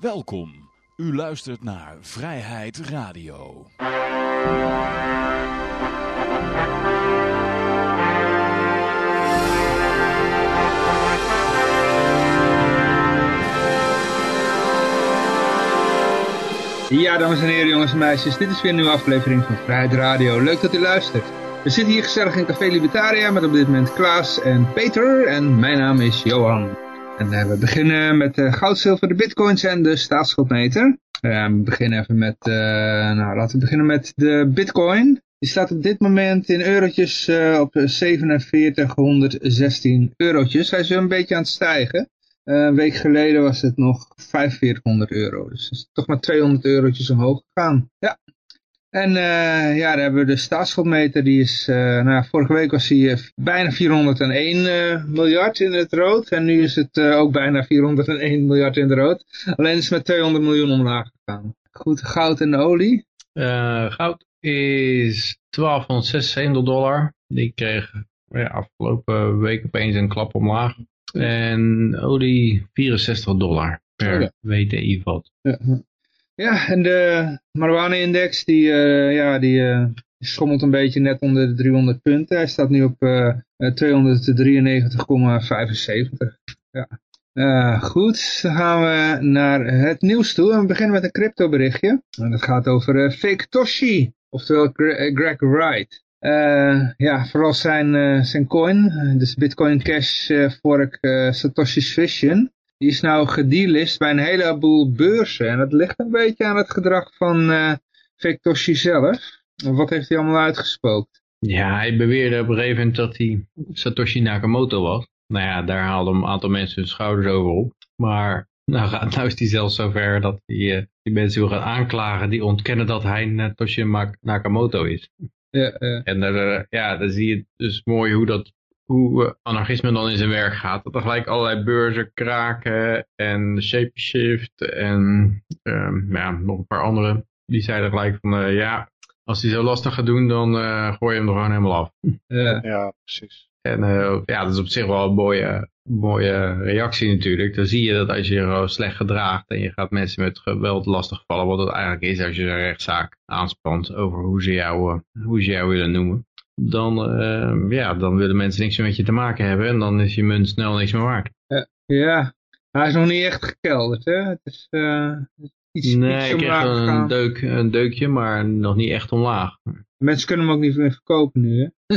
Welkom. U luistert naar Vrijheid Radio. Ja, dames en heren, jongens en meisjes, dit is weer een nieuwe aflevering van Vrijheid Radio. Leuk dat u luistert. We zitten hier gezellig in Café Libertaria met op dit moment Klaas en Peter en mijn naam is Johan. En uh, we beginnen met uh, goud, zilver, de bitcoins en de staatsschuldmeter. Uh, we beginnen even met, nou laten we beginnen met de bitcoin. Die staat op dit moment in eurotjes op 4716 eurotjes. Hij is weer een beetje aan het stijgen. een week geleden was het nog 4500 euro. Dus het is toch maar 200 eurotjes omhoog gegaan. Ja, en uh, ja, daar hebben we de staatsschuldmeter, die is, uh, nou, vorige week was hij uh, bijna 401 miljard in het rood. En nu is het ook bijna 401 miljard in het rood. Alleen is het met 200 miljoen omlaag gegaan. Goed, goud en olie? goud is 1276 dollar. Die kreeg ja, afgelopen week opeens een klap omlaag. En olie 64 dollar per oh. WTI-vat. Ja. Ja, en de marijuana-index die, uh, ja, die uh, schommelt een beetje net onder de 300 punten. Hij staat nu op uh, 293,75. Ja. goed, dan gaan we naar het nieuws toe. En we beginnen met een crypto berichtje. En dat gaat over Fake Toshi, oftewel Greg Wright. ja, vooral zijn, zijn coin, dus Bitcoin Cash fork Satoshi's Vision die is nou gedelist bij een heleboel beurzen. En dat ligt een beetje aan het gedrag van uh, Victoshi zelf. Wat heeft hij allemaal uitgespookt? Ja, hij beweerde op een gegeven moment dat hij Satoshi Nakamoto was. Nou ja, daar haalden een aantal mensen hun schouders over op. Maar nou, gaat, nou is hij zelfs zover dat hij uh, die mensen wil gaan aanklagen die ontkennen dat hij Satoshi Nakamoto is. Ja, ja. En uh, ja, dan zie je dus mooi hoe dat hoe anarchisme dan in zijn werk gaat. Dat er gelijk allerlei beurzen kraken en Shapeshift en um, ja, nog een paar andere. Die zeiden gelijk van uh, ja, als hij zo lastig gaat doen, dan uh, gooi je hem er gewoon helemaal af. Ja, ja precies. En uh, ja, dat is op zich wel een mooie, mooie reactie natuurlijk. Dan zie je dat als je je slecht gedraagt en je gaat mensen met geweld lastigvallen, wat het eigenlijk is als je een rechtszaak aanspant over hoe ze jou, hoe ze jou willen noemen dan, uh, ja, dan willen mensen niks meer met je te maken hebben en dan is je munt snel niks meer waard. Uh, ja, hij is nog niet echt gekelderd, hè? Het is uh, iets, nee, iets ik kreeg een, deuk, een deukje, maar nog niet echt omlaag. Mensen kunnen hem ook niet meer verkopen nu, hè?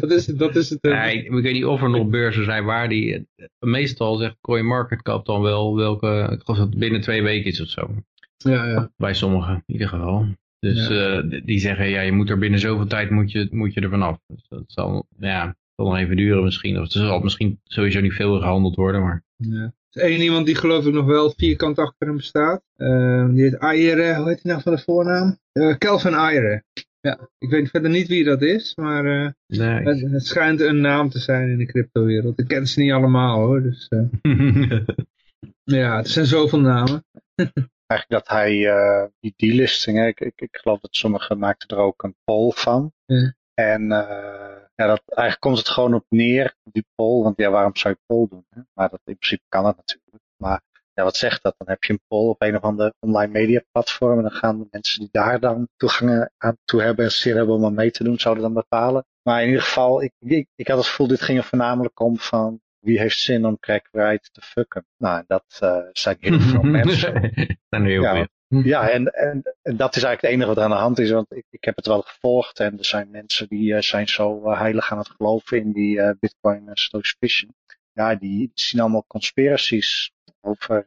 dat, is, dat is het. Nee, ik weet niet of er nog beurzen zijn waar die... Meestal zegt CoinMarketCap dan wel welke... Ik geloof dat het binnen twee weken is of zo. Ja, ja. Bij sommigen in ieder geval. Dus ja. uh, die zeggen, ja, je moet er binnen zoveel tijd moet je, moet je er vanaf. Dus dat zal, ja, zal nog even duren misschien. Of er zal misschien sowieso niet veel gehandeld worden, maar... Ja. Er is één iemand die geloof ik nog wel vierkant achter hem staat. Uh, die heet Aire, hoe heet hij nou van de voornaam? Uh, Kelvin Aire. Ja, ik weet verder niet wie dat is, maar uh, nee. het, het, schijnt een naam te zijn in de cryptowereld. Ik ken ze niet allemaal hoor, dus... ja, er zijn zoveel namen eigenlijk dat hij uh, die delisting, ik, ik, ik, geloof dat sommigen maakten er ook een poll van. Ja. En uh, ja, dat, eigenlijk komt het gewoon op neer, die poll. Want ja, waarom zou je poll doen? Hè? Maar dat, in principe kan dat natuurlijk. Maar ja, wat zegt dat? Dan heb je een poll op een of andere online media platform. En dan gaan de mensen die daar dan toegang aan toe hebben en zin hebben om aan mee te doen, zouden dan bepalen. Maar in ieder geval, ik, ik, ik had het gevoel, dit ging er voornamelijk om van wie heeft zin om Craig Wright te fucken? Nou, dat uh, zijn heel veel mensen. heel ja, veel. Ja, en, en, en, dat is eigenlijk het enige wat er aan de hand is. Want ik, ik heb het wel gevolgd en er zijn mensen die uh, zijn zo uh, heilig aan het geloven in die Bitcoin Vision. Ja, die zien allemaal conspiracies over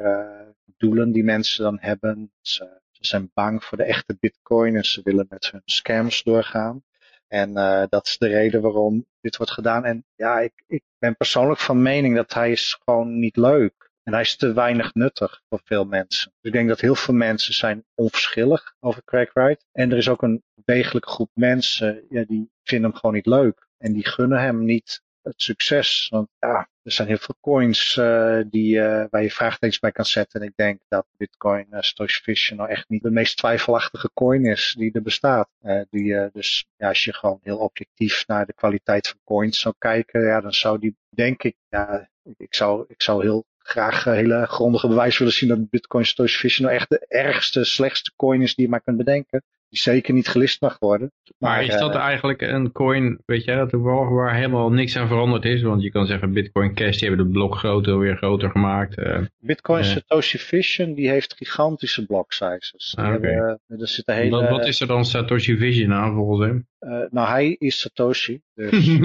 doelen die mensen dan hebben. Ze, ze zijn bang voor de echte Bitcoin en ze willen met hun scams doorgaan. En uh, dat is de reden waarom dit wordt gedaan. En ja, ik, ik ben persoonlijk van mening dat hij is gewoon niet leuk. En hij is te weinig nuttig voor veel mensen. Dus ik denk dat heel veel mensen zijn onverschillig over Craig Wright. En er is ook een degelijke groep mensen ja, die vinden hem gewoon niet leuk. En die gunnen hem niet het succes. Want ja, er zijn heel veel coins uh, die, uh, waar je vraagtekens bij kan zetten. En ik denk dat Bitcoin uh, Satoshi Vision nou echt niet de meest twijfelachtige coin is die er bestaat. die, dus ja, als je gewoon heel objectief naar de kwaliteit van coins zou kijken, ja, dan zou die, denk ik, ja, ik zou, ik zou heel graag hele grondige bewijs willen zien dat Bitcoin Satoshi Vision nou echt de ergste, slechtste coin is die je maar kunt bedenken die zeker niet gelist mag worden. Maar, is dat eigenlijk een coin, weet jij dat toevallig, waar helemaal niks aan veranderd is? Want je kan zeggen Bitcoin Cash, die hebben de blok groter weer groter gemaakt. Uh, Bitcoin Satoshi Vision, die heeft gigantische block sizes. Ah, hebben, er zit een hele, wat, wat, is er dan Satoshi Vision aan volgens hem? Uh, nou, hij is Satoshi. Dus.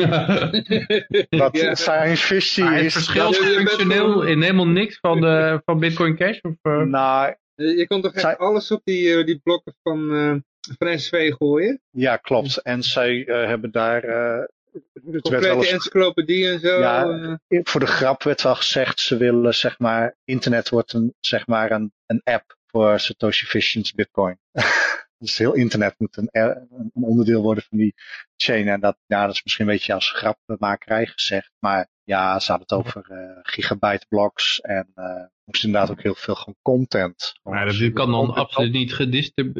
wat ja. zijn visie is... Het verschilt functioneel in helemaal niks van, de, van Bitcoin Cash? Of, uh... Nou, je kon toch echt alles op die, die blokken van van SV gooien. Ja, klopt. En zij uh, hebben daar... Uh, Complete encyclopedie en zo. Ja, uh. voor de grap werd wel gezegd, ze willen zeg maar, internet wordt een, zeg maar een, een app voor Satoshi Vision's Bitcoin. dus heel internet moet een, een, onderdeel worden van die chain. En dat, ja, dat is misschien een beetje als grapmakerij gezegd. Maar ja, ze hadden het over uh, gigabyte blocks en uh, moest inderdaad ook heel veel gewoon content. Maar dat kan dan absoluut niet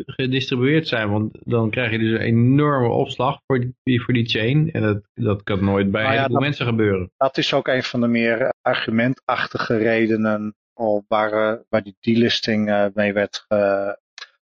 gedistribueerd zijn, want dan krijg je dus een enorme opslag voor die, voor die chain. En dat, dat kan nooit bij nou ja, mensen gebeuren. Dat is ook een van de meer argumentachtige redenen waar, uh, waar die delisting mee werd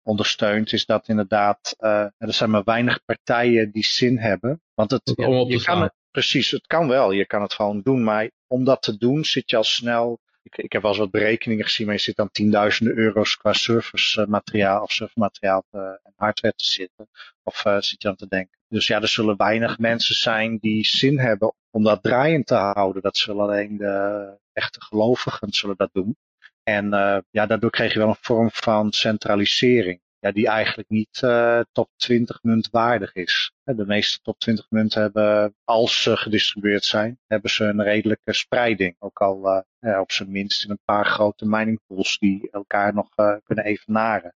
ondersteund, is dat inderdaad, er zijn maar weinig partijen die zin hebben. Want het, je, kan, Precies, het kan wel. Je kan het gewoon doen. Maar om dat te doen zit je al snel. Ik, ik heb wel eens wat berekeningen gezien, maar je zit dan tienduizenden euro's qua serversmateriaal of servermateriaal en hardware te zitten. Of uh, zit je aan te denken. Dus ja, er zullen weinig mensen zijn die zin hebben om dat draaiend te houden. Dat zullen alleen de echte gelovigen zullen dat doen. En uh, ja, daardoor kreeg je wel een vorm van centralisering die eigenlijk niet uh, top 20 munt waardig is. De meeste top 20 munten hebben, als ze gedistribueerd zijn, hebben ze een redelijke spreiding. Ook al uh, op zijn minst in een paar grote mining pools die elkaar nog uh, kunnen evenaren.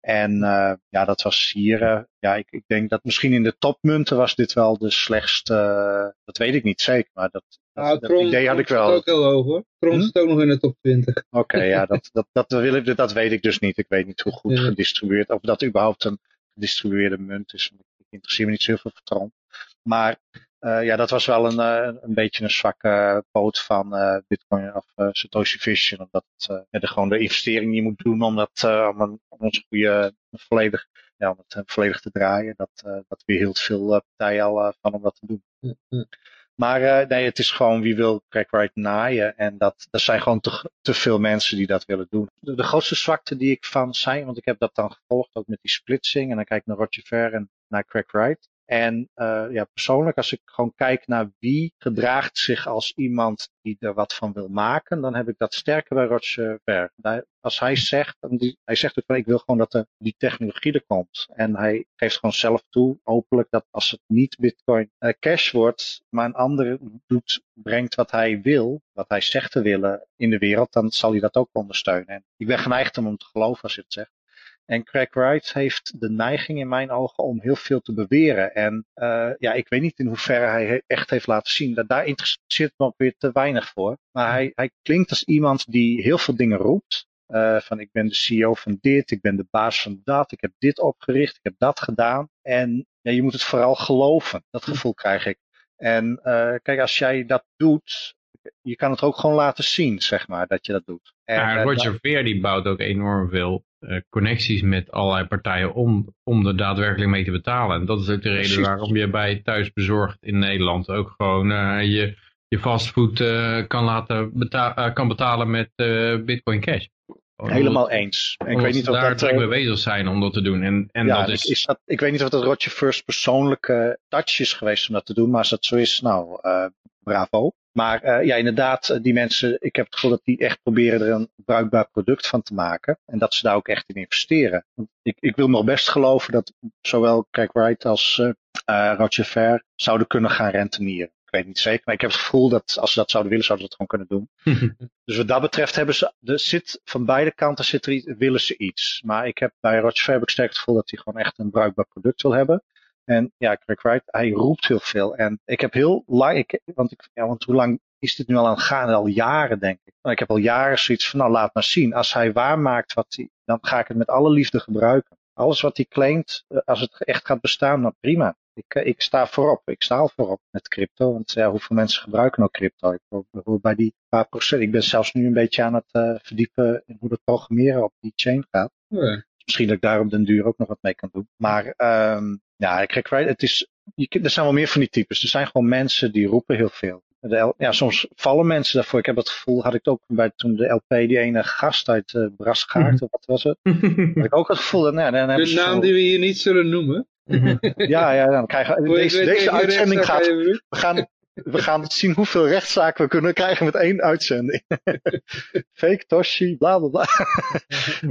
En uh, ja, dat was hier, uh, ja, ik, ik denk dat misschien in de topmunten was dit wel de slechtste, uh, dat weet ik niet zeker, maar dat, nou, dat, idee had ik wel. ook heel hoog hoor. Tron hm? zit ook nog in de top 20. Oké, okay, ja, dat, dat, dat, wil ik, dat weet ik dus niet. Ik weet niet hoe goed ja. gedistribueerd, of dat überhaupt een gedistribueerde munt is. Ik interesseer me niet zo heel veel vertrouwen. Maar uh, ja, dat was wel een, uh, een beetje een zwakke poot van Bitcoin of Satoshi Vision. Omdat het ja, de, gewoon de investering die je moet doen om, dat, om, een, om ons goede volledig, ja, om het volledig te draaien. Dat, dat weerhield veel partijen al van om dat te doen. Mm -hmm. Maar nee, het is gewoon wie wil Crackright naaien. En dat, er zijn gewoon te, te veel mensen die dat willen doen. De, de grootste zwakte die ik van zijn, want ik heb dat dan gevolgd ook met die splitsing. En dan kijk ik naar Roger Ver en naar Crackright. En uh, ja, persoonlijk, als ik gewoon kijk naar wie gedraagt zich als iemand die er wat van wil maken, dan heb ik dat sterker bij Roger Ver. Als hij zegt, hij zegt ook van ik wil gewoon dat er die technologie er komt. En hij geeft gewoon zelf toe, openlijk, dat als het niet Bitcoin uh, Cash wordt, maar een ander doet, brengt wat hij wil, wat hij zegt te willen in de wereld, dan zal hij dat ook ondersteunen. En ik ben geneigd om hem te geloven als hij het zegt. En Craig Wright heeft de neiging in mijn ogen om heel veel te beweren. En uh, ja, ik weet niet in hoeverre hij echt heeft laten zien. Dat daar interesseert me ook weer te weinig voor. Maar hij, hij klinkt als iemand die heel veel dingen roept. Uh, van ik ben de CEO van dit, ik ben de baas van dat, ik heb dit opgericht, ik heb dat gedaan. En ja, je moet het vooral geloven. Dat gevoel krijg ik. En uh, kijk, als jij dat doet, je kan het ook gewoon laten zien, zeg maar, dat je dat doet. En, ja, Roger Ver die bouwt ook enorm veel uh, connecties met allerlei partijen om, om er daadwerkelijk mee te betalen. En dat is ook de reden waarom je bij thuisbezorgd in Nederland ook gewoon uh, je, je fastfood uh, kan, laten beta kan betalen met Bitcoin Cash. Helemaal eens. ik weet niet of daar dat, mee bezig zijn om dat te doen. En, en ja, dat is... is dat, ik weet niet of dat Roger First persoonlijke touch is geweest om dat te doen. Maar als dat zo is, nou, bravo. Maar uh, ja, inderdaad, eh, die mensen, ik heb het gevoel dat die echt proberen er een bruikbaar product van te maken. En dat ze daar ook echt in investeren. Want ik, ik wil nog best geloven dat zowel Craig Wright als uh, Roger Ver zouden kunnen gaan rentenieren. Ik weet niet zeker, maar ik heb het gevoel dat als ze dat zouden willen, zouden ze dat gewoon kunnen doen. dus wat dat betreft hebben ze, er zit, van beide kanten zit er iets, willen ze iets. Maar ik heb bij Roger Ver heb ik sterk het gevoel dat hij gewoon echt een bruikbaar product wil hebben. En ja, Craig Wright, hij roept heel veel. En ik heb heel lang, ik, want, ik, ja, want hoe lang is dit nu al aan het gaan? Al jaren, denk ik. ik heb al jaren zoiets van, nou laat maar zien. Als hij waarmaakt wat hij, dan ga ik het met alle liefde gebruiken. Alles wat hij claimt, eh, als het echt gaat bestaan, dan prima. Ik, ik sta voorop. Ik sta al voorop met crypto. Want ja, hoeveel mensen gebruiken nou crypto? Ik hoor bij die paar procent. Ik ben zelfs nu een beetje aan het verdiepen in hoe het programmeren op die chain gaat. Ja. Misschien dat ik daar op den duur ook nog wat mee kan doen. Maar um, ja, kijk, het is, je, er zijn wel meer van die types. Er zijn gewoon mensen die roepen heel veel. De, ja, soms vallen mensen daarvoor. Ik heb het gevoel, had ik ook bij toen de LP, die ene gast uit uh, Brasgaard, mhm. of wat was het? had ik ook het gevoel dat, nou, dan De naam die we hier niet zullen noemen. ja, ja, dan krijgen we, deze, deze uitzending gaat, we gaan, we gaan zien hoeveel rechtszaken we kunnen krijgen met één uitzending. Fake Toshi, bla bla bla.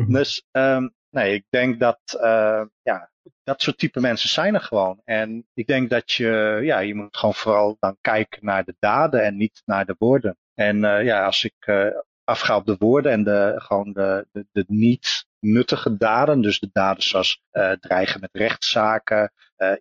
dus, um, nee, ik denk dat, uh, ja, dat soort type mensen zijn er gewoon. En ik denk dat je, ja, je moet gewoon vooral dan kijken naar de daden en niet naar de woorden. En uh, ja, als ik uh, afga op de woorden en de, gewoon de, de, de niet nuttige daden, dus de daden zoals uh, dreigen met rechtszaken,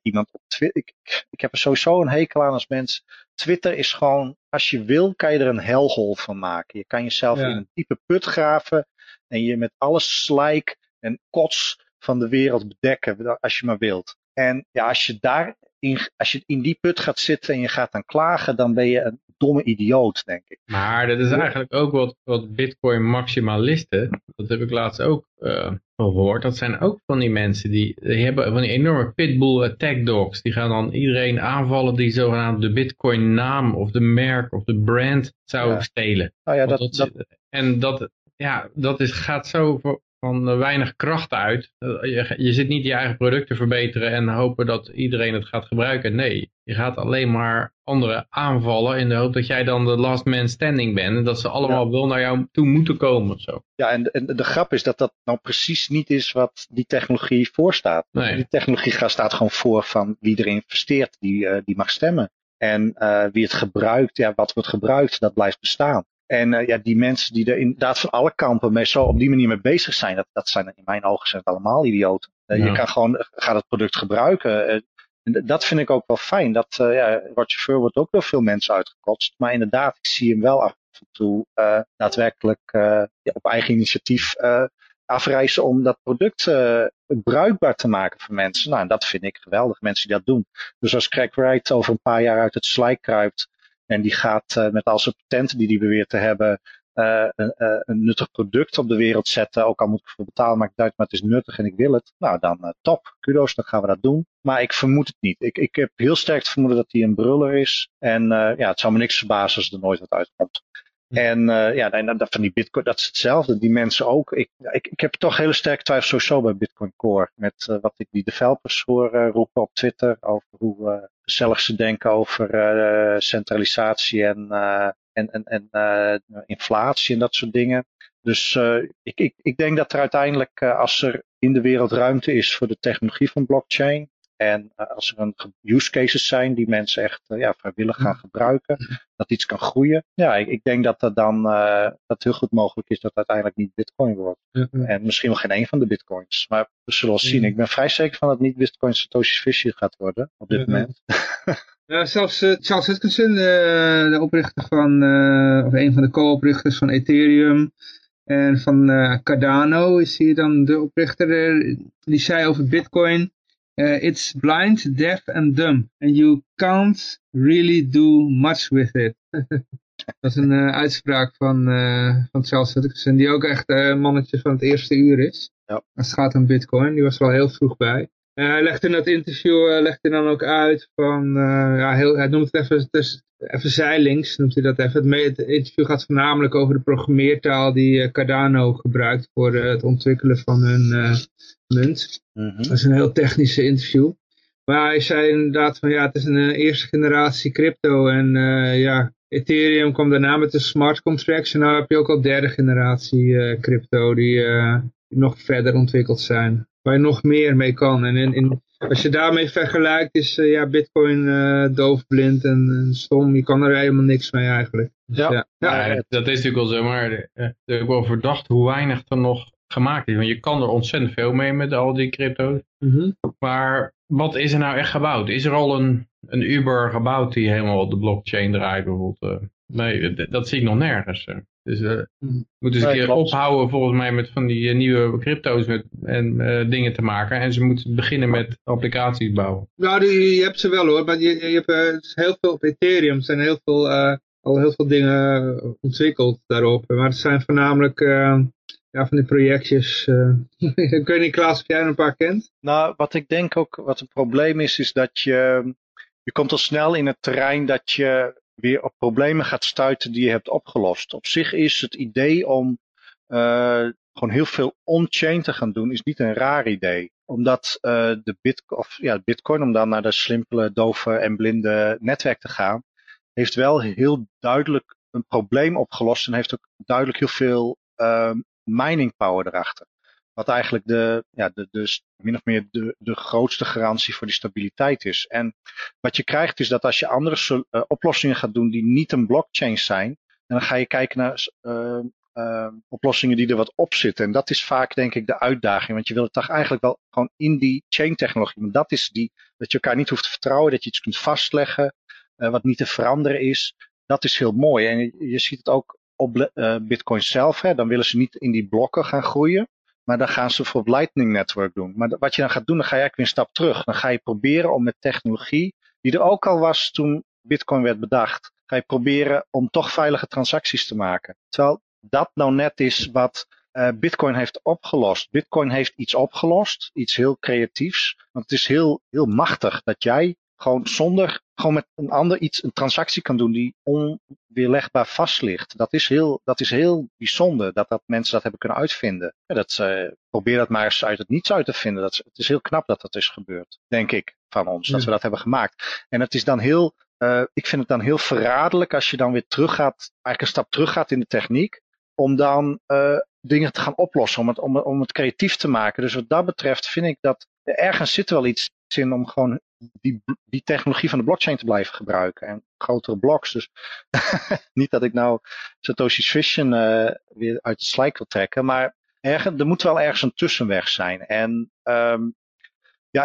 iemand op Twitter. Ik, ik heb er sowieso een hekel aan als mens. Twitter is gewoon, als je wil, kan je er een helhol van maken. Je kan jezelf ja. in een diepe put graven en je met alles slijk en kots van de wereld bedekken, als je maar wilt. En ja, als je daar in, als je in die put gaat zitten en je gaat dan klagen, dan ben je een domme idioot, denk ik. Maar dat is eigenlijk ook wat, wat bitcoin maximalisten, dat heb ik laatst ook uh, gehoord, dat zijn ook van die mensen die, die hebben van die enorme pitbull attack dogs, die gaan dan iedereen aanvallen die zogenaamd de bitcoin naam of de merk of de brand zou ja. stelen. Oh ja, dat, dat, en dat, ja, dat is, gaat zo van eh, weinig kracht uit. Eh, je, je zit niet je eigen product te verbeteren en hopen dat iedereen het gaat gebruiken. Nee, je gaat alleen maar anderen aanvallen in de hoop dat jij dan de last man standing bent. En dat ze allemaal ja. wel naar jou toe moeten komen. Zo. Ja, en, en de grap is dat dat nou precies niet is wat die technologie voorstaat. Nee. Die technologie staat gewoon voor van wie er investeert, die, uh, die mag stemmen. En uh, wie het gebruikt, ja, wat wordt gebruikt, dat blijft bestaan. En uh, ja, die mensen die er inderdaad van alle kampen mee zo op die manier mee bezig zijn, dat, dat zijn in mijn ogen zijn het allemaal idioten. Uh, ja. Je kan gewoon, gaat het product gebruiken. Uh, dat vind ik ook wel fijn. Dat, ja, Roger Ver wordt ook door veel mensen uitgekotst. Maar inderdaad, ik zie hem wel af en toe daadwerkelijk ja, op eigen initiatief afreizen om dat product bruikbaar te maken voor mensen. Nou, dat vind ik geweldig, mensen die dat doen. Dus als Craig Wright over een paar jaar uit het slijk kruipt en die gaat uh, met al zijn patenten die hij beweert te hebben, uh, een, uh, een, nuttig product op de wereld zetten. Ook al moet ik ervoor betalen, maar ik duid, maar het is nuttig en ik wil het. Nou, dan top, kudos, dan gaan we dat doen. Maar ik vermoed het niet. Ik, ik heb heel sterk het vermoeden dat hij een bruller is. En ja, het zou me niks verbazen als er nooit wat uitkomt. En uh, ja, dat, van die bitcoin, dat is hetzelfde. Die mensen ook. Ik, ik, ik heb toch hele sterke twijfels sowieso bij Bitcoin Core. Met uh, wat ik die developers hoor uh, roepen op Twitter. Over hoe gezellig ze denken over centralisatie en, en, en, en inflatie en dat soort dingen. Dus ik, ik, ik denk dat er uiteindelijk, als er in de wereld ruimte is voor de technologie van blockchain, en uh, als er een use cases zijn die mensen echt uh, ja, vrijwillig gaan gebruiken, dat iets kan groeien. Ja, ik, ik denk dat dat dan uh, dat heel goed mogelijk is dat het uiteindelijk niet bitcoin wordt. En misschien wel geen een van de bitcoins. Maar we zullen wel zien. Ik ben vrij zeker van dat niet bitcoin Satoshi Fishy gaat worden op dit moment. Ja, zelfs Charles Hutchinson, de oprichter van, of een van de co-oprichters van Ethereum, en van Cardano is hier dan de oprichter, die zei over bitcoin, it's blind, deaf and dumb. And you can't really do much with it. dat is een uh, uitspraak van, uh, van Charles Hutchinson, die ook echt een mannetje van het eerste uur is. Ja. Als het gaat om bitcoin, die was er al heel vroeg bij. Hij legt in dat interview legt hij dan ook uit van, ja, heel, hij noemt het even, dus, even zijlinks, noemt hij dat even. Het, interview gaat voornamelijk over de programmeertaal die Cardano gebruikt voor het ontwikkelen van hun munt. Mm -hmm. Dat is een heel technische interview. Maar hij zei inderdaad van ja, het is een eerste generatie crypto en uh, ja, Ethereum kwam daarna met de smart contracts en nu heb je ook al derde generatie uh, crypto die, die, nog verder ontwikkeld zijn. Waar je nog meer mee kan. En in, in, als je daarmee vergelijkt is ja, bitcoin doofblind en, en, stom. Je kan er helemaal niks mee eigenlijk. Dus, ja. ja. ja dat is natuurlijk wel zo, maar ik heb wel verdacht hoe weinig er nog gemaakt is. Want je kan er ontzettend veel mee met al die crypto's. Mm -hmm. Maar wat is er nou echt gebouwd? Is er al een, een Uber gebouwd die helemaal op de blockchain draait bijvoorbeeld? Uh, nee, dat, dat, zie ik nog nergens. Dus uh, Mhm. moeten ze een keer ophouden volgens mij met van die eh, nieuwe crypto's met, en eh, dingen te maken. En ze moeten beginnen met applicaties bouwen. Nou, die, je hebt ze wel hoor, maar je, je hebt eh, heel veel op Ethereum zijn heel veel, eh, al heel veel dingen eh, ontwikkeld daarop. Maar het zijn voornamelijk eh, ja, van die projectjes. eh ik weet niet Klaas of jij er een paar kent? Nou, wat ik denk ook, wat een probleem is, is dat je, je komt al snel in het terrein dat je weer op problemen gaat stuiten die je hebt opgelost. Op zich is het idee om eh, gewoon heel veel on-chain te gaan doen, is niet een raar idee. Omdat eh, de bitcoin, of, ja, bitcoin, om dan naar de slimpele, dove en blinde netwerk te gaan, heeft wel heel duidelijk een probleem opgelost en heeft ook duidelijk heel veel eh, mining power erachter. Wat eigenlijk de, ja, de, de, min of meer de, de grootste garantie voor die stabiliteit is. En wat je krijgt is dat als je andere eh, oplossingen gaat doen die niet een blockchain zijn, dan ga je kijken naar eh, eh, oplossingen die er wat op zitten. En dat is vaak denk ik de uitdaging, want je wil het toch eigenlijk wel gewoon in die chain technologie. Want dat is die, dat je elkaar niet hoeft te vertrouwen, dat je iets kunt vastleggen, wat niet te veranderen is. Dat is heel mooi. En je, je ziet het ook op Bitcoin zelf. Hè. Dan willen ze niet in die blokken gaan groeien. Maar dan gaan ze voor Lightning Network doen. Maar wat je dan gaat doen, dan ga je eigenlijk weer een stap terug. Dan ga je proberen om met technologie, die er ook al was toen Bitcoin werd bedacht, ga je proberen om toch veilige transacties te maken. Terwijl dat nou net is wat uh, Bitcoin heeft opgelost. Bitcoin heeft iets opgelost, iets heel creatiefs. Want het is heel, heel machtig dat jij gewoon zonder, gewoon met een ander iets, een transactie kan doen die onweerlegbaar vast ligt. Dat is heel, dat is heel bijzonder dat, dat mensen dat hebben kunnen uitvinden. Ja, dat, uh, probeer dat maar eens uit het niets uit te vinden. Dat, het is heel knap dat dat is gebeurd, denk ik, van ons, dat we dat hebben gemaakt. En het is dan heel, uh, ik vind het dan heel verraderlijk als je dan weer teruggaat, eigenlijk een stap terug gaat in de techniek, om dan uh, dingen te gaan oplossen, om het, om, om het creatief te maken. Dus wat dat betreft vind ik dat ergens zit er wel iets in om gewoon die, die technologie van de blockchain te blijven gebruiken. En grotere bloks. Dus niet dat ik nou Satoshi's Vision uh, weer uit het slijk wil trekken. Maar ergens, er moet wel ergens een tussenweg zijn. En um, ja,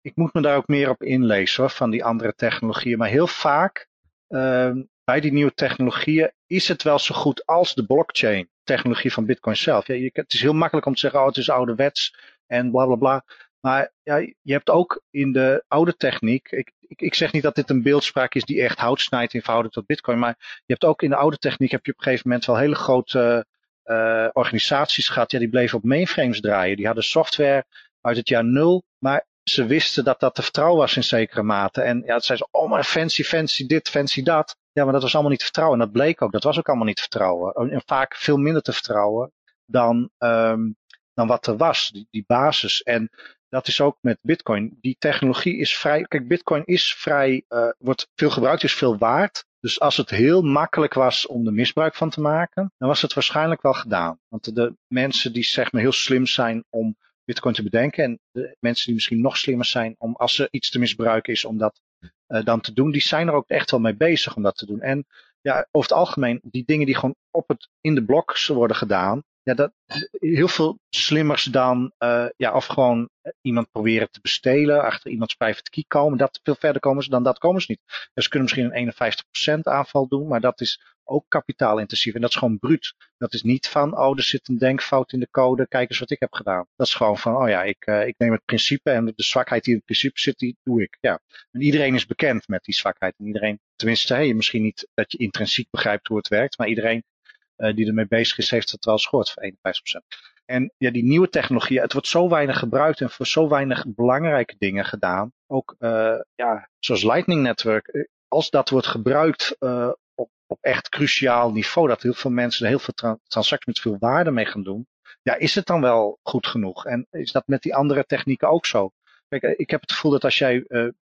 ik, moet me daar ook meer op inlezen hoor, van die andere technologieën. Maar heel vaak um, bij die nieuwe technologieën is het wel zo goed als de blockchain technologie van Bitcoin zelf. Ja, je, het is heel makkelijk om te zeggen, oh het is ouderwets en bla bla bla. Maar ja, je hebt ook in de oude techniek, ik, ik, ik zeg niet dat dit een beeldspraak is die echt hout snijdt in tot bitcoin, maar je hebt ook in de oude techniek, heb je op een gegeven moment wel hele grote uh, organisaties gehad, ja, die bleven op mainframes draaien. Die hadden software uit het jaar nul, maar ze wisten dat dat te vertrouwen was in zekere mate. En ja, het zei ze, oh maar fancy, fancy dit, fancy dat. Ja, maar dat was allemaal niet te vertrouwen. En dat bleek ook, dat was ook allemaal niet te vertrouwen. En vaak veel minder te vertrouwen dan, um, dan wat er was, die, die basis. En dat is ook met Bitcoin. Die technologie is vrij. Kijk, Bitcoin is vrij, uh, wordt veel gebruikt, is veel waard. Dus als het heel makkelijk was om er misbruik van te maken, dan was het waarschijnlijk wel gedaan. Want de mensen die zeg maar heel slim zijn om Bitcoin te bedenken en de mensen die misschien nog slimmer zijn om als er iets te misbruiken is om dat uh, dan te doen, die zijn er ook echt wel mee bezig om dat te doen. En ja, over het algemeen, die dingen die gewoon op het, in de bloks worden gedaan, ja, dat, heel veel slimmers dan, uh, ja, of gewoon iemand proberen te bestelen, achter iemands private key komen. Dat, veel verder komen ze dan dat komen ze niet. Dus ze kunnen misschien een 51% aanval doen, maar dat is ook kapitaalintensief. En dat is gewoon bruut. Dat is niet van, oh, er zit een denkfout in de code, kijk eens wat ik heb gedaan. Dat is gewoon van, oh ja, ik, uh, ik neem het principe en de zwakheid die in het principe zit, die doe ik. Ja. En iedereen is bekend met die zwakheid. En iedereen, tenminste, hey, misschien niet dat je intrinsiek begrijpt hoe het werkt, maar iedereen die ermee bezig is, heeft het wel eens gehoord voor 51%. En ja, die nieuwe technologie, het wordt zo weinig gebruikt en voor zo weinig belangrijke dingen gedaan. Ook uh, ja, zoals Lightning Network, als dat wordt gebruikt op, op echt cruciaal niveau, dat heel veel mensen er heel veel tra transacties met veel waarde mee gaan doen. Ja, is het dan wel goed genoeg? En is dat met die andere technieken ook zo? Kijk, ik heb het gevoel dat als jij,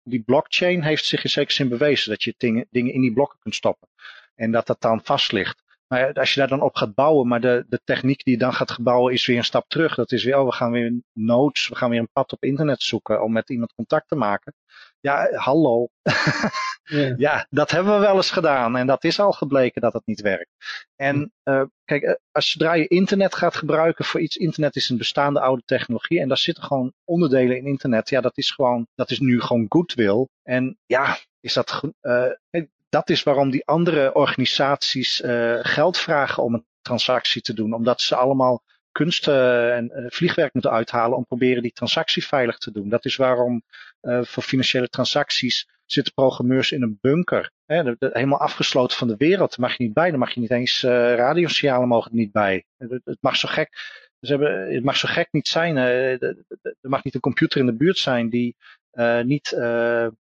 die blockchain heeft zich in zekere zin bewezen, dat je dingen, dingen in die blokken kunt stoppen. En dat dat dan vast ligt. Maar als je daar dan op gaat bouwen, maar de, de techniek die je dan gaat bouwen is weer een stap terug. Dat is weer, oh, we gaan weer nodes, we gaan weer een pad op internet zoeken om met iemand contact te maken. Ja, hallo. yeah. ja, dat hebben we wel eens gedaan en dat is al gebleken dat het niet werkt. En uh, kijk, als zodra je internet gaat gebruiken voor iets, internet is een bestaande oude technologie en daar zitten gewoon onderdelen in internet. Ja, dat is gewoon, dat is nu gewoon goodwill. En ja, is dat, uh, dat is waarom die andere organisaties geld vragen om een transactie te doen. Omdat ze allemaal kunst en vliegwerk moeten uithalen om proberen die transactie veilig te doen. Dat is waarom voor financiële transacties zitten programmeurs in een bunker. Hè, helemaal afgesloten van de wereld. Mag je niet bij. Daar mag je niet eens uh, radiosignalen mogen niet bij. Het, mag zo gek. Ze hebben, het mag zo gek niet zijn. Uh, er mag niet een computer in de buurt zijn die uh, niet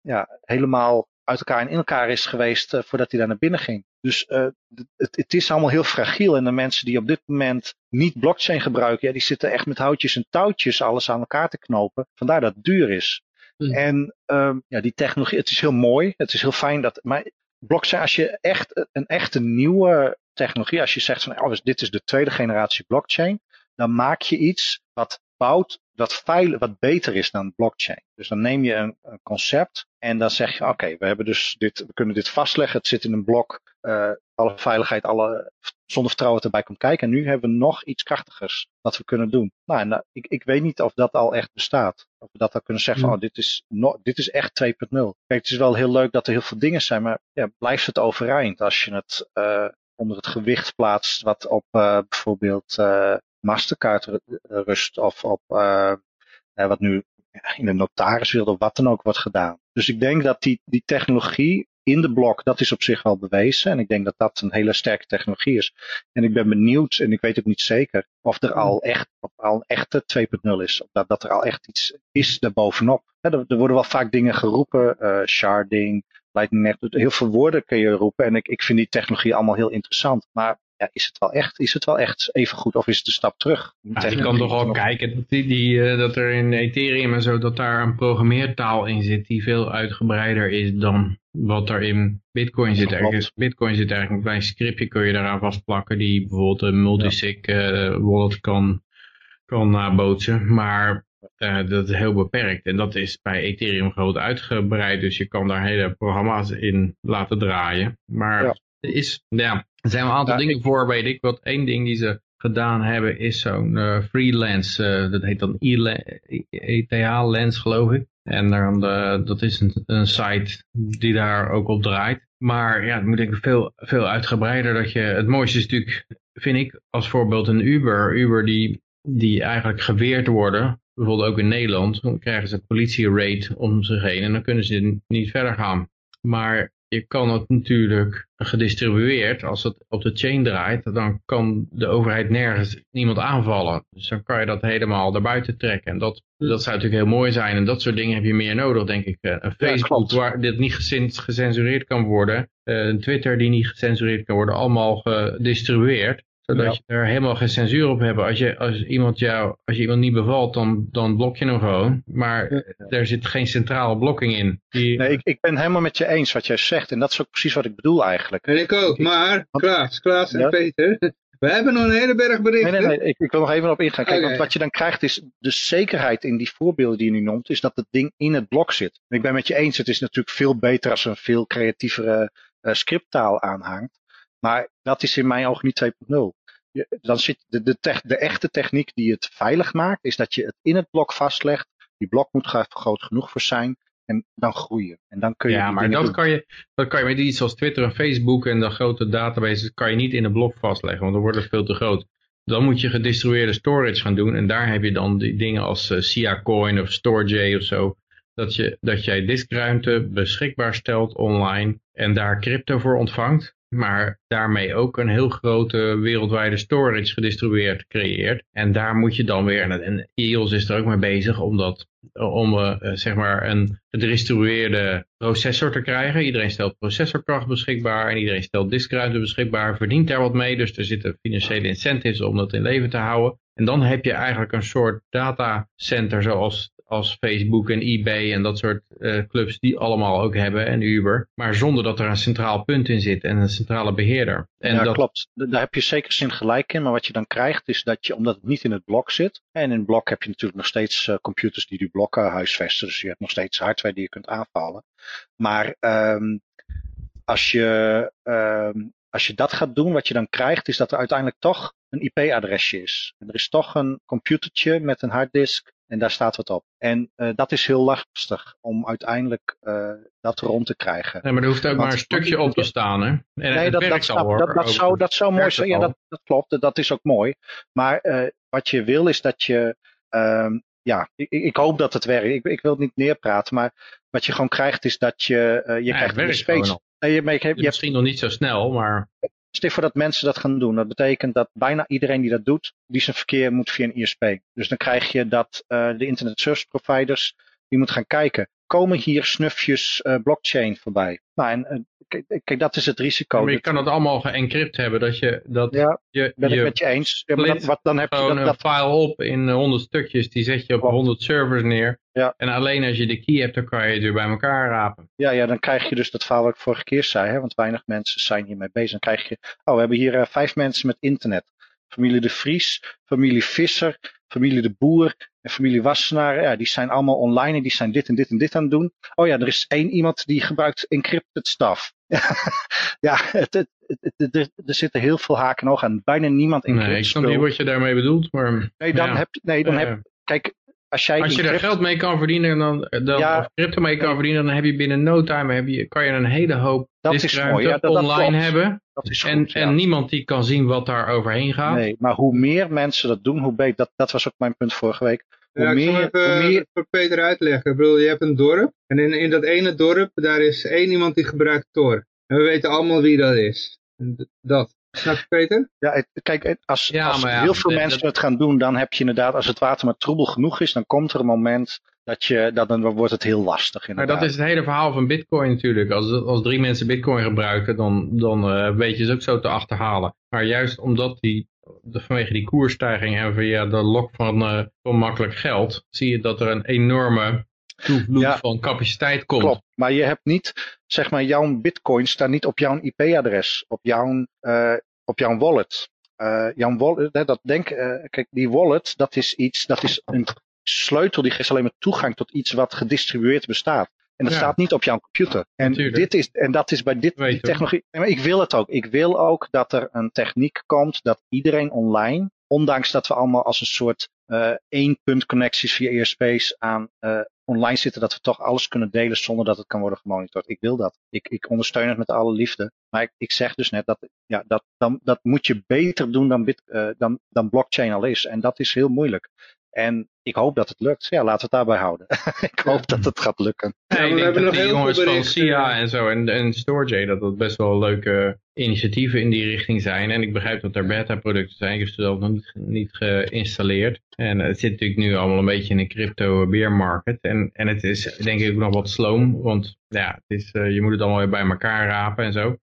ja, helemaal uit elkaar en in elkaar is geweest voordat hij daar naar binnen ging. Dus het, het, is allemaal heel fragiel. En de mensen die op dit moment niet blockchain gebruiken, ja, die zitten echt met houtjes en touwtjes alles aan elkaar te knopen. Vandaar dat het duur is. Mm. En um, ja, die technologie, het is heel mooi. Het is heel fijn dat. Maar blockchain, als je echt een echte nieuwe technologie, als je zegt van oh, dit is de tweede generatie blockchain, dan maak je iets wat bouwt, wat, veil, wat beter is dan blockchain. Dus dan neem je een, een concept en dan zeg je, oké, we hebben dus dit, we kunnen dit vastleggen. Het zit in een blok, uh, alle veiligheid, alle zonder vertrouwen erbij komt kijken. En nu hebben we nog iets krachtigers wat we kunnen doen. Nou, en, uh, ik, ik weet niet of dat al echt bestaat. Of we dat al kunnen zeggen van, oh, dit is, no, dit is echt 2.0. Kijk, het is wel heel leuk dat er heel veel dingen zijn, maar ja, blijft het overeind als je het uh, onder het gewicht plaatst wat op uh, bijvoorbeeld uh, Mastercard rust of op uh, wat nu in de notariswereld of wat dan ook wordt gedaan. Dus ik denk dat die, die technologie in de blok, dat is op zich wel bewezen. En ik denk dat dat een hele sterke technologie is. En ik ben benieuwd, en ik weet ook niet zeker, of er al echt of er al een echte 2.0 is. Of dat, dat er al echt iets is daarbovenop. Er, er worden wel vaak dingen geroepen, uh, sharding, lightning network, heel veel woorden kun je roepen. En ik, ik vind die technologie allemaal heel interessant. Maar ja, is het wel echt, is het wel echt even goed of is het een stap terug? Ja, je kan toch al kijken dat, die, die, uh, dat er in Ethereum en zo, dat daar een programmeertaal in zit die veel uitgebreider is dan wat er in Bitcoin zit. Ergens, Bitcoin zit eigenlijk een klein scriptje kun je daaraan vastplakken die bijvoorbeeld een multisig uh, wallet kan, kan nabootsen. Maar uh, dat is heel beperkt. En dat is bij Ethereum groot uitgebreid. Dus je kan daar hele programma's in laten draaien. Maar ja. Er, is, ja, er zijn een aantal dingen voor, weet ik. Wat één ding die ze gedaan hebben is zo'n uh, freelance. Uh, dat heet dan ETH-lens geloof ik. En dan, uh, dat is een, een, site die daar ook op draait. Maar ja, het moet denk ik veel, veel uitgebreider. Dat je, het mooiste is natuurlijk, vind ik, als voorbeeld een Uber. Uber die, die eigenlijk geweerd worden bijvoorbeeld ook in Nederland, dan krijgen ze politie-raid om zich heen en dan kunnen ze niet verder gaan. Maar je kan het natuurlijk gedistribueerd, als het op de chain draait, dan kan de overheid nergens niemand aanvallen. Dus dan kan je dat helemaal daarbuiten trekken. En dat, dat zou natuurlijk heel mooi zijn. En dat soort dingen heb je meer nodig, denk ik. Eh, een Facebook waar dit niet gecensureerd kan worden. Eh, een Twitter die niet gecensureerd kan worden. Allemaal gedistribueerd zodat je er helemaal geen censuur op hebt. Als je, als iemand jou, als je iemand niet bevalt, dan, dan blok je hem gewoon. Maar er zit geen centrale blokking in. Die... Nee, ik, ik ben helemaal met je eens wat jij zegt. En dat is ook precies wat ik bedoel eigenlijk. En ik ook, maar Klaas, Klaas en Peter, we hebben nog een hele berg berichten. Nee, nee, nee. Ik, ik wil nog even op ingaan. Kijk, want wat je dan krijgt is de zekerheid in die voorbeelden die je nu noemt, is dat het ding in het blok zit. ik ben met je eens, het is natuurlijk veel beter als er een veel creatievere uh, scripttaal aanhangt. Maar dat is in mijn ogen niet 2.0 dan zit de, de, de, echte techniek die het veilig maakt, is dat je het in het blok vastlegt. Die blok moet groot genoeg voor zijn. En dan groeien. En dan kun je ja, maar dat kan je, dat kan je met iets als Twitter en Facebook en de grote databases, kan je niet in een blok vastleggen, want dan wordt het veel te groot. Dan moet je gedistribueerde storage gaan doen. En daar heb je dan die dingen als uh, eh, SIA-coin of StoreJ of zo. Dat, je, dat jij diskruimte beschikbaar stelt online en daar crypto voor ontvangt maar daarmee ook een heel grote wereldwijde storage gedistribueerd creëert. En daar moet je dan weer, en EOS is er ook mee bezig om, dat, om uh, zeg maar een gedistribueerde processor te krijgen. Iedereen stelt processorkracht beschikbaar en iedereen stelt diskruimte beschikbaar, verdient daar wat mee. Dus er zitten financiële incentives om dat in leven te houden. En dan heb je eigenlijk een soort datacenter zoals als Facebook en eBay en dat soort uh, clubs die allemaal ook hebben en Uber. Maar zonder dat er een centraal punt in zit en een centrale beheerder. En ja, dat... klopt. Daar heb je zeker zin gelijk in. Maar wat je dan krijgt is dat je, omdat het niet in het blok zit. En in het blok heb je natuurlijk nog steeds uh, computers die die blokken huisvesten. Dus je hebt nog steeds hardware die je kunt aanvallen. Maar um, als je um, als je dat gaat doen, wat je dan krijgt, is dat er uiteindelijk toch een IP-adresje is. En er is toch een computertje met een harddisk En daar staat wat op. En uh, dat is heel lastig om uiteindelijk uh, dat rond te krijgen. Nee, maar er hoeft ook Want- maar een stukje op te staan, hè? En nee, dat, dat, al, dat, dat, zou, dat zou mooi zijn. Ja, dat, dat klopt. Dat is ook mooi. Maar eh, wat je wil is dat je. ehm, ja, ik, ik hoop dat het werkt. Ik, ik wil het niet neerpraten. Maar wat je gewoon krijgt is dat je. eh, je Ja, krijgt een space. Nee, je, maar je, hebt- je hebt Misschien nog niet zo snel, maar Stel voor dat mensen dat gaan doen. Dat betekent dat bijna iedereen die dat doet, die zijn verkeer moet via een ISP. Dus dan krijg je dat eh, de internet service providers, die moeten gaan kijken. Komen hier snufjes eh, blockchain voorbij? Nou, en kijk, dat is het risico. maar je kan het allemaal geëncrypt hebben. Dat je, dat ja, je, ben ik met je eens. Ja, maar dat, wat, dan heb je gewoon dat, een dat, file op in 100 stukjes. Die zet je op. 100 servers neer. Ja. En alleen als je de key hebt, dan kan je het weer bij elkaar rapen. ja, ja, dan krijg je dus dat verhaal wat ik vorige keer zei. Hè, want weinig mensen zijn hiermee bezig. Dan krijg je, oh, we hebben hier eh, vijf mensen met internet. Familie de Vries, familie Visser, familie de Boer en familie Wassenaar. Ja, die zijn allemaal online en die zijn dit en dit en dit aan het doen. Oh ja, er is één iemand die gebruikt encrypted stuff. ja, het, het, er, er zitten heel veel haken en ogen aan. Bijna niemand encrypt Nee, ik snap niet wat je daarmee bedoelt. Maar Nee, dan ja. heb je, nee, dan heb, kijk, als jij als je er geld mee kan verdienen, dan, dan, Ja. of crypto mee kan verdienen, dan heb je binnen no time heb je, kan je een hele hoop Dat is diskruimte mooi, ja, dat- dat online hebben. dat is En, ja. en niemand die kan zien wat daar overheen gaat. Nee, maar hoe meer mensen dat doen, hoe beter. Dat, dat was ook mijn punt vorige week. Hoe Ja, ik zal meer, even hoe meer, voor Peter uitleggen. Ik bedoel, je hebt een dorp. En in, in dat ene dorp, daar is één iemand die gebruikt Tor. En we weten allemaal wie dat is. En Dat. Snap je Peter? ja, kijk, als, Ja, als maar ja, heel veel dat- mensen dat- het gaan doen, dan heb je inderdaad, als het water maar troebel genoeg is, dan komt er een moment dat je, dat, dan wordt het heel lastig Maar inderdaad. dat is het hele verhaal van bitcoin natuurlijk. Als, als drie mensen bitcoin gebruiken, dan, dan eh, weet je ze ook zo te achterhalen. Maar juist omdat die, vanwege die koersstijging en via de lok van, eh, van makkelijk geld, zie je dat er een enorme toevloed Ja. van capaciteit komt. Klopt, maar je hebt niet, zeg maar, jouw bitcoin staat niet op jouw IP-adres, op jouw, eh, op jouw wallet. Eh, jouw wallet, hè, dat denk, eh, kijk, die wallet, dat is iets, dat is een sleutel die geeft alleen maar toegang tot iets wat gedistribueerd bestaat. En dat Ja. staat niet op jouw computer. En, Natuurlijk. dit is, en dat is bij dit, die technologie. Maar ik wil het ook. Ik wil ook dat er een techniek komt dat iedereen online, ondanks dat we allemaal als een soort eh één punt connecties via ESP's aan eh, online zitten, dat we toch alles kunnen delen zonder dat het kan worden gemonitord. Ik wil dat. Ik, ik ondersteun het met alle liefde. Maar ik, ik zeg dus net dat, ja, dat, dan, dat moet je beter doen dan, bit, eh, dan, dan blockchain al is. En dat is heel moeilijk. En ik hoop dat het lukt. Ja, laten we het daarbij houden. ik hoop dat het gaat lukken. Ja, ik denk hebben dat nog die heel veel jongens van. SIA en zo en, en StorageJ, dat dat best wel leuke initiatieven in die richting zijn. En ik begrijp dat er beta-producten zijn. Ik heb ze zelf nog niet, niet geïnstalleerd. En het zit natuurlijk nu allemaal een beetje in een crypto bear market. En, en het is denk ik ook nog wat sloom, want ja, het is, eh, je moet het allemaal weer bij elkaar rapen en zo.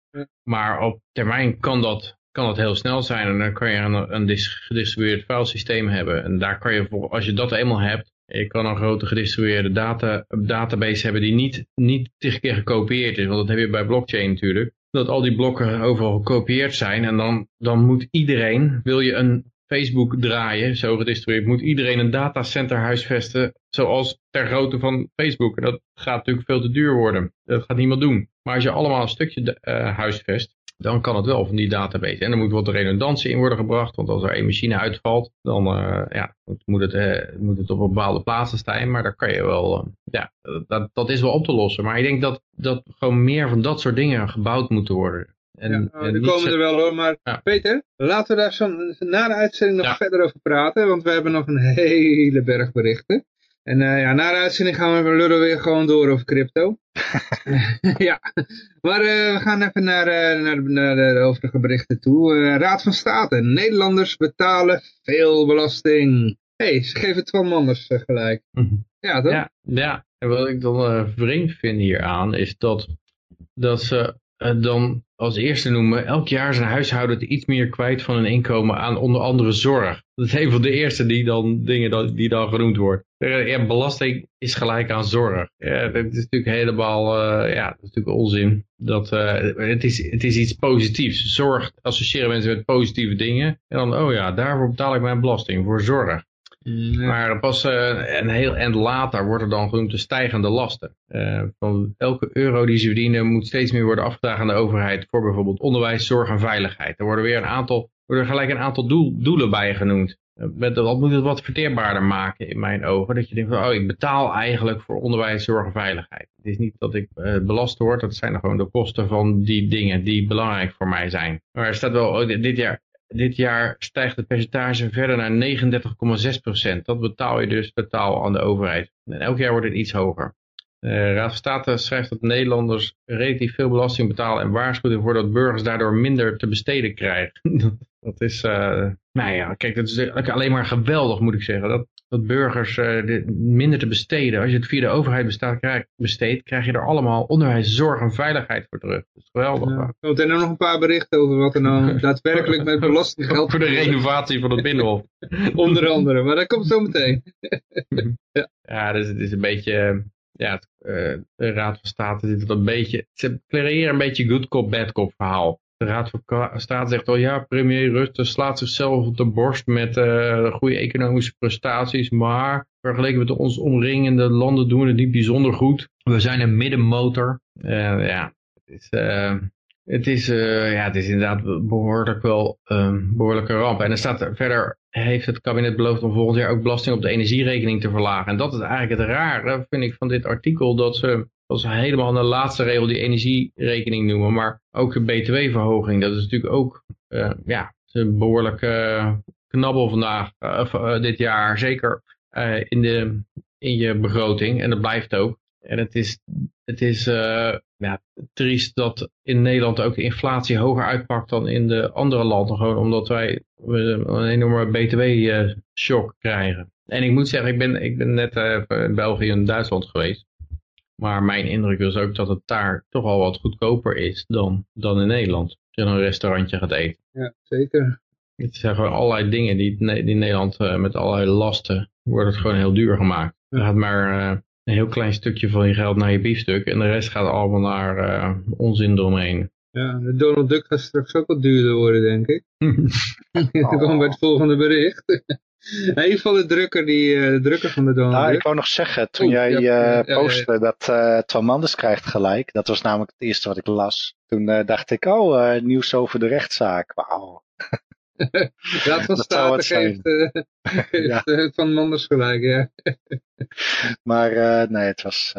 Maar op termijn kan dat, kan dat heel snel zijn en dan kan je een, een dis- gedistribueerd filesysteem hebben. En daar kan je, voor, als je dat eenmaal hebt, je kan een grote gedistribueerde data, database hebben die niet, niet keer gekopieerd is. Want dat heb je bij blockchain natuurlijk. Dat al die blokken overal gekopieerd zijn. En dan, dan moet iedereen, wil je een Facebook draaien, zo gedistribueerd, moet iedereen een datacenter huisvesten. Zoals ter grootte van Facebook. En dat gaat natuurlijk veel te duur worden. Dat gaat niemand doen. Maar als je allemaal een stukje eh, huisvest, dan kan het wel van die database. En er moet wat redundantie in worden gebracht, want als er één machine uitvalt, dan eh, ja, moet, het, eh, moet het op bepaalde plaatsen staan. Maar daar kan je wel, eh, ja, dat, dat is wel op te lossen. Maar ik denk dat, dat gewoon meer van dat soort dingen gebouwd moeten worden. En, Ja, en komen er wel hoor, maar Ja. Peter, laten we daar zo na de uitzending nog Ja. verder over praten, want we hebben nog een hele berg berichten. En eh, ja, na de uitzending gaan we lullen weer gewoon door over crypto. ja, maar eh, we gaan even naar, eh, naar, de- naar de overige berichten toe. Eh, Raad van State, Nederlanders betalen veel belasting. Hé, hey, ze geven Twan Manders eh, gelijk. Mhm. Ja, toch? Ja, ja, en wat ik dan eh, vreemd vind hieraan is dat, dat ze dan als eerste noemen, elk jaar zijn huishouden iets meer kwijt van hun inkomen aan onder andere zorg. Dat is een van de eerste die dan, dingen die dan genoemd wordt. Eh, Ja, belasting is gelijk aan zorg. Ja, dat is natuurlijk helemaal, eh, ja, dat is natuurlijk onzin. Dat, eh, het, is, het is iets positiefs. Zorg associëren mensen met positieve dingen. En dan, oh ja, daarvoor betaal ik mijn belasting, voor zorg. Maar pas eh, een heel eind later wordt er dan genoemd de stijgende lasten. Eh, van elke euro die ze verdienen moet steeds meer worden afgedragen aan de overheid voor bijvoorbeeld onderwijs, zorg en veiligheid. Er worden weer een aantal, worden gelijk een aantal doel, doelen bij genoemd. met, dat moet het wat verteerbaarder maken in mijn ogen. Dat je denkt van, oh, ik betaal eigenlijk voor onderwijs, zorg en veiligheid. Het is niet dat ik belast word, dat zijn gewoon de kosten van die dingen die belangrijk voor mij zijn. Maar er staat wel, oh, dit jaar dit jaar stijgt het percentage verder naar 39,6% Dat betaal je dus totaal aan de overheid. En elk jaar wordt het iets hoger. De Raad van State schrijft dat Nederlanders relatief veel belasting betalen en waarschuwt ervoor dat burgers daardoor minder te besteden krijgen. dat is, uh, nou ja, kijk, dat is alleen maar geweldig moet ik zeggen. Dat, dat burgers uh, minder te besteden. Als je het via de overheid bestaat, krijg, besteedt, krijg je er allemaal onderwijs, zorg en veiligheid voor terug. Dat is geweldig. Ja. Oh, er nog een paar berichten over wat er nou daadwerkelijk met belastinggeld... voor de renovatie van het Binnenhof. Onder andere, maar dat komt zo meteen. ja, ja dus het is een beetje... Ja, het, uh, de Raad van State zit het een beetje... Ze creëren een beetje good cop, bad cop verhaal. De Raad van State zegt al, ja, premier Rutte slaat zichzelf op de borst met uh, goede economische prestaties, maar vergeleken met ons omringende landen doen we het niet bijzonder goed. We zijn een middenmotor. Uh, ja, het is, uh, het, is, ja, het is inderdaad behoorlijk wel een behoorlijke ramp. En er staat verder, heeft het kabinet beloofd om volgend jaar ook belasting op de energierekening te verlagen. En dat is eigenlijk het rare, vind ik, van dit artikel, dat ze is helemaal de laatste regel die energierekening noemen. Maar ook de btw-verhoging, dat is natuurlijk ook uh, ja, een behoorlijke uh, knabbel vandaag, uh, dit jaar. Zeker in, de, in je begroting. En dat blijft ook. En het is, het is ja, triest dat in Nederland ook de inflatie hoger uitpakt dan in de andere landen. Gewoon omdat wij een enorme btw-shock krijgen. En ik moet zeggen, ik ben, ik ben net in België en Duitsland geweest. Maar mijn indruk is ook dat het daar toch al wat goedkoper is dan, dan in Nederland. Als je een restaurantje gaat eten. Ja, zeker. Het zijn gewoon allerlei dingen die, die in Nederland uh, met allerlei lasten wordt het gewoon heel duur gemaakt. Er gaat maar uh, een heel klein stukje van je geld naar je biefstuk en de rest gaat allemaal naar uh, onzin eromheen. Ja, de Donald Duck gaat straks ook wat duurder worden, denk ik. Dat komt bij het volgende bericht. In ieder geval de drukker, die, de drukker van de Donald nou, Ik wou nog zeggen, toen jij uh, postte ja, dat uh, Twan Manders krijgt gelijk, dat was namelijk het eerste wat ik las. Toen dacht ik, oh, nieuws over de rechtszaak. Wauw. Raad van State geeft, ja. Van Manders gelijk, ja. maar nee, het was,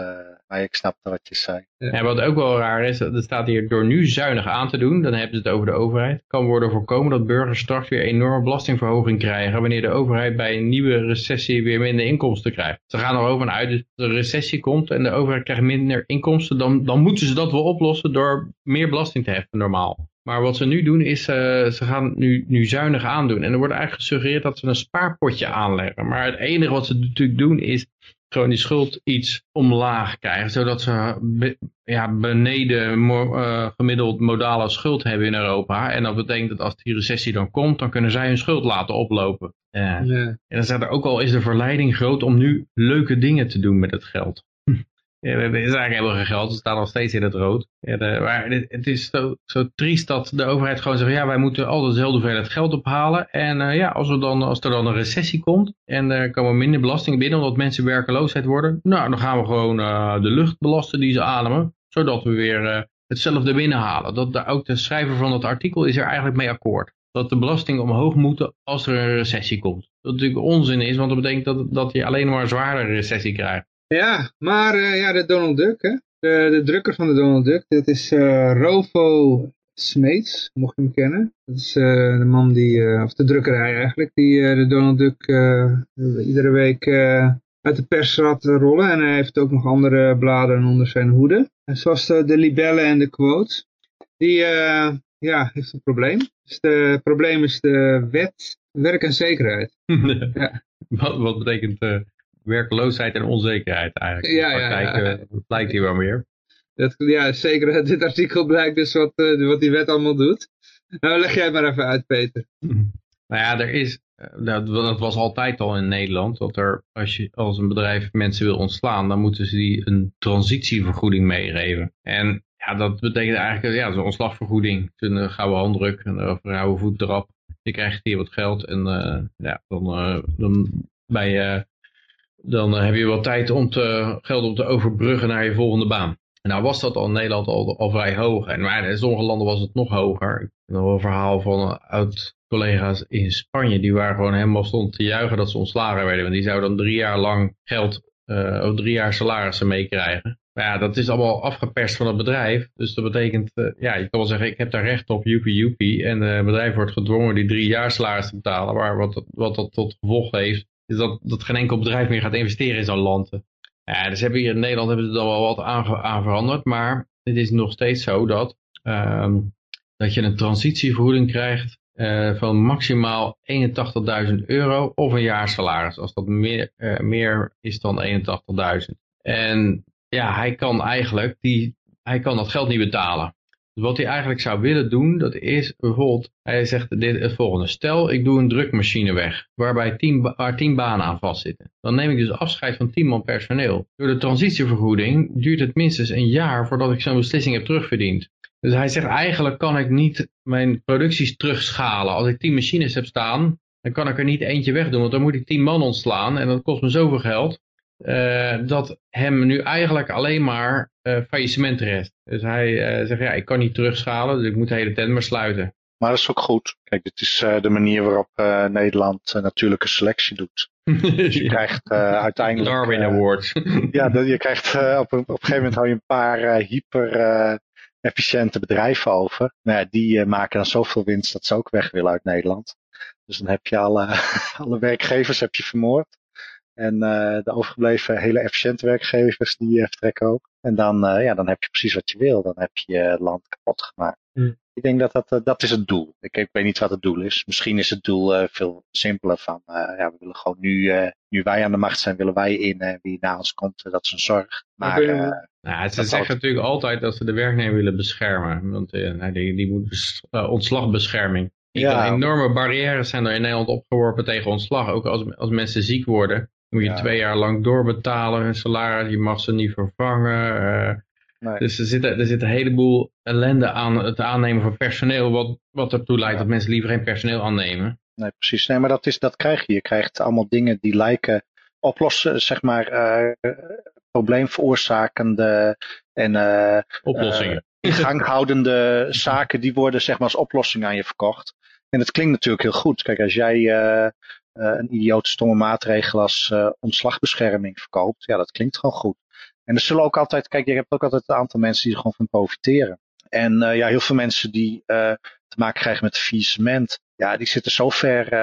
maar ik snapte wat je zei. Ja. wat ook wel raar is, er staat hier door nu zuinig aan te doen, dan hebben ze het over de overheid, kan worden voorkomen dat burgers straks weer enorme belastingverhoging krijgen wanneer de overheid bij een nieuwe recessie weer minder inkomsten krijgt. Ze gaan erover uit dat de recessie komt en de overheid krijgt minder inkomsten, dan, dan moeten ze dat wel oplossen door meer belasting te heffen normaal. Maar wat ze nu doen is, uh, ze gaan nu, nu zuinig aandoen. En er wordt eigenlijk gesuggereerd dat ze een spaarpotje aanleggen. Maar het enige wat ze natuurlijk doen is gewoon die schuld iets omlaag krijgen. Zodat ze be, ja, beneden uh, gemiddeld modale schuld hebben in Europa. En dat betekent dat als die recessie dan komt, dan kunnen zij hun schuld laten oplopen. Ja. En dan staat er ook al, is de verleiding groot om nu leuke dingen te doen met het geld. Er is eigenlijk helemaal geen geld, ze staan nog steeds in het rood. Maar het is zo, zo triest dat de overheid gewoon zegt, ja wij moeten altijd dezelfde hoeveelheid geld ophalen. En uh, ja, als, we dan, als er dan een recessie komt en er komen minder belastingen binnen omdat mensen werkeloosheid worden. Nou, dan gaan we gewoon uh, de lucht belasten die ze ademen, zodat we weer uh, hetzelfde binnenhalen. Dat, ook de schrijver van dat artikel is er eigenlijk mee akkoord. Dat de belastingen omhoog moeten als er een recessie komt. Dat natuurlijk onzin is, want dat betekent dat, dat je alleen maar een zwaardere recessie krijgt. Ja, maar uh, ja, de Donald Duck, hè? De, de drukker van de Donald Duck, dat is uh, Rovo Smeets, mocht je hem kennen. Dat is uh, de man die, of de drukkerij eigenlijk, die de Donald Duck iedere week uit de pers laat rollen. En hij heeft ook nog andere bladen onder zijn hoede. En zoals de, de libellen en de quotes. Die ja, heeft een probleem. Dus het probleem is de wet werk en zekerheid. ja. wat, wat betekent werkloosheid en onzekerheid eigenlijk. Ja, ja, ja. Uh, blijkt hier wel meer. Dat, ja, zeker. Dit artikel blijkt dus wat, uh, wat die wet allemaal doet. Nou, leg jij maar even uit, Peter. Nou ja, er is, eh, dat, dat was altijd al in Nederland, dat er, als, je, als een bedrijf mensen wil ontslaan, dan moeten ze die een transitievergoeding meegeven. En ja, dat betekent eigenlijk, ja, zo'n ontslagvergoeding, een gouden handdruk, een gouden voet erop. Je krijgt hier wat geld en uh, ja, dan, dan bij je dan eh, heb je wel tijd om te, geld om te overbruggen naar je volgende baan. Nou was dat al in Nederland al, vrij hoog. En maar in sommige landen was het nog hoger. nog wel een verhaal van oud-collega's in Spanje. Die waren gewoon helemaal stond te juichen dat ze ontslagen werden. Want die zouden dan drie jaar lang geld, uh, of drie jaar salarissen meekrijgen. Maar ja, dat is allemaal afgeperst van het bedrijf. Dus dat betekent, ja, je kan wel zeggen, ik heb daar recht op, joepie joepie. En het bedrijf wordt gedwongen die drie jaar salaris te betalen. Maar wat, wat dat tot gevolg heeft, dat, dat geen enkel bedrijf meer gaat investeren in zo'n land. Ja, dus hebben hier in Nederland hebben ze er wel wat aan, veranderd. Maar het is nog steeds zo dat, um, dat je een transitievergoeding krijgt uh, van maximaal 81.000 euro of een jaarsalaris. Als dat meer, uh, meer is dan 81.000. En ja, hij kan eigenlijk die, hij kan dat geld niet betalen. Wat hij eigenlijk zou willen doen, dat is bijvoorbeeld, hij zegt dit, het volgende. Stel, ik doe een drukmachine weg, waarbij tien, waar tien banen aan vastzitten. Dan neem ik dus afscheid van tien man personeel. Door de transitievergoeding duurt het minstens een jaar voordat ik zo'n beslissing heb terugverdiend. Dus hij zegt eigenlijk kan ik niet mijn producties terugschalen. Als ik tien machines heb staan, dan kan ik er niet eentje wegdoen, want dan moet ik tien man ontslaan en dat kost me zoveel geld. Uh, dat hem nu eigenlijk alleen maar uh, faillissement rest. Dus hij uh, zegt, ja, ik kan niet terugschalen, dus ik moet de hele tent maar sluiten. Maar dat is ook goed. Kijk, dit is de manier waarop Nederland natuurlijke selectie doet. Dus je ja. krijgt uiteindelijk... Darwin Award. ja, dat, je krijgt op, een, op een gegeven moment hou je een paar hyper efficiënte bedrijven over. Nou ja, die maken dan zoveel winst dat ze ook weg willen uit Nederland. Dus dan heb je alle, alle werkgevers heb je vermoord. En uh, de overgebleven hele efficiënte werkgevers die uh, vertrekken ook. En dan, uh, ja, dan heb je precies wat je wil. Dan heb je land kapot gemaakt. Mm. Ik denk dat dat, dat is het doel. Ik, ik weet niet wat het doel is. Misschien is het doel veel simpeler van, ja, we willen gewoon nu, nu wij aan de macht zijn, willen wij in. Wie na ons komt, dat is een zorg. Maar, nou, ze zeggen natuurlijk altijd dat ze de werknemer willen beschermen. Want nou, die, die moet ontslagbescherming. Ja. Enorme barrières zijn er in Nederland opgeworpen tegen ontslag. Ook als, als mensen ziek worden moet je ja. twee jaar lang doorbetalen hun salaris. Je mag ze niet vervangen. Uh, nee. Dus er zit, er zit een heleboel ellende aan het aannemen van personeel. Wat, wat ertoe leidt ja. dat mensen liever geen personeel aannemen. Nee, precies. Nee, maar dat, is, dat krijg je. Je krijgt allemaal dingen die lijken oplossen, zeg maar, uh, probleemveroorzakende en uh, oplossingen. in gang houdende zaken, die worden zeg maar als oplossing aan je verkocht. En dat klinkt natuurlijk heel goed. Kijk, als jij uh, een idiote stomme maatregel als uh, ontslagbescherming verkoopt, ja, dat klinkt gewoon goed. En er zullen ook altijd, kijk, je hebt ook altijd een aantal mensen die er gewoon van profiteren. En uh, ja, heel veel mensen die te maken krijgen met faillissement, ja, die zitten zo ver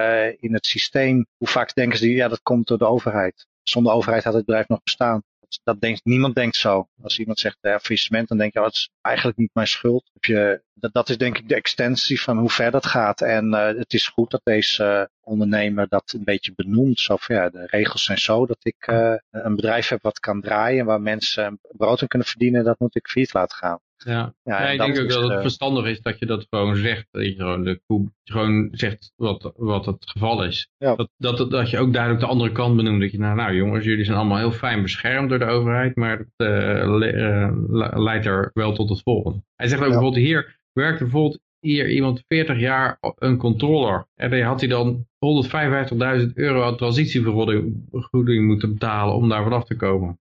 in het systeem. Hoe vaak denken ze, ja, dat komt door de overheid. Zonder overheid had het bedrijf nog bestaan dat denkt, niemand denkt zo. Als iemand zegt ja, faillissement, dan denk je, oh, dat is eigenlijk niet mijn schuld. Heb je, dat, is denk ik de extensie van hoe ver dat gaat. En uh, het is goed dat deze uh, ondernemer dat een beetje benoemt. Zo de regels zijn zo dat ik een bedrijf heb wat kan draaien, waar mensen brood in kunnen verdienen, dat moet ik failliet laten gaan. Ja, ja, ja ik denk ook dat het verstandig is dat je dat gewoon zegt. Dat je gewoon, de, gewoon zegt wat, wat het geval is. Ja. Dat, dat, dat je ook duidelijk de andere kant benoemt. Dat je, nou, nou jongens, jullie zijn allemaal heel fijn beschermd door de overheid. Maar het uh, le, uh, leidt er wel tot het volgende. Hij zegt ook bijvoorbeeld hier, werkt bijvoorbeeld hier iemand 40 jaar een controller. En dan had hij dan 155.000 euro aan transitievergoeding moeten betalen om daar vanaf te komen.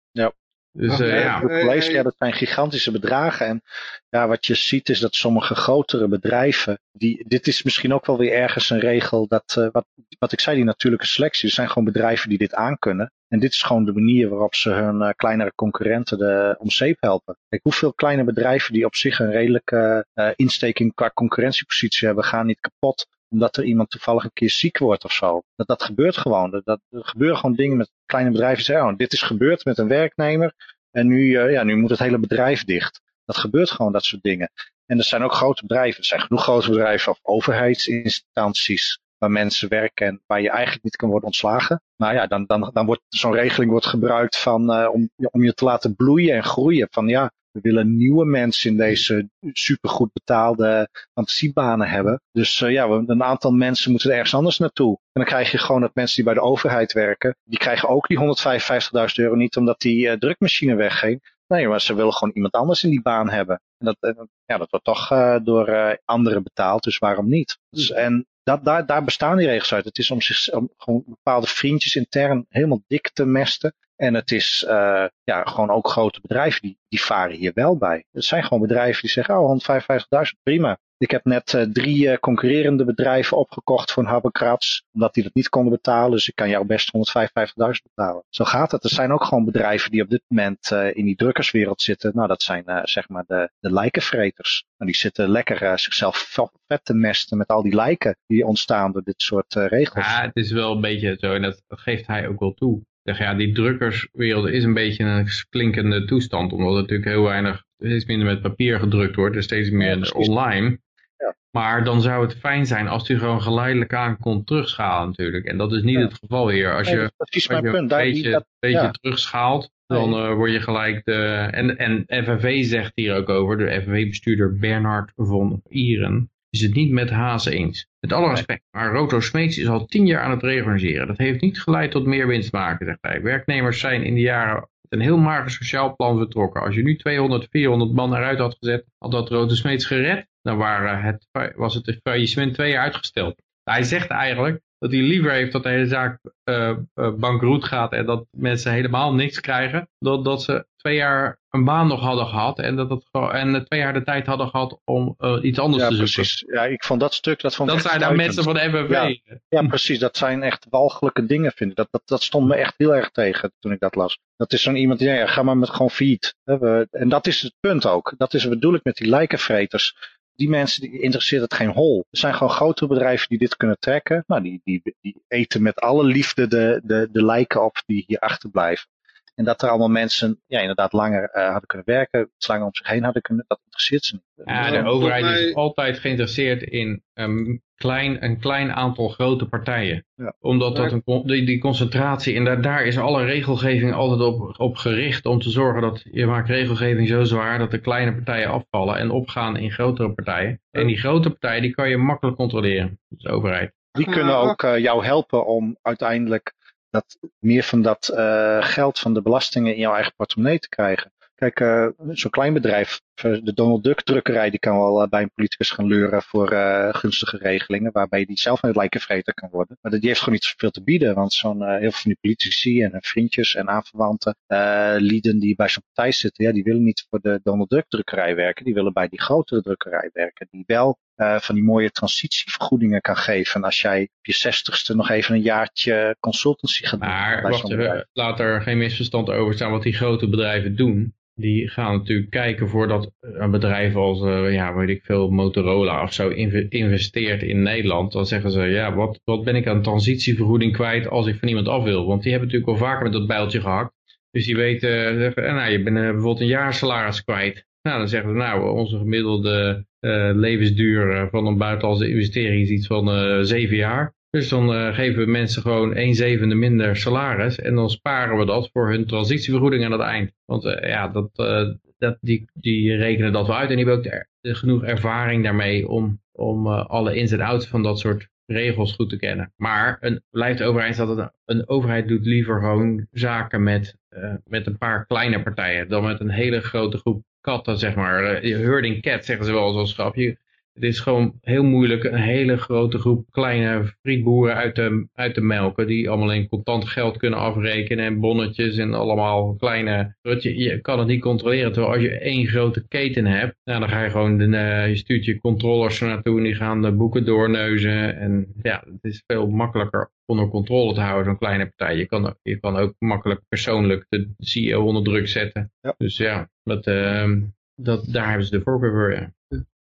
Ja. Dus uh, ja. College, ja, dat zijn gigantische bedragen. En ja, wat je ziet is dat sommige grotere bedrijven, die, dit is misschien ook wel weer ergens een regel, dat, uh, wat, wat ik zei, die natuurlijke selectie, er zijn gewoon bedrijven die dit aankunnen. En dit is gewoon de manier waarop ze hun uh, kleinere concurrenten de, om zeep helpen. Kijk, hoeveel kleine bedrijven die op zich een redelijke uh, insteking qua concurrentiepositie hebben, gaan niet kapot omdat er iemand toevallig een keer ziek wordt of zo. Dat, dat gebeurt gewoon. Dat, er gebeuren gewoon dingen met kleine bedrijven zeggen, oh, dit is gebeurd met een werknemer en nu, uh, ja, nu moet het hele bedrijf dicht. Dat gebeurt gewoon, dat soort dingen. En er zijn ook grote bedrijven. Er zijn genoeg grote bedrijven of overheidsinstanties waar mensen werken en waar je eigenlijk niet kan worden ontslagen. Nou ja, dan, dan, dan wordt zo'n regeling wordt gebruikt van, uh, om, om je te laten bloeien en groeien. Van ja, we willen nieuwe mensen in deze supergoed betaalde fantasiebanen hebben. Dus uh, ja, een aantal mensen moeten er ergens anders naartoe. En dan krijg je gewoon dat mensen die bij de overheid werken, die krijgen ook die 155.000 euro niet omdat die uh, drukmachine wegging. Nee, maar ze willen gewoon iemand anders in die baan hebben. En dat, ja, dat wordt toch uh, door anderen betaald, dus waarom niet? Dus, en dat, daar, daar bestaan die regels uit. Het is om, zich, om gewoon bepaalde vriendjes intern helemaal dik te mesten. En het is uh, ja, gewoon ook grote bedrijven die, die varen hier wel bij. Het zijn gewoon bedrijven die zeggen, oh 155.000, prima. Ik heb net uh, drie uh, concurrerende bedrijven opgekocht voor een omdat die dat niet konden betalen. Dus ik kan jou best 155.000 betalen. Zo gaat het. Er zijn ook gewoon bedrijven die op dit moment uh, in die drukkerswereld zitten. Nou, dat zijn zeg maar de, de lijkenvreters. En die zitten lekker zichzelf vet te mesten met al die lijken die ontstaan door dit soort regels. Ja, het is wel een beetje zo en dat geeft hij ook wel toe zeg ja, die drukkerswereld is een beetje een klinkende toestand. Omdat er natuurlijk heel weinig, steeds minder met papier gedrukt wordt. en steeds meer online. Ja. Maar dan zou het fijn zijn als u gewoon geleidelijk aan kon terugschalen natuurlijk. En dat is niet het geval hier. Als je, als je een beetje, dat, beetje terugschaalt, dan uh, word je gelijk de... En, en FNV zegt hier ook over, de FNV-bestuurder Bernard von Ieren is het niet met Haas eens. Met alle respect, maar Roto Smeets is al tien jaar aan het reorganiseren. Dat heeft niet geleid tot meer winst maken, zegt hij. Werknemers zijn in de jaren een heel mager sociaal plan vertrokken. Als je nu 200, 400 man eruit had gezet, had dat Roto Smeets gered. Dan waren het, was het faillissement twee jaar uitgesteld. Hij zegt eigenlijk dat hij liever heeft dat de hele zaak uh, uh, bankroet gaat en dat mensen helemaal niks krijgen, dan dat ze twee jaar een baan nog hadden gehad en dat het en twee jaar de tijd hadden gehad om uh, iets anders ja, te zoeken. Precies. Ja, ik vond dat stuk, dat vond Dat zijn nou mensen van de MWV. Ja, ja, precies. Dat zijn echt walgelijke dingen, vind ik. Dat, dat, dat stond me echt heel erg tegen toen ik dat las. Dat is zo'n iemand die, ja, ga maar met gewoon feed. En dat is het punt ook. Dat is wat bedoel ik met die lijkenvreters die mensen die interesseert het geen hol. Er zijn gewoon grotere bedrijven die dit kunnen trekken. Nou, die, die, die eten met alle liefde de, de, de lijken op die hier achterblijven. En dat er allemaal mensen ja, inderdaad langer uh, hadden kunnen werken, slangen om zich heen hadden kunnen, dat interesseert ze niet. Ja, de overheid is altijd geïnteresseerd in um, klein, een klein aantal grote partijen. Ja. Omdat dat een, die, die concentratie, en daar, daar is alle regelgeving altijd op, op gericht om te zorgen dat je maakt regelgeving zo zwaar dat de kleine partijen afvallen en opgaan in grotere partijen. En die grote partijen die kan je makkelijk controleren, de overheid. Die kunnen ook uh, jou helpen om uiteindelijk dat meer van dat uh, geld van de belastingen in jouw eigen portemonnee te krijgen. Kijk, uh, zo'n klein bedrijf, de Donald Duck drukkerij, die kan wel uh, bij een politicus gaan leuren voor uh, gunstige regelingen, waarbij die zelf een lijkenvreter kan worden. Maar die heeft gewoon niet zoveel te bieden, want zo'n heel veel van die politici en vriendjes en aanverwanten, lieden die bij zo'n partij zitten, ja, die willen niet voor de Donald Duck drukkerij werken, die willen bij die grotere drukkerij werken, die wel uh, van die mooie transitievergoedingen kan geven. Als jij op je zestigste nog even een jaartje consultancy gaat doen. Maar wacht even, laat er geen misverstand over staan wat die grote bedrijven doen. Die gaan natuurlijk kijken voordat een bedrijf als, uh, ja, weet ik veel, Motorola of zo investeert in Nederland. Dan zeggen ze, ja, wat, wat ben ik aan transitievergoeding kwijt als ik van iemand af wil? Want die hebben natuurlijk al vaker met dat bijltje gehakt. Dus die weten, uh, nou, je bent bijvoorbeeld een jaarsalaris kwijt. Nou, dan zeggen ze, nou, onze gemiddelde levensduur van een buitenlandse investering is iets van zeven jaar. Dus dan uh, geven we mensen gewoon een zevende minder salaris en dan sparen we dat voor hun transitievergoeding aan het eind. Want ja, dat, dat, die, die rekenen dat wel uit en die hebben ook de, genoeg ervaring daarmee om, om alle ins en outs van dat soort regels goed te kennen. Maar een, blijft overeind dat een, overheid doet liever gewoon zaken met, met een paar kleine partijen dan met een hele grote groep katten, zeg maar. Herding cat zeggen ze wel zoals grapje. Het is gewoon heel moeilijk een hele grote groep kleine frietboeren uit de, uit de melken. Die allemaal in contant geld kunnen afrekenen en bonnetjes en allemaal kleine... Je, je kan het niet controleren. Terwijl als je één grote keten hebt, nou, dan ga je gewoon, de, uh, je stuurt je controllers er naartoe en die gaan de boeken doorneuzen. En ja, het is veel makkelijker onder controle te houden, zo'n kleine partij. Je kan, je kan ook makkelijk persoonlijk de CEO onder druk zetten. Ja. Dus ja, dat, uh, dat, daar hebben ze de voorkeur voor, ja.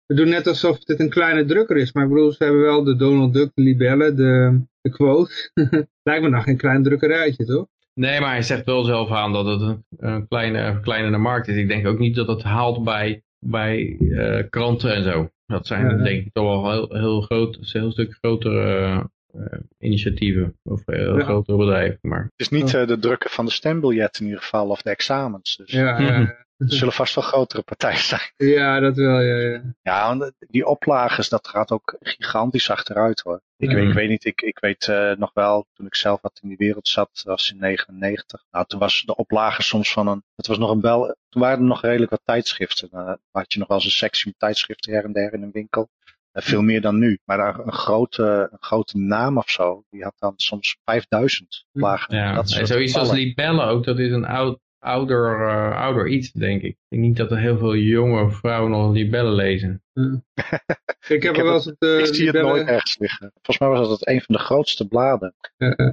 We doen net alsof dit een kleine drukker is, maar ik bedoel, ze hebben wel de Donald Duck, de libellen, de, de quote. Lijkt me nog geen klein drukkerijtje, toch? Nee, maar hij zegt wel zelf aan dat het een, een kleine, kleinere markt is. Ik denk ook niet dat het haalt bij, bij uh, kranten en zo. Dat zijn ja, denk ik toch wel heel, heel groot, een heel stuk grotere uh, initiatieven of heel ja. grotere bedrijven. Maar... Het is niet uh, de drukken van de stembiljetten in ieder geval of de examens. Dus. Ja, ja. Er zullen vast wel grotere partijen zijn. Ja, dat wel, ja. Ja, ja want die oplages, dat gaat ook gigantisch achteruit hoor. Ik, weet, ik weet niet, ik, ik weet uh, nog wel, toen ik zelf wat in die wereld zat, dat was in 99. Nou, toen was de oplage soms van een, het was nog een bel, toen waren er nog redelijk wat tijdschriften. Dan had je nog wel eens een sectie met tijdschriften her en der in een winkel. Uh, veel meer dan nu. Maar een grote, een grote naam of zo, die had dan soms 5000 oplagen. Ja, dat en zoiets als libellen ook, dat is een oud ouder, uh, ouder iets, denk ik. Ik denk niet dat er heel veel jonge vrouwen nog libellen lezen. ik heb wel eens het, uh, Ik zie het nooit ergens liggen. Volgens mij was dat een van de grootste bladen.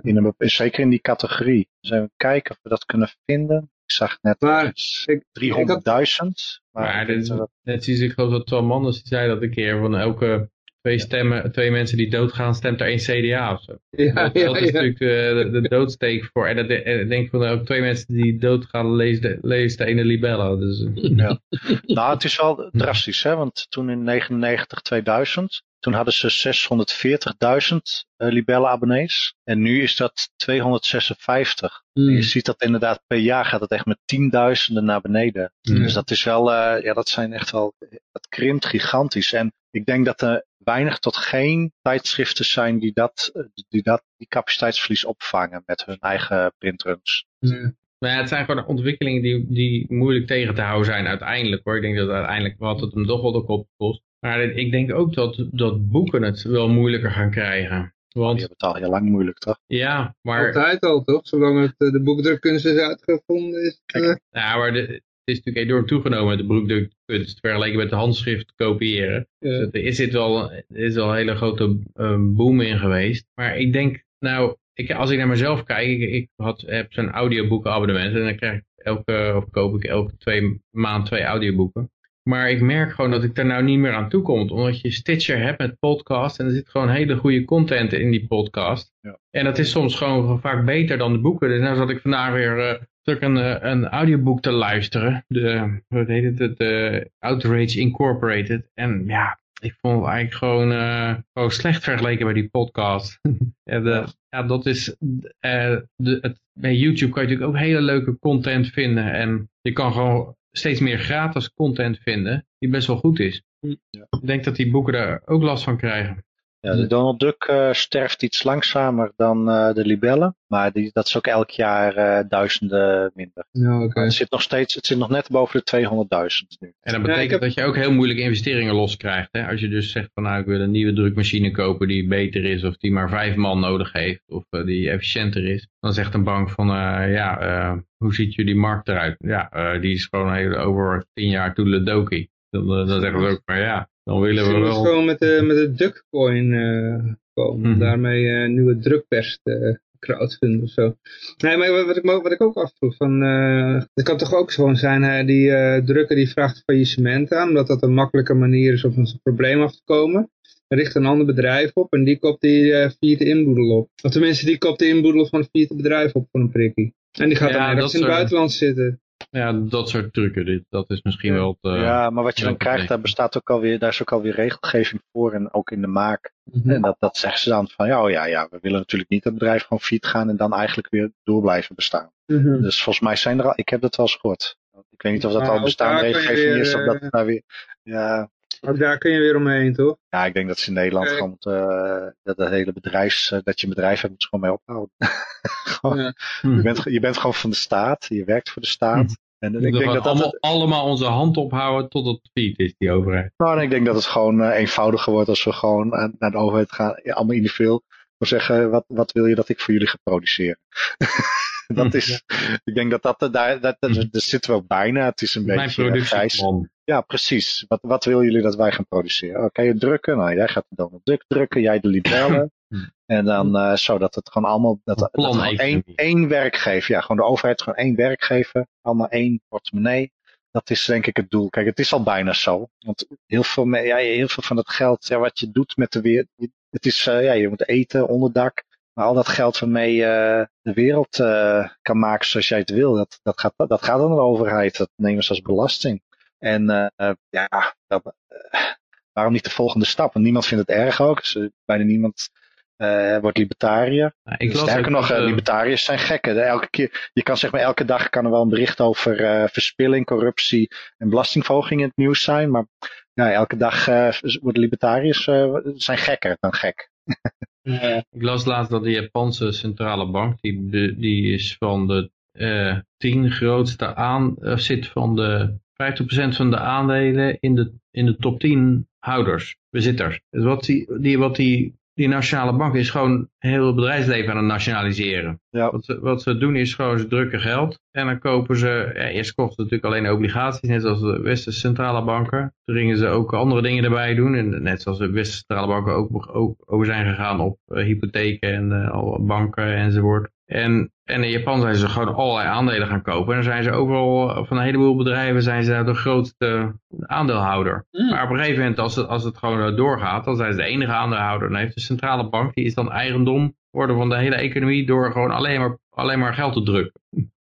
In een, zeker in die categorie. Dus even kijken of we dat kunnen vinden. Ik zag net 300.000. Maar, maar dit, net zie ik geloof dat Tom Manders zei dat een keer van elke twee, stemmen, twee mensen die doodgaan, stemt er één CDA of zo. Ja, dat, ja, dat is natuurlijk de, de, doodsteek voor. En, dat, en denk van ook twee mensen die doodgaan, leest de, leest de ene libella. Dus. Ja. nou, het is wel drastisch, hè? want toen in 99, 2000, toen hadden ze 640.000 uh, libelle abonnees. En nu is dat 256. Mm. Je ziet dat inderdaad per jaar gaat het echt met tienduizenden naar beneden. Mm. Dus dat is wel, uh, ja dat zijn echt wel, dat krimpt gigantisch. En ik denk dat er weinig tot geen tijdschriften zijn die dat, die dat die capaciteitsverlies opvangen met hun eigen printruns. Mm. Maar ja, het zijn gewoon ontwikkelingen die, die moeilijk tegen te houden zijn uiteindelijk hoor. Ik denk dat uiteindelijk wat het hem toch wel de kop kost. Maar ik denk ook dat, dat boeken het wel moeilijker gaan krijgen. Want, die hebben het al heel lang moeilijk, toch? Ja, maar... Altijd al, toch? Zolang het, eh, de boekdrukkunst is uitgevonden is. Uh... Ja, maar de, het is natuurlijk enorm toegenomen, de boekdrukkunst, vergeleken met de handschrift kopiëren. Ja. Dus er is, dit wel, er is al een hele grote um, boom in geweest. Maar ik denk, nou, ik, als ik naar mezelf kijk, ik, ik had, heb zo'n audioboekenabonnement en dan krijg ik elke, of koop ik elke twee maand twee audioboeken. Maar ik merk gewoon dat ik daar nou niet meer aan toe kom. Omdat je Stitcher hebt met podcast. En er zit gewoon hele goede content in die podcast. Ja. En dat is soms gewoon vaak beter dan de boeken. Dus nou zat ik vandaag weer uh, een, uh, een audioboek te luisteren. De, wat heet het? De Outrage Incorporated. En ja, ik vond het eigenlijk gewoon, uh, gewoon slecht vergeleken bij die podcast. ja, de, ja, dat is... de, het, bij YouTube kan je natuurlijk ook hele leuke content vinden. En je kan gewoon steeds meer gratis content vinden die best wel goed is. Ja. Ik denk dat die boeken daar ook last van krijgen. Ja, de Donald Duck uh, sterft iets langzamer dan uh, de libellen. Maar die, dat is ook elk jaar uh, duizenden minder. Ja, okay. Het zit nog steeds, het zit nog net boven de 200.000 nu. En dat betekent ja, heb... dat je ook heel moeilijk investeringen loskrijgt. Hè? Als je dus zegt van nou ik wil een nieuwe drukmachine kopen die beter is. Of die maar vijf man nodig heeft. Of die efficiënter is. Dan zegt een bank van ja hoe ziet jullie markt eruit? Ja die is gewoon heel, over tien jaar toedeledokie. Dan, dan zeggen ze ook maar ja dan willen we wel... gewoon met de, met de Duckcoin uh, komen. Mm Daarmee uh, nieuwe drukpers te crowdfunden of zo. Nee, maar wat ik, wat ik ook afvroeg, van, uh, het kan toch ook gewoon zijn, die drukker die vraagt faillissement aan, omdat dat een makkelijke manier is om van zijn probleem af te komen. Er richt een ander bedrijf op en die koopt die uh, vierde inboedel op. Of tenminste, die koopt de inboedel van het vierde bedrijf op voor een prikkie. En die gaat ja, dan ergens in het buitenland zitten. Ja, dat soort trucken, dat is misschien wel... Te, ja, maar wat je dan krijgt, daar bestaat ook alweer, daar is ook alweer regelgeving voor en ook in de maak. Mm En dat, dat zeggen ze dan van, ja, oh ja, ja, we willen natuurlijk niet dat bedrijf gewoon fiet gaan en dan eigenlijk weer door blijven bestaan. Mm -hmm. Dus volgens mij zijn er al, ik heb dat wel eens gehoord. Ik weet niet of dat al bestaande regelgeving is, of dat daar weer, ja... Ook daar kun je weer omheen, toch? Ja, ik denk dat ze in Nederland uh, gewoon, uh, dat het hele bedrijfs, uh, dat je een bedrijf hebt, moet gewoon mee ophouden. gewoon, ja. je, bent, je bent gewoon van de staat, je werkt voor de staat. En ik denk dat allemaal, dat allemaal onze hand ophouden tot het feed is, die overheid. Nou, ik denk dat het gewoon uh, eenvoudiger wordt als we gewoon naar de overheid gaan, ja, allemaal individueel, maar zeggen, wat, wat wil je dat ik voor jullie ga produceren? dat is, ik denk dat dat, daar, dat, dat, dat, zitten we ook bijna, het is een Mijn beetje grijs. Ja, precies. Wat, wat willen jullie dat wij gaan produceren? Oké, je drukken? Nou, jij gaat dan de druk drukken, jij de libellen. En dan uh, zodat het gewoon allemaal dat, dat gewoon één, één werkgever, ja, gewoon de overheid gewoon één werkgever, allemaal één portemonnee. Dat is denk ik het doel. Kijk, het is al bijna zo. Want heel veel, ja, heel veel van dat geld, ja, wat je doet met de weer, het is, uh, ja, je moet eten, onderdak. Maar al dat geld waarmee je uh, de wereld uh, kan maken zoals jij het wil, dat, dat, gaat, dat gaat aan de overheid. Dat nemen ze als belasting. En uh, ja, dat, waarom niet de volgende stap? Want niemand vindt het erg ook. Dus, bijna niemand uh, wordt libertariër. Ja, ik Sterker nog, uh, libertariërs zijn gekken. Elke keer, je kan zeg maar elke dag kan er wel een bericht over uh, verspilling, corruptie en belastingverhoging in het nieuws zijn. Maar ja, elke dag worden libertariërs zijn gekker dan gek. ik las laatst dat de Japanse centrale bank, die, die is van de tien grootste aan, zit van de 50% van de aandelen in de, in de top 10 houders, bezitters. Dus wat die, die, wat die die nationale bank is gewoon heel het bedrijfsleven aan het nationaliseren. Ja. Wat, ze, wat ze doen is gewoon ze drukken geld en dan kopen ze, ja, eerst kochten ze natuurlijk alleen obligaties, net zoals de westerse centrale banken. Toen gingen ze ook andere dingen erbij doen en net zoals de westerse centrale banken ook, ook over zijn gegaan op uh, hypotheken en uh, al banken enzovoort. En, en in Japan zijn ze gewoon allerlei aandelen gaan kopen. En dan zijn ze overal, van een heleboel bedrijven, zijn ze de grootste aandeelhouder. Mm. Maar op een gegeven moment, als het, als het gewoon doorgaat, dan zijn ze de enige aandeelhouder. Dan heeft de centrale bank, die is dan eigendom worden van de hele economie door gewoon alleen maar, alleen maar geld te drukken. Mm.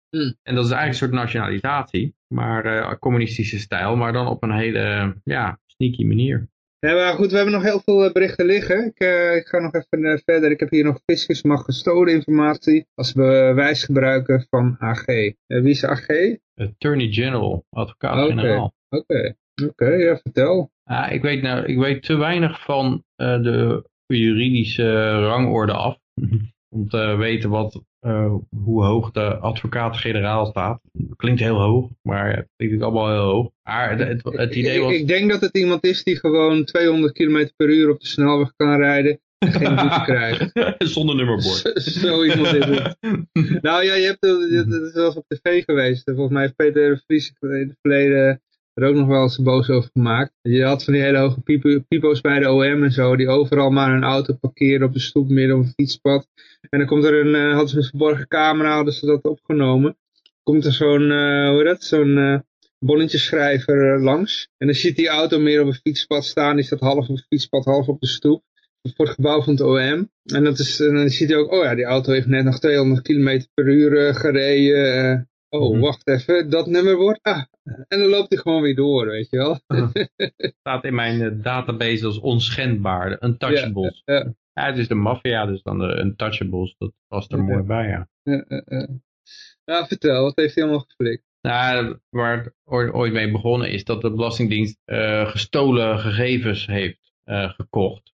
En dat is eigenlijk een soort nationalisatie, maar uh, communistische stijl, maar dan op een hele, ja, sneaky manier. Ja, maar goed, we hebben nog heel veel berichten liggen. Ik, uh, ik ga nog even uh, verder. Ik heb hier nog fiscus mag gestolen informatie als bewijs gebruiken van AG. Uh, wie is AG? Attorney General, advocaat-generaal. Oké, oké, ja, vertel. Ja, ik, weet nou, ik weet te weinig van de juridische rangorde af. om te weten wat, uh, hoe hoog de advocaat-generaal staat. Klinkt heel hoog, maar het klinkt allemaal heel hoog. Maar het, idee was... Ik, ik, denk dat het iemand is die gewoon 200 km per uur op de snelweg kan rijden en geen boete krijgt. Zonder nummerbord. Zo iemand is het. nou ja, je hebt het zelfs op tv geweest. Volgens mij heeft Peter Vries in het verleden er ook nog wel eens boos over gemaakt. Je had van die hele hoge pipo's bij de OM en zo, die overal maar een auto parkeren op de stoep midden op een fietspad. En dan komt er een, uh, hadden ze een verborgen camera, hadden ze dat opgenomen. Komt er zo'n, uh, hoe dat, zo'n uh, langs. En dan ziet die auto meer op een fietspad staan, die staat half op het fietspad, half op de stoep. Voor het gebouw van het OM. En, dat is, dan ziet hij ook, oh ja, die auto heeft net nog 200 km per uur gereden. Oh, wacht even, dat nummerbord? Ah, en dan loopt hij gewoon weer door, weet je wel. staat in mijn uh, database als onschendbaar, untouchables. Ja, ja. ja, het is de maffia, dus dan de untouchables, dat past er ja. mooi bij, ja. Ja, vertel, wat heeft hij allemaal geflikt? Nou, waar het ooit mee begonnen is dat de Belastingdienst uh, gestolen gegevens heeft uh, gekocht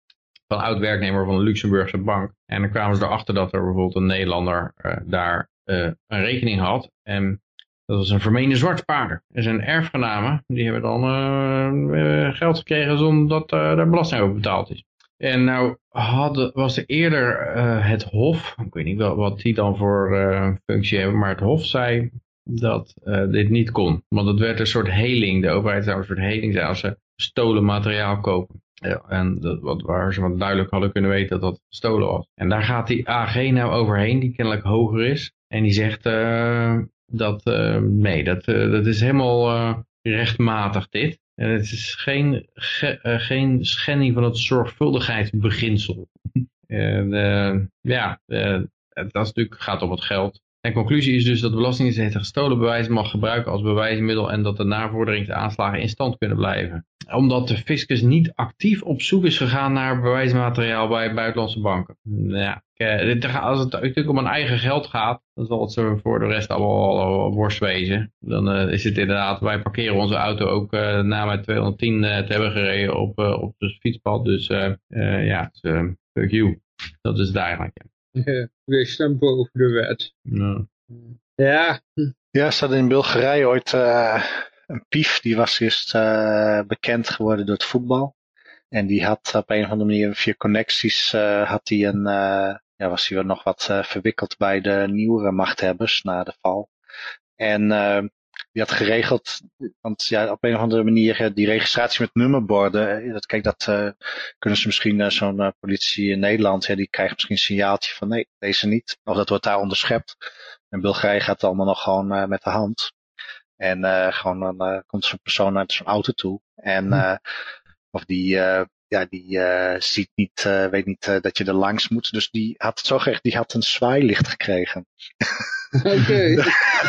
van oud-werknemer van een Luxemburgse bank. En dan kwamen ze erachter dat er bijvoorbeeld een Nederlander daar een rekening had. En dat was een vermeende zwartpaarder. En zijn erfgenamen, die hebben dan uh, geld gekregen zonder dat uh, daar belasting over betaald is. En nou was er eerder het Hof, ik weet niet wel wat die dan voor functie hebben, maar het Hof zei dat dit niet kon. Want het werd een soort heling, de overheid zou een soort heling zijn als ze gestolen materiaal kopen. Ja, en dat, wat, waar ze wat duidelijk hadden kunnen weten dat dat gestolen was. En daar gaat die AG nou overheen, die kennelijk hoger is. En die zegt, dat, uh, nee, dat, uh, dat is helemaal rechtmatig dit. En het is geen, ge, geen schending van het zorgvuldigheidsbeginsel. en, ja, dat is natuurlijk, gaat om het geld. En conclusie is dus dat de Belastingdienst het gestolen bewijs mag gebruiken als bewijsmiddel en dat de navorderingsaanslagen in stand kunnen blijven. Omdat de fiscus niet actief op zoek is gegaan naar bewijsmateriaal bij buitenlandse banken. Ja, als het natuurlijk om een eigen geld gaat, dan zal het zo voor de rest allemaal al worst wezen. Dan uh, is het inderdaad, wij parkeren onze auto ook uh, na met 210 uh, te hebben gereden op, op het fietspad. Dus ja, fuck you. Dat is het eigenlijk. Ja, wees dan boven de wet. No. Ja. Ja, er staat in Bulgarije ooit uh, een pief, die was eerst uh, bekend geworden door het voetbal. En die had op een of andere manier via connecties uh, had hij een, ja, was hij wel nog wat verwikkeld bij de nieuwere machthebbers na de val. En die had geregeld, want ja, op een of andere manier die registratie met nummerborden, dat, kijk, dat uh, kunnen ze misschien, uh, zo'n uh, politie in Nederland, ja, die krijgt misschien een signaaltje van nee, deze niet. Of dat wordt daar onderschept. En Bulgarije gaat het allemaal nog gewoon met de hand. En gewoon dan komt zo'n persoon naar zo'n auto toe. En hm. of die, ja, die ziet niet, weet niet dat je er langs moet. Dus die had het zo geregeld, die had een zwaailicht gekregen. Oké. Okay.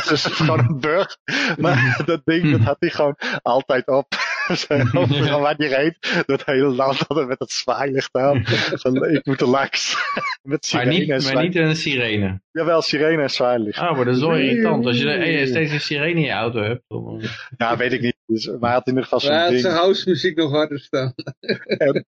dus gewoon een burg. Maar dat ding, dat had hij gewoon altijd op. Overal waar hij reed, dat hele land hadden met het zwaailicht aan. Van, ik moet er langs. met sirene maar niet, maar niet een sirene. Jawel, sirene en zwaailicht. Oh, maar dat is wel irritant. Als je steeds een sirene in je auto hebt. Dan... Ja, weet ik niet. Dus, maar hij had in ieder geval zo'n ding. Ja, zijn house muziek nog harder staan. en,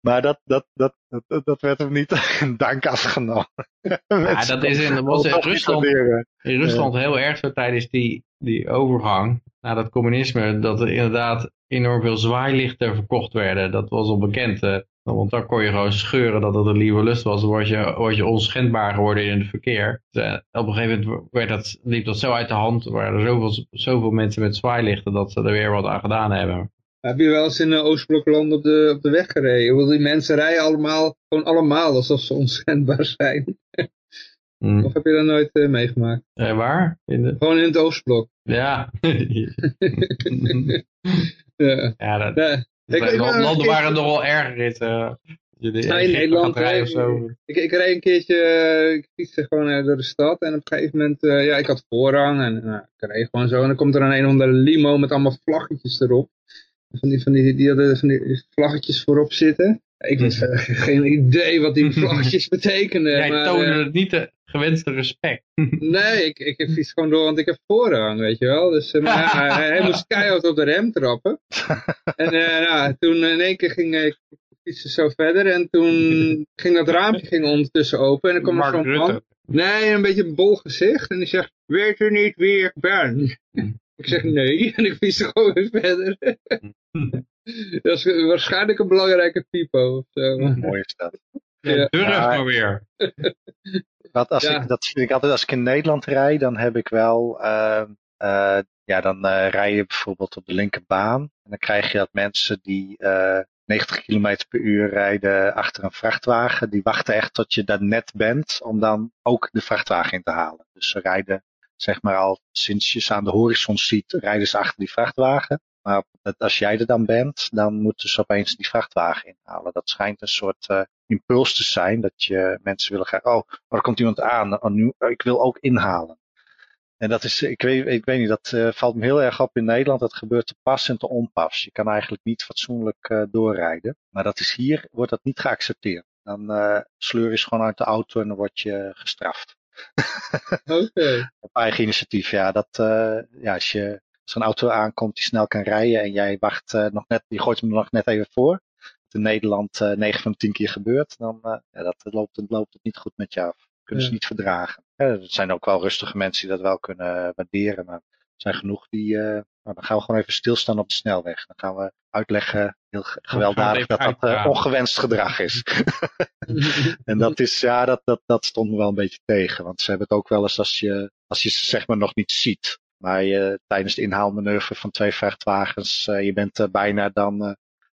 maar dat, dat, dat, dat, dat werd hem niet in dank afgenomen. Ja, dat is in, was in Rusland, in Rusland heel erg zo tijdens die, die overgang naar dat communisme. Dat er inderdaad enorm veel zwaailichten verkocht werden. Dat was al bekend. Want dan kon je gewoon scheuren dat het een lieve lust was. Dan word je, word je onschendbaar geworden in het verkeer. Dus, eh, op een gegeven moment werd dat, liep dat zo uit de hand. Er waren er zoveel, zoveel mensen met zwaailichten dat ze er weer wat aan gedaan hebben. Heb je wel eens in uh, Oostblokland op de, op de weg gereden? Want die mensen rijden allemaal, gewoon allemaal alsof ze onschendbaar zijn. Hm. Of heb je dat nooit eh, meegemaakt? Eh, waar? In de... Gewoon in het Oostblok. Ja. Ja. ja, dat, Ja. Ik- ik ben landen keer- waren nog wel erger. Is, uh, je de, Nou, in Nederland rijden of eh, zo. Ik, ik reed een keertje, eh, ik fietste gewoon eh, door de stad en op een gegeven moment, eh, ja, ik had voorrang en nou, ik reed gewoon zo en dan komt er een een of andere limo met allemaal vlaggetjes erop. Van die, van die, die hadden van die vlaggetjes voorop zitten. Ik had verder geen idee wat die vlaggetjes betekenden. Jij maar, toonde eh, het niet de gewenste respect. nee, ik, ik fiets gewoon door, want ik heb voorrang, weet je wel. Dus, eh, maar hij, hij moest keihard op de rem trappen. En eh, nou, toen in één keer ging ik fietsen zo verder en toen ging dat raampje ging ondertussen open en dan kwam er zo'n man. Nee, een beetje een bol gezicht. En die zegt, weet u niet wie ik ben? Ik zeg nee, en ik fiets er gewoon weer verder. dat is waarschijnlijk een belangrijke typo of zo. Mooi is dat. Ja. Durf Ja. maar weer. Wat als Ja. ik, dat vind ik altijd als ik in Nederland rijd, dan heb ik wel, ehm, eh, ja, dan eh, rij je bijvoorbeeld op de linkerbaan. En dan krijg je dat mensen die eh 90 km per uur rijden achter een vrachtwagen, die wachten echt tot je daar net bent om dan ook de vrachtwagen in te halen. Dus ze rijden zeg maar al sinds je ze aan de horizon ziet, rijden ze achter die vrachtwagen. Maar als jij er dan bent, dan moeten ze opeens die vrachtwagen inhalen. Dat schijnt een soort eh, impuls te zijn, dat je mensen willen gaan, oh, maar er komt iemand aan, oh, nu, oh, ik wil ook inhalen. En dat is, ik weet, ik weet niet, dat eh, valt me heel erg op in Nederland. Dat gebeurt te pas en te onpas. Je kan eigenlijk niet fatsoenlijk eh, doorrijden. Maar dat is hier, wordt dat niet geaccepteerd. Dan sleur je gewoon uit de auto en dan word je gestraft. Oké. Op eigen initiatief, ja. Dat, eh, ja als, je, een auto aankomt die snel kan rijden en jij wacht eh, nog net, je gooit hem nog net even voor. Wat in Nederland eh 9 van de 10 keer gebeurt, dan eh, ja, dat, loopt, het loopt het niet goed met je af. Kunnen ze niet verdragen. Ja, er zijn ook wel rustige mensen die dat wel kunnen waarderen, maar er zijn genoeg die, eh, nou, dan gaan we gewoon even stilstaan op de snelweg. Dan gaan we uitleggen, heel ge- gewelddadig, dat dat eh, ongewenst gedrag is. En dat is, ja, dat, dat, dat stond me wel een beetje tegen. Want ze hebben het ook wel eens als je, als je ze zeg maar nog niet ziet. Maar je tijdens de inhaalmanoeuvre van twee vrachtwagens, eh, je bent er bijna, dan, eh,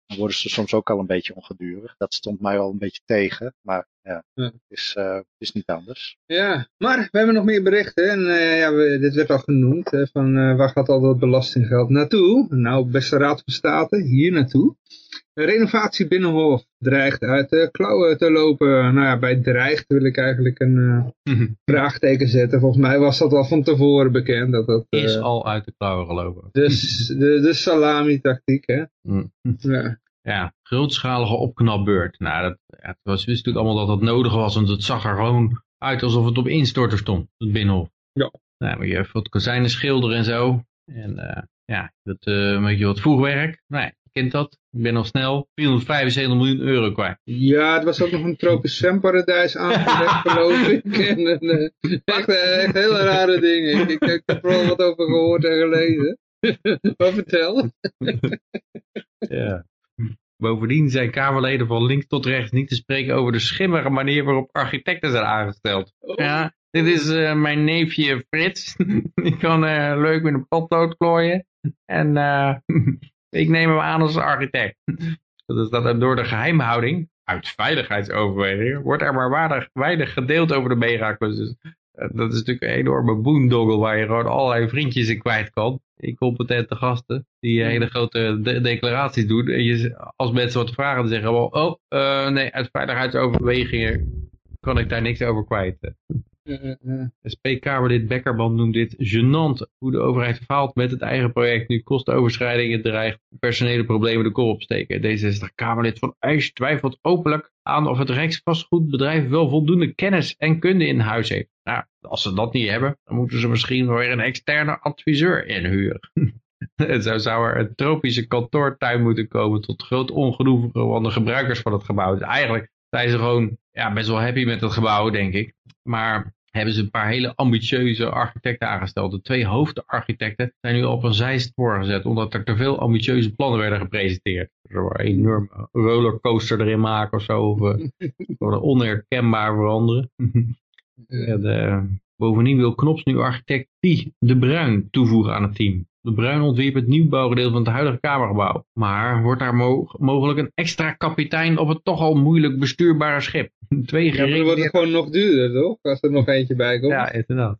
dan worden ze soms ook al een beetje ongedurig. Dat stond mij wel een beetje tegen. Maar ja, het is, eh, het is niet anders. Ja, maar we hebben nog meer berichten. En eh, ja, we, dit werd al genoemd. Hè, van eh, waar gaat al dat belastinggeld naartoe? Nou, beste Raad van State, hier naartoe. Renovatie Binnenhof dreigt uit de klauwen te lopen. Nou ja, bij dreigt wil ik eigenlijk een eh, vraagteken zetten. Volgens mij was dat al van tevoren bekend. Dat dat, eh, Is al uit de klauwen gelopen. de, de, de salami-tactiek, hè. Mm. Ja. Ja, grootschalige opknapbeurt. Nou, dat, ja, het was, wist natuurlijk allemaal dat dat nodig was, want het zag er gewoon uit alsof het op instorten stond, het binnenhof. Ja. Nou, maar je hebt wat kozijnen schilderen en zo. En eh, ja, dat eh, een beetje wat voegwerk. Nou ja, je kent dat. Ik ben al snel 475 miljoen euro kwijt. ja, het was ook nog een tropisch zwemparadijs aangelegd, geloof ik. En, eh, echt, eh, echt hele rare dingen. Ik, heb er wel wat over gehoord en gelezen. maar vertel. Ja. Bovendien zijn Kamerleden van links tot rechts niet te spreken over de schimmige manier waarop architecten zijn aangesteld. Ja, dit is eh, mijn neefje Frits. Die kan eh, leuk met een potlood klooien. En eh, ik neem hem aan als architect. Dat is dat door de geheimhouding, uit veiligheidsoverwegingen, wordt er maar weinig, weinig gedeeld over de megacluses. Eh, dat is natuurlijk een enorme boondoggle waar je gewoon allerlei vriendjes in kwijt kan. Incompetente gasten die hele grote de- declaraties doen. En je, als mensen wat vragen, dan zeggen wel, oh, eh, nee, uit veiligheidsoverwegingen kan ik daar niks over kwijt. Eh, eh, SP-Kamerlid Beckerman noemt dit gênant hoe de overheid faalt met het eigen project. Nu kostenoverschrijdingen dreigt personele problemen de kop opsteken. D66-Kamerlid van IJs twijfelt openlijk aan of het Rijksvastgoedbedrijf wel voldoende kennis en kunde in huis heeft. Nou, als ze dat niet hebben, dan moeten ze misschien weer een externe adviseur inhuren. En Zo zou er een tropische kantoortuin moeten komen tot groot ongenoegen van de gebruikers van het gebouw. Dus eigenlijk zijn ze gewoon ja, best wel happy met het gebouw, denk ik. Maar hebben ze een paar hele ambitieuze architecten aangesteld. De twee hoofdarchitecten zijn nu op een zijspoor gezet, omdat er te veel ambitieuze plannen werden gepresenteerd. Er een enorme rollercoaster erin maken of zo, of uh, onherkenbaar veranderen. de, bovendien wil Knops nu architect Pie de Bruin toevoegen aan het team. De Bruin ontwierp het nieuwbouwgedeelte van het huidige Kamergebouw. Maar wordt daar mogelijk een extra kapitein op het toch al moeilijk bestuurbare schip. Twee ja, maar dan wordt het gewoon nog duurder, toch? Als er nog eentje bij komt. Ja, inderdaad.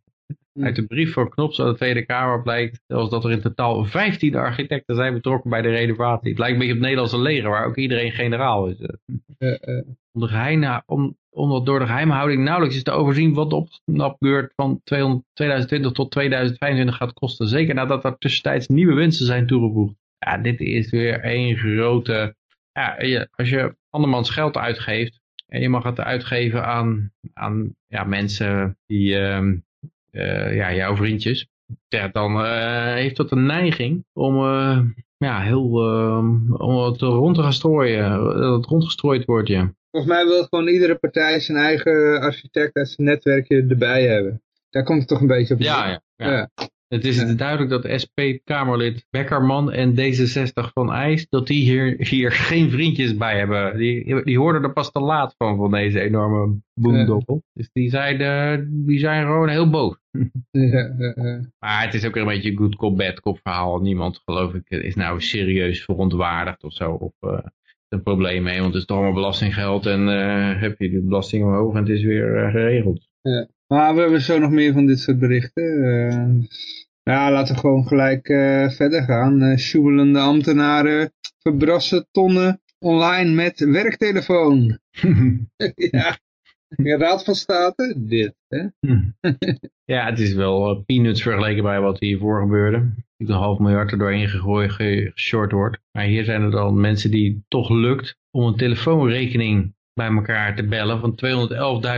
Uit de brief voor Knops aan de Tweede Kamer blijkt zelfs dat er in totaal 15 architecten zijn betrokken bij de renovatie. Het lijkt een beetje op het Nederlandse leger, waar ook iedereen generaal is. Uh, uh. Om de geheim, om, omdat door de geheimhouding nauwelijks is te overzien wat de opknapbeurt van 2020 tot 2025 gaat kosten. Zeker nadat er tussentijds nieuwe winsten zijn toegevoegd. Ja, dit is weer één grote... Ja, als je andermans geld uitgeeft en je mag het uitgeven aan, aan ja, mensen die, uh, ja, jouw vriendjes, ja, dan uh, heeft dat een neiging om uh, ja, heel, om het rond te gaan strooien, dat het rondgestrooid wordt, ja. Volgens mij wil gewoon iedere partij zijn eigen architect uit zijn netwerkje erbij hebben. Daar komt het toch een beetje op. Ja, ja, ja. ja. Het is ja. duidelijk dat SP-Kamerlid Beckerman en D66 van IJs, dat die hier, hier geen vriendjes bij hebben. Die, die hoorden er pas te laat van, van deze enorme boemdoppel. Ja. Dus die zijn, die zijn gewoon heel boos. Ja, maar het is ook weer een beetje een good cop, bad cop verhaal. Niemand, geloof ik, is nou serieus verontwaardigd of zo. Of uh, een probleem mee, want het is toch allemaal belastinggeld en uh, heb je de belasting omhoog en het is weer uh, geregeld. Ja. Maar we hebben zo nog meer van dit soort berichten. Uh, ja, laten we gewoon gelijk uh, verder gaan. Uh, ambtenaren verbrassen tonnen online met werktelefoon. ja. Raad van State, dit. Hè? ja, het is wel peanuts vergeleken bij wat hiervoor gebeurde. Een half miljard er doorheen gegooid, geshort wordt. Maar hier zijn er dan mensen die toch lukt om een telefoonrekening bij elkaar te bellen van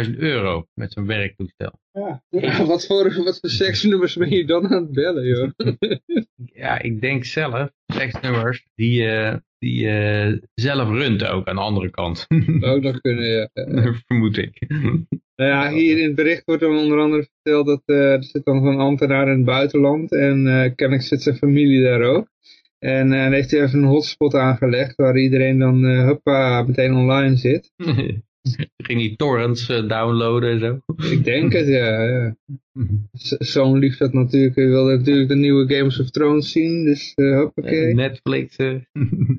211.000 euro met zo'n werktoestel. Ja, wat voor, wat voor seksnummers ben je dan aan het bellen, joh? ja, ik denk zelf, seksnummers die, uh, die uh, zelf runt ook aan de andere kant. ook nog kunnen, ja. Vermoed ik. Nou ja, hier in het bericht wordt dan onder andere verteld dat uh, er zit dan zo'n ambtenaar in het buitenland en kennelijk zit zijn familie daar ook. En uh, dan heeft hij even een hotspot aangelegd waar iedereen dan uh, huppa meteen online zit. Ging die torrents uh, downloaden en zo? Ik denk het, ja. ja. Zo'n lief dat natuurlijk, wilde natuurlijk de nieuwe Games of Thrones zien, dus hoppakee. Netflix.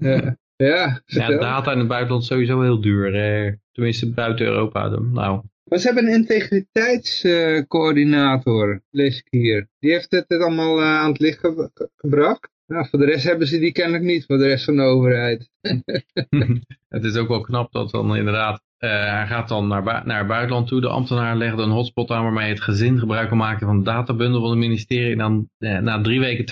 ja. Ja, ja, data in het buitenland sowieso heel duur. tenminste buiten Europa dan. Nou. Maar ze hebben een integriteitscoördinator, lees ik hier. Die heeft het, het allemaal aan het licht ge gebracht. Nou, voor de rest hebben ze die kennelijk niet, voor de rest van de overheid. het is ook wel knap dat dan inderdaad, uh, hij gaat dan naar, bu naar het buitenland toe. De ambtenaar legt een hotspot aan waarmee het gezin gebruik kan maken van de databundel van het ministerie. En dan uh, na drie weken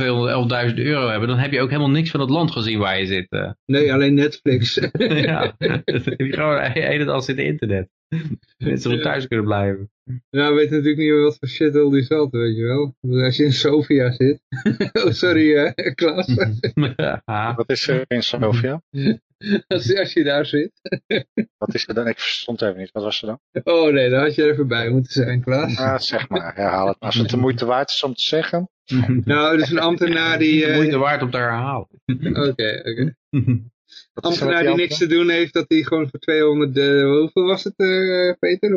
211.000 euro hebben. Dan heb je ook helemaal niks van het land gezien waar je zit. Uh. Nee, alleen Netflix. ja, je gewoon het als in het internet. Mensen ja. thuis kunnen blijven. Ja, we weten natuurlijk niet wat voor shit al die zat, weet je wel. Als je in Sofia zit. oh, sorry, uh, Klaas. wat is er in Sofia? als, als je daar zit. wat is er dan? Ik verstond even niet. Wat was er dan? Oh nee, daar had je er even bij moeten zijn, Klaas. Ja, zeg maar. Herhaal het. Als het de moeite waard is om te zeggen. nou, dus een ambtenaar die... Uh... De moeite waard om te herhalen. Oké, oké ambtenaar die niks te doen heeft, dat hij gewoon voor 200, uh, hoeveel was het uh, Peter?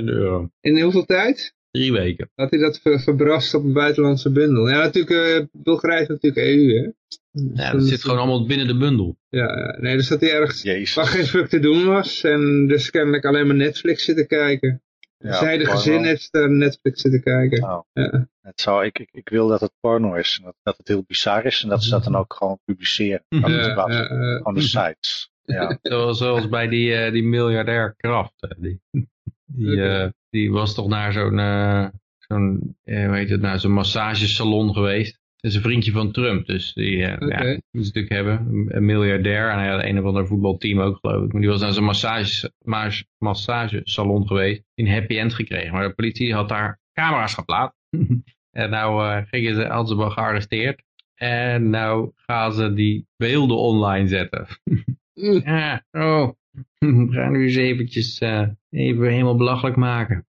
211.000 euro. In hoeveel tijd? Drie weken. Had hij dat ver, verbrast op een buitenlandse bundel. Ja, natuurlijk, uh, Bulgarije natuurlijk EU, hè? Ja, dat zit gewoon allemaal binnen de bundel. Ja, nee, dus dat hij ergens Jezus. waar geen fuck te doen was. En dus kennelijk alleen maar Netflix zitten kijken. Ja, Zij de gezin heeft naar Netflix zitten kijken. Oh. Ja. Het zou, ik, ik, ik wil dat het porno is. Dat, dat het heel bizar is. En dat ze dat dan ook gewoon publiceren. Ja, ja, Van de sites. Ja. zoals, zoals bij die, uh, die miljardair Kraft. Die, die, uh, die was toch naar zo'n uh, zo'n uh, weet het nou, zo'n massagesalon geweest. Dat is een vriendje van Trump, dus die uh, okay. ja, moet natuurlijk hebben. Een miljardair en hij had een of ander voetbalteam ook geloof ik. Maar die was naar zo'n massage, massagesalon geweest. Die een happy end gekregen. Maar de politie had daar camera's geplaatst. en nou uh, gingen ze, hadden ze gearresteerd. En nou gaan ze die beelden online zetten. ja, oh, we gaan nu eens eventjes uh, even helemaal belachelijk maken.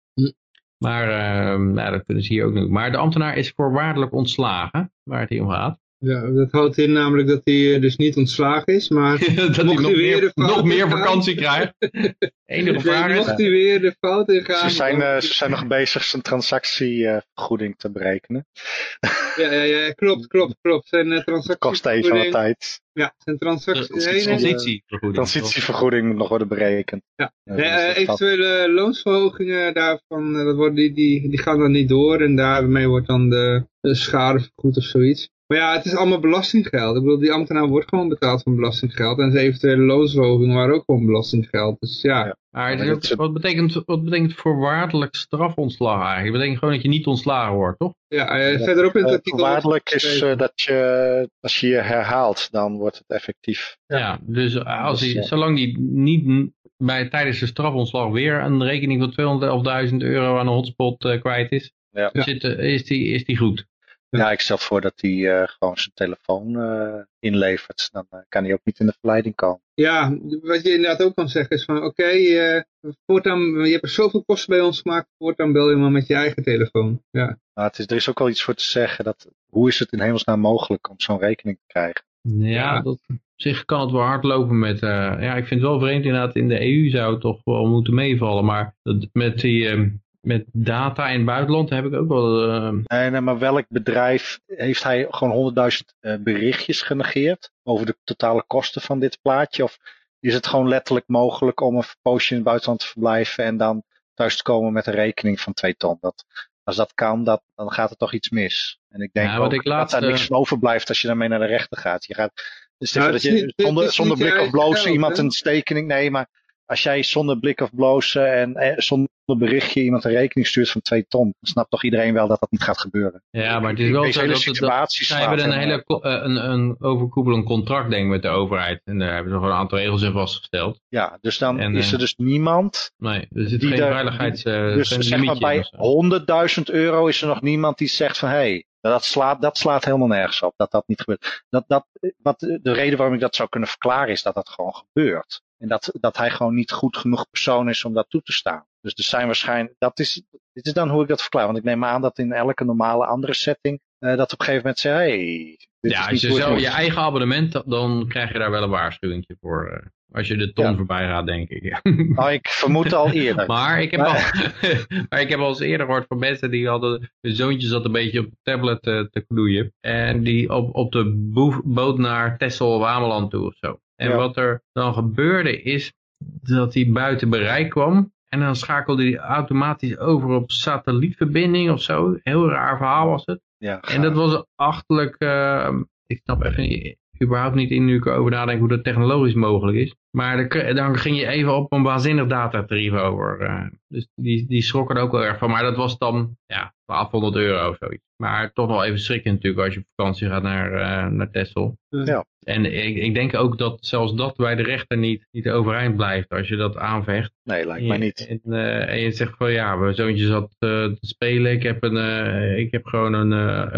Maar uh, nou, dat kunnen ze hier ook doen. Maar de ambtenaar is voorwaardelijk ontslagen, waar het hier om gaat. Ja, dat houdt in namelijk dat hij dus niet ontslagen is, maar dat hij nog meer, nog meer vakantie krijgt. Enige vraag is... Mocht hij weer de fout ingaan... Ze zijn, uh, ze zijn nog bezig zijn transactievergoeding te berekenen. ja, ja, ja, klopt, klopt, klopt. Zijn uh, transactievergoeding... Kost even wat tijd. Ja, zijn transactie... transitievergoeding. Transitievergoeding moet nog worden berekend. Ja, ja uh, eventuele loonsverhogingen daarvan, dat worden, die, die, die gaan dan niet door en daarmee wordt dan de, de schade vergoed of zoiets. Maar ja, het is allemaal belastinggeld. Ik bedoel, die ambtenaar wordt gewoon betaald van belastinggeld. En zijn eventuele loonsverhogingen waren ook gewoon belastinggeld. Dus ja. ja. Maar wat, betekent, wat betekent voorwaardelijk strafontslag eigenlijk? Dat betekent gewoon dat je niet ontslagen wordt, toch? Ja, uh, verderop in het artikel... Voorwaardelijk is uh, dat je, als je je herhaalt, dan wordt het effectief. Ja, ja dus als hij, dus, zolang die niet bij, tijdens de strafontslag weer een rekening van 211.000 euro aan een hotspot uh, kwijt is, ja. zit, is, die, is die goed. Ja, ik stel voor dat hij uh, gewoon zijn telefoon uh, inlevert. Dan uh, kan hij ook niet in de verleiding komen. Ja, wat je inderdaad ook kan zeggen is van oké, okay, voortaan, je hebt er zoveel kosten bij ons gemaakt, voortaan bel je maar met je eigen telefoon. Ja. Nou, het is, er is ook wel iets voor te zeggen, dat, hoe is het in hemelsnaam mogelijk om zo'n rekening te krijgen? Ja, Dat, op zich kan het wel hard lopen met, ja ik vind het wel vreemd inderdaad, in de EU zou het toch wel moeten meevallen, maar dat, met die ehm, met data in het buitenland heb ik ook wel... Uh... Nee, nee, maar welk bedrijf heeft hij gewoon 100.000 uh, berichtjes genegeerd over de totale kosten van dit plaatje? Of is het gewoon letterlijk mogelijk om een poosje in het buitenland te verblijven en dan thuis te komen met een rekening van 2 ton? Dat, als dat kan, dat, dan gaat er toch iets mis. En ik denk ja, ook ik laatst, dat daar niks van overblijft als je daarmee naar de rechter gaat. Je gaat dus nou, dat je niet, zonder, zonder blik of blozen iemand een tekening... Nee, maar als jij zonder blik of blozen en eh, zonder berichtje iemand een rekening stuurt van 2 ton, dan snapt toch iedereen wel dat dat niet gaat gebeuren. Ja, maar het is wel zo dat, dat ze hebben een hele uh, een, een overkoepelend contract denk ik met de overheid en daar hebben ze gewoon een aantal regels in vastgesteld. Ja, dus dan is er dus niemand. Nee, er zit geen veiligheids. Uh, dus zeg maar bij 100.000 euro is er nog niemand die zegt van hé, hey, dat slaat, dat slaat helemaal nergens op dat dat niet gebeurt. Dat, dat, wat, de reden waarom ik dat zou kunnen verklaren is dat dat gewoon gebeurt. En dat, dat hij gewoon niet goed genoeg persoon is om dat toe te staan. Dus er zijn waarschijnlijk, dat is, dit is dan hoe ik dat verklaar. Want ik neem aan dat in elke normale andere setting, uh, dat op een gegeven moment zei, hey, dit ja, is als je zo je eigen abonnement, dan krijg je daar wel een waarschuwing voor. Uh, als je de ton ja. voorbij gaat, denk ik. Nou, ik vermoed al eerder. maar, ik heb al, maar ik heb al eens eerder gehoord van mensen die hadden, hun zoontje zat een beetje op de tablet te, te knoeien. En die op, op de boot naar Texel of Ameland toe of zo. En wat er dan gebeurde is dat hij buiten bereik kwam. En dan schakelde hij automatisch over op satellietverbinding of zo. Heel raar verhaal was het. Ja, en dat was achterlijk, uh, ik snap even überhaupt niet in nu ik over nadenk hoe dat technologisch mogelijk is. Maar dan ging je even op een waanzinnig datatarief over. Uh, dus die, die schrokken er ook wel erg van. Maar dat was dan ja, 1200 euro of zoiets. Maar toch wel even schrikken natuurlijk als je op vakantie gaat naar, uh, naar Texel. Ja. En ik, ik, denk ook dat zelfs dat bij de rechter niet, niet overeind blijft als je dat aanvecht. Nee, lijkt mij niet. En, uh, en, je zegt van ja, mijn zoontje zat uh, te spelen. Ik heb, een, uh, ik heb gewoon een,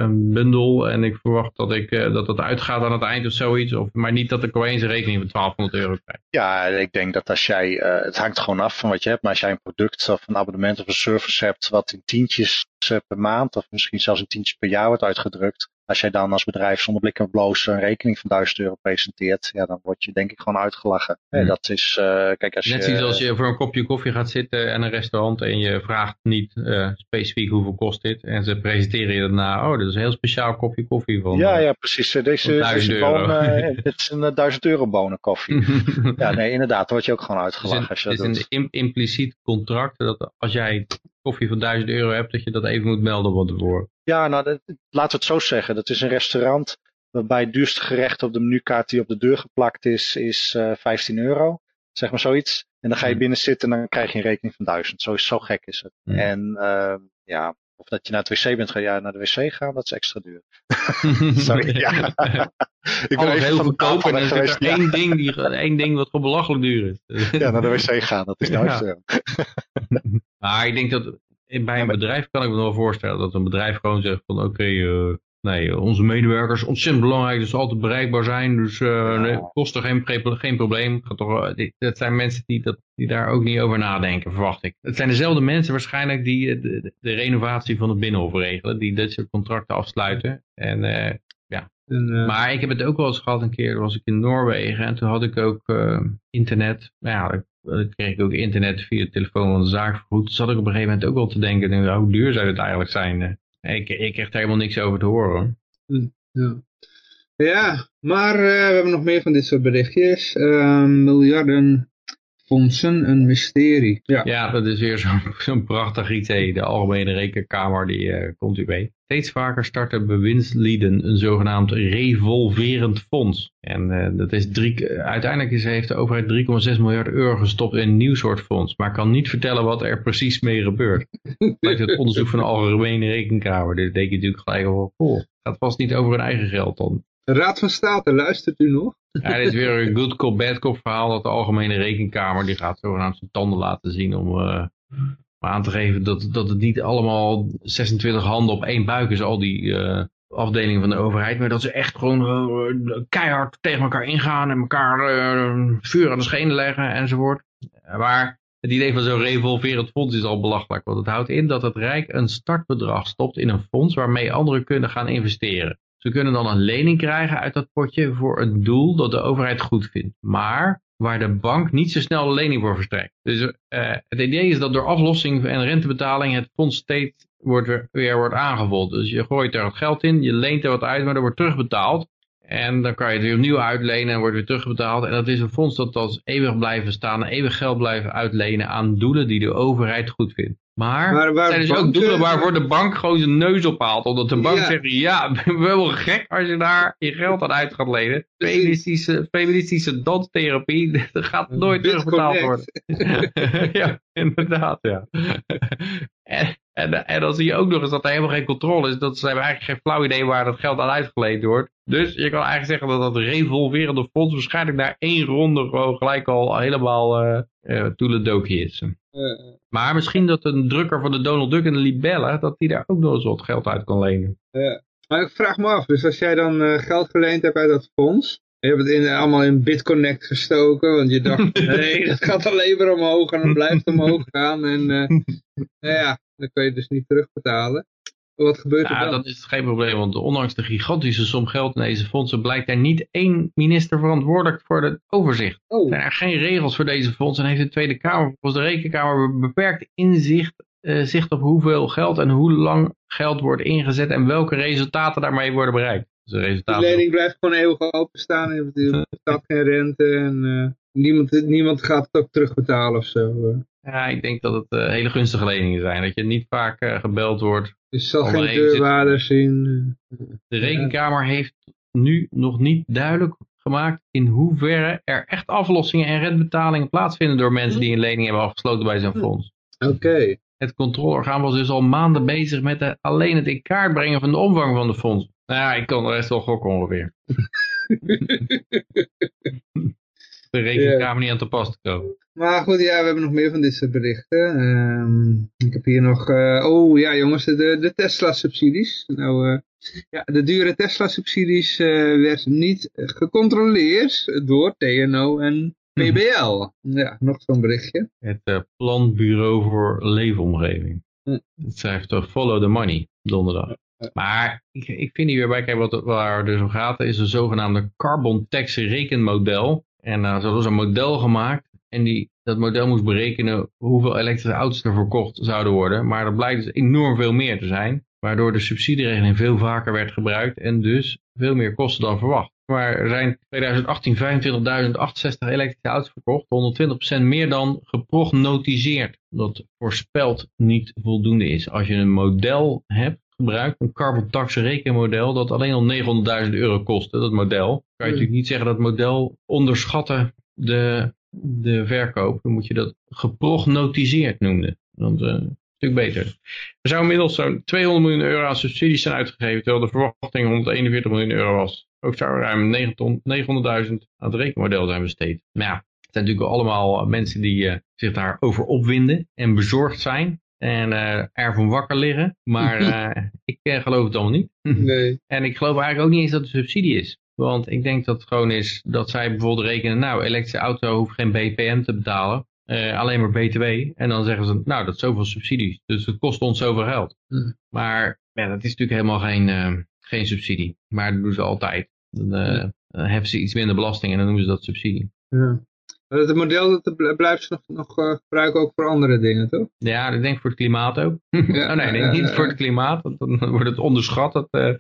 een bundel en ik verwacht dat, ik, dat het uitgaat aan het eind of zoiets. Of, maar niet dat ik opeens een rekening van 1200 euro krijg. Ja, ik denk dat als jij, het hangt gewoon af van wat je hebt. Maar als jij een product of een abonnement of een service hebt wat in tientjes per maand of misschien zelfs in tientjes per jaar wordt uitgedrukt. Als jij dan als bedrijf zonder blik en bloos een rekening van 1000 euro presenteert, ja, dan word je denk ik gewoon uitgelachen. Hmm. dat is, uh, kijk, als Net je, zoals je voor een kopje koffie gaat zitten en een restaurant en je vraagt niet uh, specifiek hoeveel kost dit. En ze presenteren je daarna, oh, dit is een heel speciaal kopje koffie van Ja, ja, precies. Deze, deze bonen, dit is een 1000 euro bonen koffie. ja, nee, inderdaad, dan word je ook gewoon uitgelachen. Het is, een, is een impliciet contract dat als jij koffie van 1000 euro hebt, dat je dat even moet melden van tevoren. Ja, nou, dat, laten we het zo zeggen. Dat is een restaurant waarbij het duurste gerecht op de menukaart die op de deur geplakt is, is uh, eh, 15 euro. Zeg maar zoiets. En dan ga je hmm. binnen zitten en dan krijg je een rekening van 1000. Zo, is, zo gek is het. Hmm. En uh, ja, of dat je naar het wc bent gaan, ja, naar de wc gaan, dat is extra duur. Sorry, ja. ik ben even heel goedkoop en er één, ding die, één ding wat gewoon belachelijk duur is. ja, naar de wc gaan, dat is 1000 euro. maar ik denk dat bij een bedrijf kan ik me wel voorstellen dat een bedrijf gewoon zegt van oké, okay, uh, Nee, onze medewerkers ontzettend belangrijk, dus altijd bereikbaar zijn. Dus uh, nee, kost er geen, geen probleem. Toch, dat zijn mensen die, dat, die daar ook niet over nadenken, verwacht ik. Het zijn dezelfde mensen waarschijnlijk die de, de renovatie van het Binnenhof regelen. Die dit soort contracten afsluiten. En ja, en, maar ik heb het ook wel eens gehad een keer, was ik in Noorwegen en toen had ik ook uh, internet. Nou ja, dan kreeg ik ook internet via de telefoon van de zaak vergoed. Toen zat ik op een gegeven moment ook wel te denken, hoe duur zou het eigenlijk zijn? Ik, ik kreeg er helemaal niks over te horen. Hm, ja. maar uh, we hebben nog meer van dit soort berichtjes. Uh, miljarden fondsen, een mysterie. Ja, ja dat is weer zo'n zo prachtig idee. De Algemene Rekenkamer, die uh, komt u mee. Steeds vaker starten bewindslieden een zogenaamd revolverend fonds. En uh, dat is drie, uiteindelijk is, heeft de overheid 3,6 miljard euro gestopt in een nieuw soort fonds. Maar kan niet vertellen wat er precies mee gebeurt. Lijkt het onderzoek van de Algemene Rekenkamer. Dit denk je natuurlijk gelijk al, oh, gaat vast niet over hun eigen geld dan. Raad van State, luistert u nog? Ja, dit is weer een good cop, bad cop verhaal. Dat de Algemene Rekenkamer, die gaat zogenaamd zijn tanden laten zien om uh, aan te geven dat, dat het niet allemaal 26 handen op één buik is, al die uh, afdelingen van de overheid. Maar dat ze echt gewoon uh, keihard tegen elkaar ingaan en elkaar vuur aan de schenen leggen enzovoort. Maar het idee van zo'n revolverend fonds is al belachelijk. Want het houdt in dat het Rijk een startbedrag stopt in een fonds waarmee anderen kunnen gaan investeren. Ze kunnen dan een lening krijgen uit dat potje voor een doel dat de overheid goed vindt. Maar waar de bank niet zo snel de lening voor verstrekt. Dus uh, het idee is dat door aflossing en rentebetaling het fonds steeds wordt weer, weer wordt aangevuld. Dus je gooit er wat geld in, je leent er wat uit, maar dat wordt terugbetaald. En dan kan je het weer opnieuw uitlenen en wordt weer terugbetaald. En dat is een fonds dat als eeuwig blijven staan, eeuwig geld blijven uitlenen aan doelen die de overheid goed vindt. Maar, maar zijn dus ook doelen waarvoor de bank gewoon zijn neus ophaalt. Omdat de bank zegt, ja, ben wel gek als je daar je geld aan uit gaat lenen. Feministische, feministische danstherapie, dat gaat nooit terugbetaald worden. ja, inderdaad, ja. en, en, en, dan zie je ook nog eens dat er helemaal geen controle is. Dat ze hebben eigenlijk geen flauw idee waar dat geld aan uitgeleend wordt. Dus je kan eigenlijk zeggen dat dat revolverende fonds waarschijnlijk na één ronde gewoon gelijk al helemaal uh, uh, is. Maar misschien dat een drukker van de Donald Duck en de Libelle, dat die daar ook nog eens wat geld uit kan lenen. Ja. Maar ik vraag me af, dus als jij dan uh, geld geleend hebt uit dat fonds, je hebt het in, allemaal in BitConnect gestoken, want je dacht, nee, dat gaat alleen maar omhoog en dan blijft het omhoog gaan. En uh, nou ja, dan kun je dus niet terugbetalen. Wat gebeurt er ja, dat is geen probleem, want ondanks de gigantische som geld in deze fondsen blijkt er niet één minister verantwoordelijk voor het overzicht. Oh. Er zijn er geen regels voor deze fondsen en heeft de Tweede Kamer, volgens de Rekenkamer, beperkt inzicht uh, zicht op hoeveel geld en hoe lang geld wordt ingezet en welke resultaten daarmee worden bereikt. Dus de, resultaten de lening blijft gewoon eeuwig openstaan en er bestaat geen rente en uh, niemand, niemand gaat het ook terugbetalen of zo. Ja, ik denk dat het uh, hele gunstige leningen zijn. Dat je niet vaak uh, gebeld wordt. Je zal geen deurwaarder zien. De rekenkamer heeft nu nog niet duidelijk gemaakt in hoeverre er echt aflossingen en rentbetalingen plaatsvinden door mensen die een lening hebben afgesloten bij zo'n fonds. Oké. Het controleorgaan was dus al maanden bezig met de, alleen het in kaart brengen van de omvang van de fonds. Nou ja, ik kan de rest wel gokken ongeveer. de rekenkamer niet aan te pas te komen. Maar goed, ja, we hebben nog meer van dit soort berichten. Um, ik heb hier nog, uh, oh ja jongens, de, de Tesla-subsidies. Nou, uh, ja, de dure Tesla-subsidies uh, werd niet gecontroleerd door TNO en PBL. Ja, nog zo'n berichtje. Het Planbureau voor Leefomgeving. Hm. Het schrijft follow the money, donderdag. Maar ik, ik vind hier bij, kijk, wat, waar het dus om gaat, is een zogenaamde carbon tax rekenmodel. En uh, ze hadden een model gemaakt en die, dat model moest berekenen hoeveel elektrische auto's er verkocht zouden worden. Maar dat blijkt dus enorm veel meer te zijn. Waardoor de subsidieregeling veel vaker werd gebruikt en dus veel meer kosten dan verwacht. Maar er zijn in 2018 25.068 elektrische auto's verkocht, 120% meer dan geprognotiseerd. Dat voorspeld niet voldoende is. Als je een model hebt gebruikt, een carbon tax rekenmodel, dat alleen al 900.000 euro kostte, dat model. Kan je natuurlijk niet zeggen dat model onderschatten de, de verkoop. Dan moet je dat geprognotiseerd noemen. Dan uh, stuk beter. Er zou inmiddels zo'n 200 miljoen euro aan subsidies zijn uitgegeven, terwijl de verwachting 141 miljoen euro was. Ook zou er ruim 900.000 aan het rekenmodel zijn besteed. Maar ja, het zijn natuurlijk allemaal mensen die uh, zich daarover opwinden en bezorgd zijn. En uh, ervan wakker liggen. Maar uh, ik uh, geloof het allemaal niet. Nee. en ik geloof eigenlijk ook niet eens dat het een subsidie is. Want ik denk dat het gewoon is dat zij bijvoorbeeld rekenen, nou, elektrische auto hoeft geen BPM te betalen. alleen maar BTW. En dan zeggen ze, nou, dat is zoveel subsidies. Dus het kost ons zoveel geld. Hm. Maar ja, dat is natuurlijk helemaal geen, geen subsidie. Maar dat doen ze altijd. Dan hebben ze iets minder belasting en dan noemen ze dat subsidie. Ja. Het model dat blijft ze nog, nog uh, gebruiken ook voor andere dingen, toch? Ja, ik denk voor het klimaat ook. Ja, oh, nee, nee, niet voor het klimaat, want dan wordt het onderschat. Dat, uh,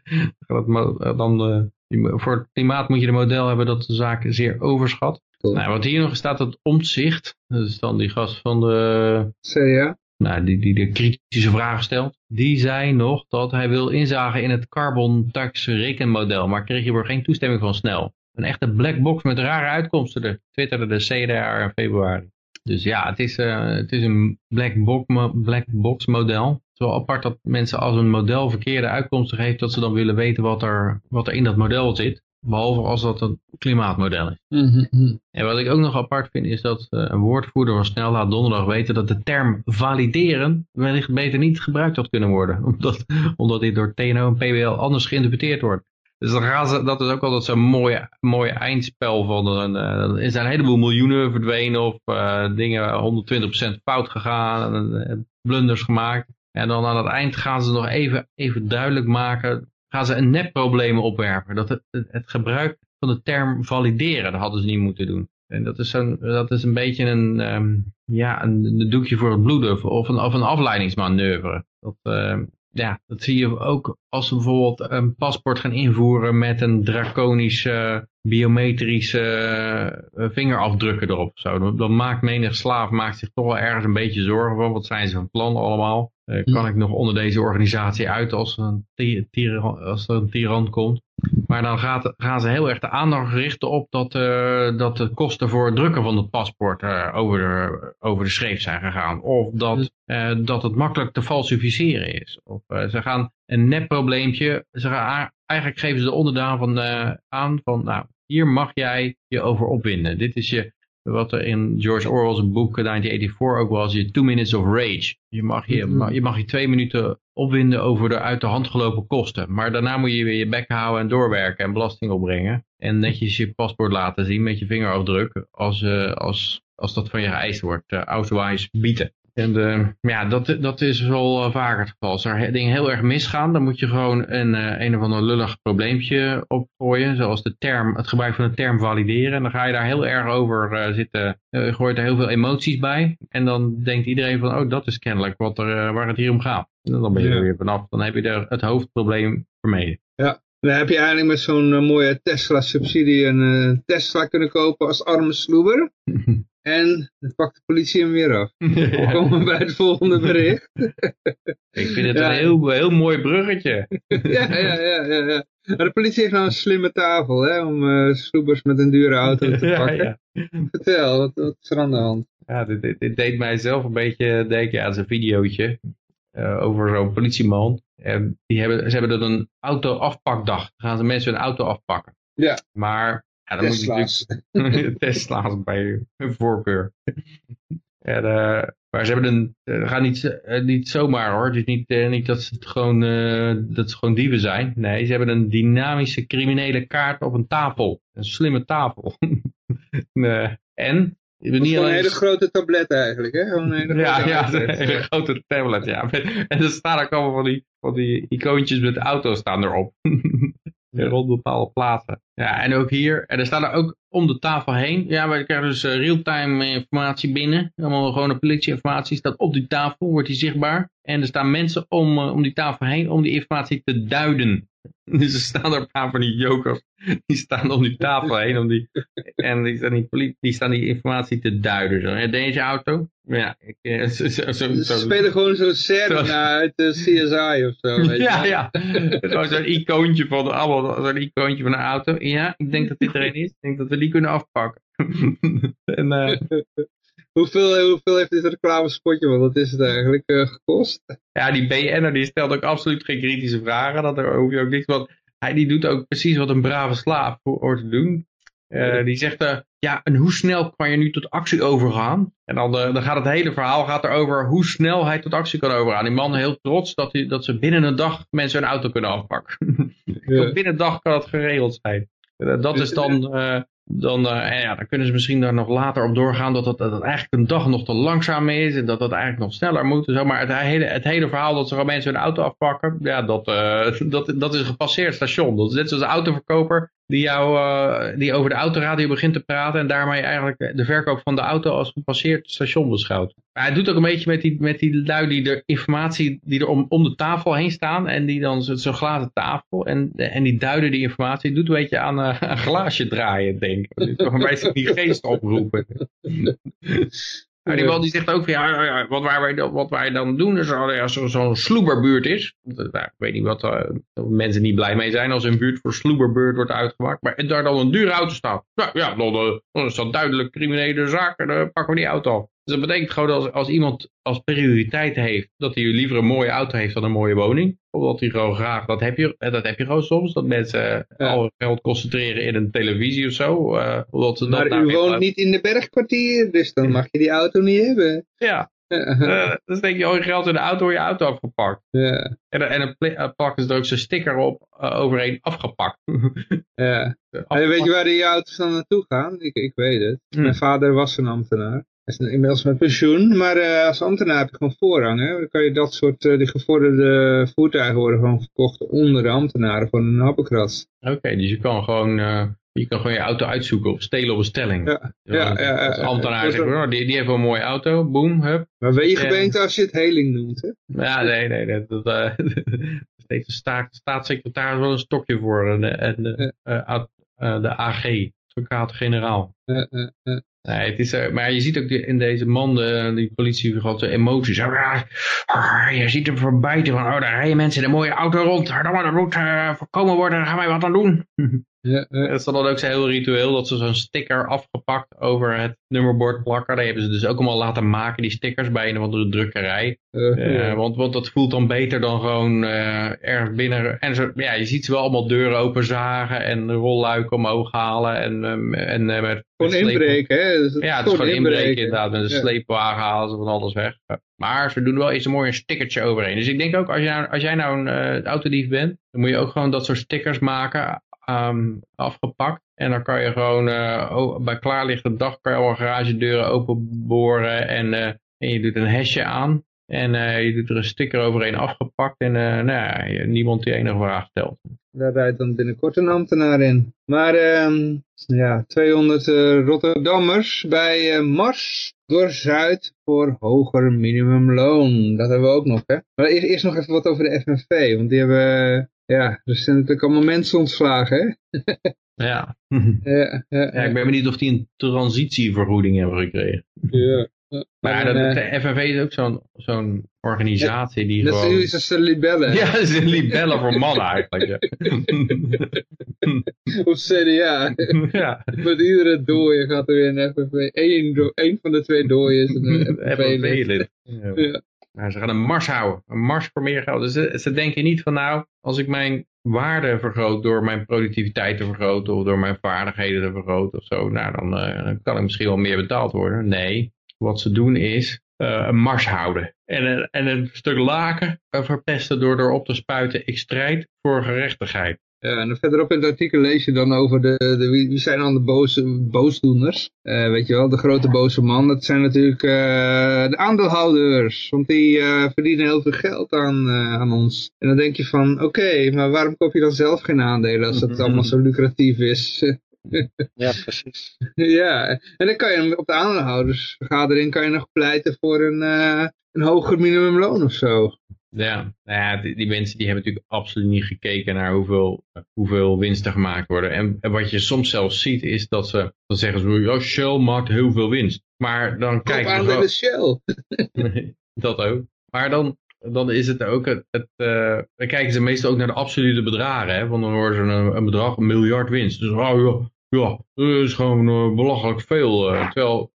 dan, uh, voor het klimaat moet je een model hebben dat de zaak zeer overschat. Cool. Nou, wat hier nog staat, het omzicht. Dat is dan die gast van de... CDA? Nou, die, die de kritische vragen stelt. Die zei nog dat hij wil inzagen in het carbon tax rekenmodel. Maar kreeg er geen toestemming van snel een echte black box met rare uitkomsten. De twitterde de CDR in februari. Dus ja, het is, uh, het is een black box, black box model. Het is wel apart dat mensen als een model verkeerde uitkomsten geeft, dat ze dan willen weten wat er, wat er in dat model zit. Behalve als dat een klimaatmodel is. Mm -hmm. En wat ik ook nog apart vind is dat uh, een woordvoerder van Snel laat donderdag weten dat de term valideren wellicht beter niet gebruikt had kunnen worden. Omdat, omdat dit door TNO en PBL anders geïnterpreteerd wordt. Dus dan gaan ze, dat is ook altijd zo'n mooi, mooi eindspel van, een, uh, er zijn een heleboel miljoenen verdwenen of uh, dingen 120% fout gegaan, en, blunders gemaakt. En dan aan het eind gaan ze nog even, even duidelijk maken, gaan ze een nepprobleem opwerpen. Dat het, het, gebruik van de term valideren, dat hadden ze niet moeten doen. En dat is, zo'n, dat is een beetje een, um, ja, een, een, doekje voor het bloeden of een, of een afleidingsmanoeuvre. Dat, uh, ja, dat zie je ook als ze bijvoorbeeld een paspoort gaan invoeren met een draconische biometrische uh, vingerafdrukken erop. Zo. Dan, maakt menig slaaf maakt zich toch wel ergens een beetje zorgen van wat zijn ze van plan allemaal. Uh, kan ik nog onder deze organisatie uit als, een als er een tiran komt. Maar dan gaat, gaan ze heel erg de aandacht richten op dat, uh, dat de kosten voor het drukken van het paspoort uh, over, de, over de schreef zijn gegaan. Of dat, uh, dat het makkelijk te falsificeren is. Of ze gaan een nepprobleempje, ze gaan, eigenlijk geven ze de onderdaan van, aan van, nou, hier mag jij je over opwinden. Dit is je, wat er in George Orwell's boek 1984 ook was, je two minutes of rage. Je mag je, mm -hmm. je, mag je twee minuten opwinden over de uit de hand gelopen kosten. Maar daarna moet je weer je bek houden en doorwerken en belasting opbrengen. En netjes je paspoort laten zien met je vingerafdruk als, uh, als, als dat van je geëist wordt. Uh, ausweis bieden. En uh, ja, dat, dat is wel vaker het geval. Als er dingen heel erg misgaan, dan moet je gewoon een, een of ander lullig probleempje opgooien. Zoals de term, het gebruik van de term valideren. En dan ga je daar heel erg over zitten, gooit er heel veel emoties bij. En dan denkt iedereen van, oh dat is kennelijk wat er, waar het hier om gaat. En dan ben je er weer vanaf. Dan heb je er het hoofdprobleem vermeden. Ja, dan heb je eigenlijk met zo'n mooie Tesla-subsidie een Tesla kunnen kopen als arme sloeber. en dan pakt de politie hem weer af. We komen bij het volgende bericht. Ik vind het ja. een heel, heel mooi bruggetje. ja, ja, ja, ja, ja. Maar de politie heeft nou een slimme tafel hè, om uh, sloebers met een dure auto te pakken. Vertel, wat, wat is er aan de hand? Ja, dit, dit, dit deed mij zelf een beetje denken aan zijn videootje. Uh, over zo'n politieman. En die hebben, ze hebben dan een auto-afpakdag. Dan gaan ze mensen hun auto afpakken. Ja. Maar ja, dan Tesla's. moet je natuurlijk Tesla's bij hun voorkeur. en, uh, maar ze hebben een, uh, gaan niet, uh, niet zomaar hoor. Het is niet, niet dat, ze het gewoon, dat ze gewoon dieven zijn. Nee, ze hebben een dynamische criminele kaart op een tafel. Een slimme tafel. en het is niet alleen... een hele grote tablet eigenlijk, hè? Een hele ja, ja, een hele grote tablet, ja. En er staan ook allemaal van die, van die icoontjes met auto's staan erop. Rond bepaalde plaatsen. Ja, en ook hier, en er staan er ook om de tafel heen. Ja, we krijgen dus uh, real-time informatie binnen. Allemaal gewone politieinformatie staat op die tafel, wordt die zichtbaar. En er staan mensen om, uh, om die tafel heen om die informatie te duiden. Dus er staan er een paar van die jokers, die staan om die tafel heen. Om die, en die staan die, die, staan die informatie te duiden. Zo. Deze auto? Ja, ik, eh, zo, zo, zo, Ze spelen gewoon zo'n scène uit de CSI of zo. Weet ja, ja. Zo'n icoontje van zo'n icoontje van een auto. Ja, ik denk dat dit er een is. Ik denk dat we die kunnen afpakken. en, uh, Hoeveel, hoeveel heeft dit reclamespotje, want wat is het eigenlijk uh, gekost? Ja, die BN'er die stelt ook absoluut geen kritische vragen. Dat er hoef je ook niks, want hij die doet ook precies wat een brave slaaf hoort te doen. Eh, die zegt, eh, ja, en hoe snel kan je nu tot actie overgaan? En dan, eh, dan gaat het hele verhaal gaat erover hoe snel hij tot actie kan overgaan. Die man heel trots dat, hij, dat ze binnen een dag mensen hun auto kunnen afpakken. Ja. binnen een dag kan het geregeld zijn. Eh, dat is dan, eh, dan, eh, ja, dan kunnen ze misschien daar nog later op doorgaan dat dat, dat eigenlijk een dag nog te langzaam is en dat dat eigenlijk nog sneller moet. Zo. Maar het hele, het hele verhaal dat ze gewoon mensen hun auto afpakken, ja, dat, eh, dat, dat is een gepasseerd station. Dat is net zoals de autoverkoper die, jou, eh, die over de autoradio begint te praten en daarmee eigenlijk de verkoop van de auto als gepasseerd station beschouwt. Hij doet ook een beetje met die, met die lui die de informatie die er om, om de tafel heen staan en die dan zo- zo'n glazen tafel en, en die duiden die informatie, doet een beetje aan eh, een glaasje draaien, denk ik. Een beetje die geest oproepen. Maar die man die zegt ook van ja, ja, wat, wij, dan- wat wij dan doen is als er zo- zo'n sloeberbuurt is. Nou, ik weet niet wat eh, mensen niet blij mee zijn als een buurt voor sloeberbuurt wordt uitgemaakt. Maar daar dan een dure auto staat. Ja, ja dan, eh, dan is dat duidelijk criminele zaak en dan pakken we die auto af. Dus dat betekent gewoon dat als, als iemand als prioriteit heeft dat hij liever een mooie auto heeft dan een mooie woning. Omdat hij gewoon graag, dat heb je, eh, dat heb je gewoon soms, dat mensen eh, Ja. al geld concentreren in een televisie of zo. eh, omdat ze dat Maar nou u woont niet in de bergkwartier, dus dan mag je die auto niet hebben. Ja, eh, dan steek je al je geld in de auto, je auto afgepakt. ja, En, dan- en dan plakken ze er ook zo'n sticker op uh, overheen afgepakt. ja. En weet je waar die auto's dan naartoe gaan? Ik, ik weet het. Hmm. Mijn vader was een ambtenaar. Is inmiddels met pensioen, maar eh, als ambtenaar heb je gewoon voorrang. Hè? Dan kan je dat soort, eh, die gevorderde voertuigen worden gewoon verkocht onder de ambtenaren voor een happenkras. Oké, dus je kan gewoon... eh, je kan gewoon je auto uitzoeken of stelen op bestelling. Ja, ja, ja, ja, Als ja. ambtenaar Ja, zegt, oh, die, die heeft wel een mooie auto, boom, hup. Maar Ja. gemeente als je het heling noemt, hè? Ja, nee, nee, nee dat, steekt de staat, staatssecretaris wel een stokje voor. En, ad- eh, de AG, advocaat-generaal. Eh. Nee, het is, eh, maar je ziet ook in deze man, de, die politie, grote emoties. Ah, ah, je ziet hem verbijten van, oh, daar rijden mensen in een mooie auto rond. Dat moet eh, voorkomen worden, daar gaan wij wat aan doen. Ja, ja. Dat is dan ook zo'n heel ritueel, dat ze zo'n sticker afgepakt over het nummerbord plakken. Die hebben ze dus ook allemaal laten maken, die stickers, bij een of andere drukkerij. Ja. want, want dat voelt dan beter dan gewoon eh, ergens binnen. En zo, ja, je ziet ze wel allemaal deuren openzagen en rolluiken omhoog halen. En, ehm, en eh, met Gewoon inbreken, hè? Dus Ja, het is gewoon inbreken inderdaad. Met een Ja. sleepwagen halen ze van alles weg. Maar ze doen wel eens een mooi een stickertje overheen. Dus ik denk ook, als, je nou, als jij nou een eh, autodief bent, dan moet je ook gewoon dat soort stickers maken, ehm, afgepakt. En dan kan je gewoon oh, bij klaarlichte dag kan je al garagedeuren openboren en, uh, en je doet een hesje aan. En uh, je doet er een sticker overheen afgepakt en nou ja, niemand die enige vraag stelt. Daar rijdt dan binnenkort een ambtenaar in. Maar uh, ja, 200 uh, Rotterdammers bij Mars door Zuid voor hoger minimumloon. Dat hebben we ook nog, hè. Maar eerst, eerst nog even wat over de FNV, want die hebben ja, er zijn natuurlijk allemaal mensen ontslagen, hè. ja. ja, ja, ja, ik ben benieuwd of die een transitievergoeding hebben gekregen. Ja. Maar dat, de FNV is ook zo'n zo'n organisatie die dat gewoon... is een libelle. Ja, dat is een libelle voor mannen eigenlijk. Ja. of CDA. ja. Met iedere dooie gaat er weer een FNV. Eén, van de twee dooien is een FNV-lid. Ja. Maar ze gaan een mars houden. Een mars voor meer geld. Dus ze, ze denken niet van nou, als ik mijn waarde vergroot door mijn productiviteit te vergroten of door mijn vaardigheden te vergroten of zo, nou dan, dan kan ik misschien wel meer betaald worden. Nee, wat ze doen is uh, een mars houden. En, uh, en een stuk laken verpesten door erop te spuiten, ik strijd voor gerechtigheid. Ja, en verderop in het artikel lees je dan over de, de wie, zijn dan de boze, boosdoeners. Uh, weet je wel, de grote boze man, dat zijn natuurlijk uh, de aandeelhouders. Want die uh, verdienen heel veel geld aan, aan ons. En dan denk je van, oké, okay, maar waarom koop je dan zelf geen aandelen als het allemaal zo lucratief is? ja, precies. ja, en dan kan je op de aandeelhoudersvergadering kan je nog pleiten voor een, een hoger minimumloon of zo. Ja, nou ja die, die, mensen die hebben natuurlijk absoluut niet gekeken naar hoeveel, hoeveel winsten gemaakt worden. En, en, wat je soms zelfs ziet is dat ze, dan zeggen ze, ja, Shell maakt heel veel winst. Maar dan kijken ze gewoon... Shell. dat ook. Maar dan, dan is het ook, het, het uh, dan kijken ze meestal ook naar de absolute bedragen. Hè? Want dan horen ze een, een bedrag, een miljard winst. Dus oh ja, ja, dat is gewoon uh, belachelijk veel. Uh, terwijl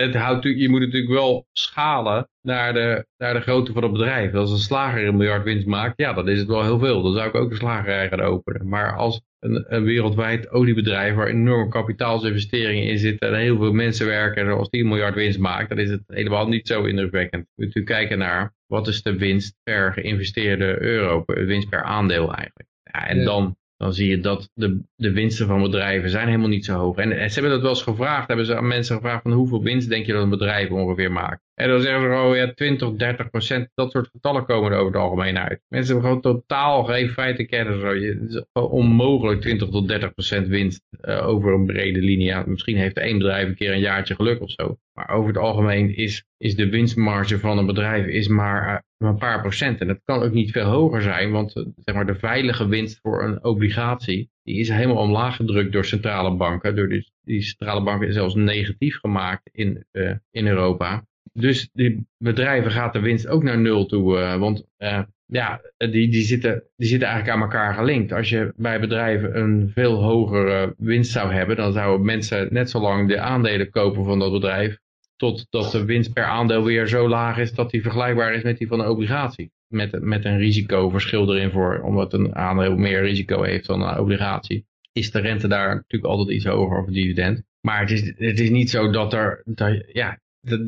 het, houdt, je moet natuurlijk wel schalen naar de, naar de grootte van het bedrijf. Als een slager een miljard winst maakt, ja, dan is het wel heel veel. Dan zou ik ook een slagerij gaan openen. Maar als, een, een wereldwijd oliebedrijf waar enorme kapitaalsinvesteringen in zitten en heel veel mensen werken en als 10 miljard winst maakt, dan is het helemaal niet zo indrukwekkend. Je moet u kijken naar wat is de winst per geïnvesteerde euro, de winst per aandeel eigenlijk. Ja, en dan dan zie je dat de, de winsten van bedrijven zijn helemaal niet zo hoog. En, en ze hebben dat wel eens gevraagd, hebben ze aan mensen gevraagd van hoeveel winst denk je dat een bedrijf ongeveer maakt. En dan zeggen ze oh ja, 20, 30 procent, dat soort getallen komen er over het algemeen uit. Mensen hebben gewoon totaal geen feiten kennen. Het is onmogelijk 20 tot 30 procent winst uh, over een brede linie. Misschien heeft één bedrijf een keer een jaartje geluk of zo. Maar over het algemeen is, is de winstmarge van een bedrijf is maar uh, een paar procent. En dat kan ook niet veel hoger zijn, want uh, zeg maar, de veilige winst voor een obligatie, die is helemaal omlaag gedrukt door centrale banken. Door die, die centrale banken zelfs negatief gemaakt in, in Europa. Dus die bedrijven gaat de winst ook naar nul toe. Uh, want uh, ja, die, die, zitten, die zitten eigenlijk aan elkaar gelinkt. Als je bij bedrijven een veel hogere winst zou hebben, dan zouden mensen net zo lang de aandelen kopen van dat bedrijf, totdat de winst per aandeel weer zo laag is dat die vergelijkbaar is met die van een obligatie. Met, met een risicoverschil erin voor, omdat een aandeel meer risico heeft dan een obligatie. Is de rente daar natuurlijk altijd iets hoger of dividend. Maar het is, het is niet zo dat er, dat, ja,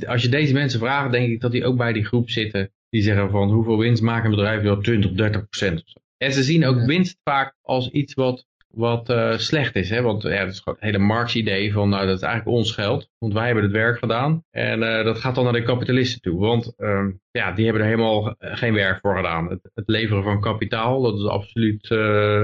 als je deze mensen vraagt, denk ik dat die ook bij die groep zitten. Die zeggen van hoeveel winst maakt een bedrijf? wel 20, 30 procent. En ze zien ook winst vaak als iets wat, wat uh, slecht is. Hè? Want ja, dat is gewoon het hele Marx-idee van nou, dat is eigenlijk ons geld. Want wij hebben het werk gedaan. En uh, dat gaat dan naar de kapitalisten toe. Want uh, ja, die hebben er helemaal geen werk voor gedaan. Het, het leveren van kapitaal, dat is absoluut,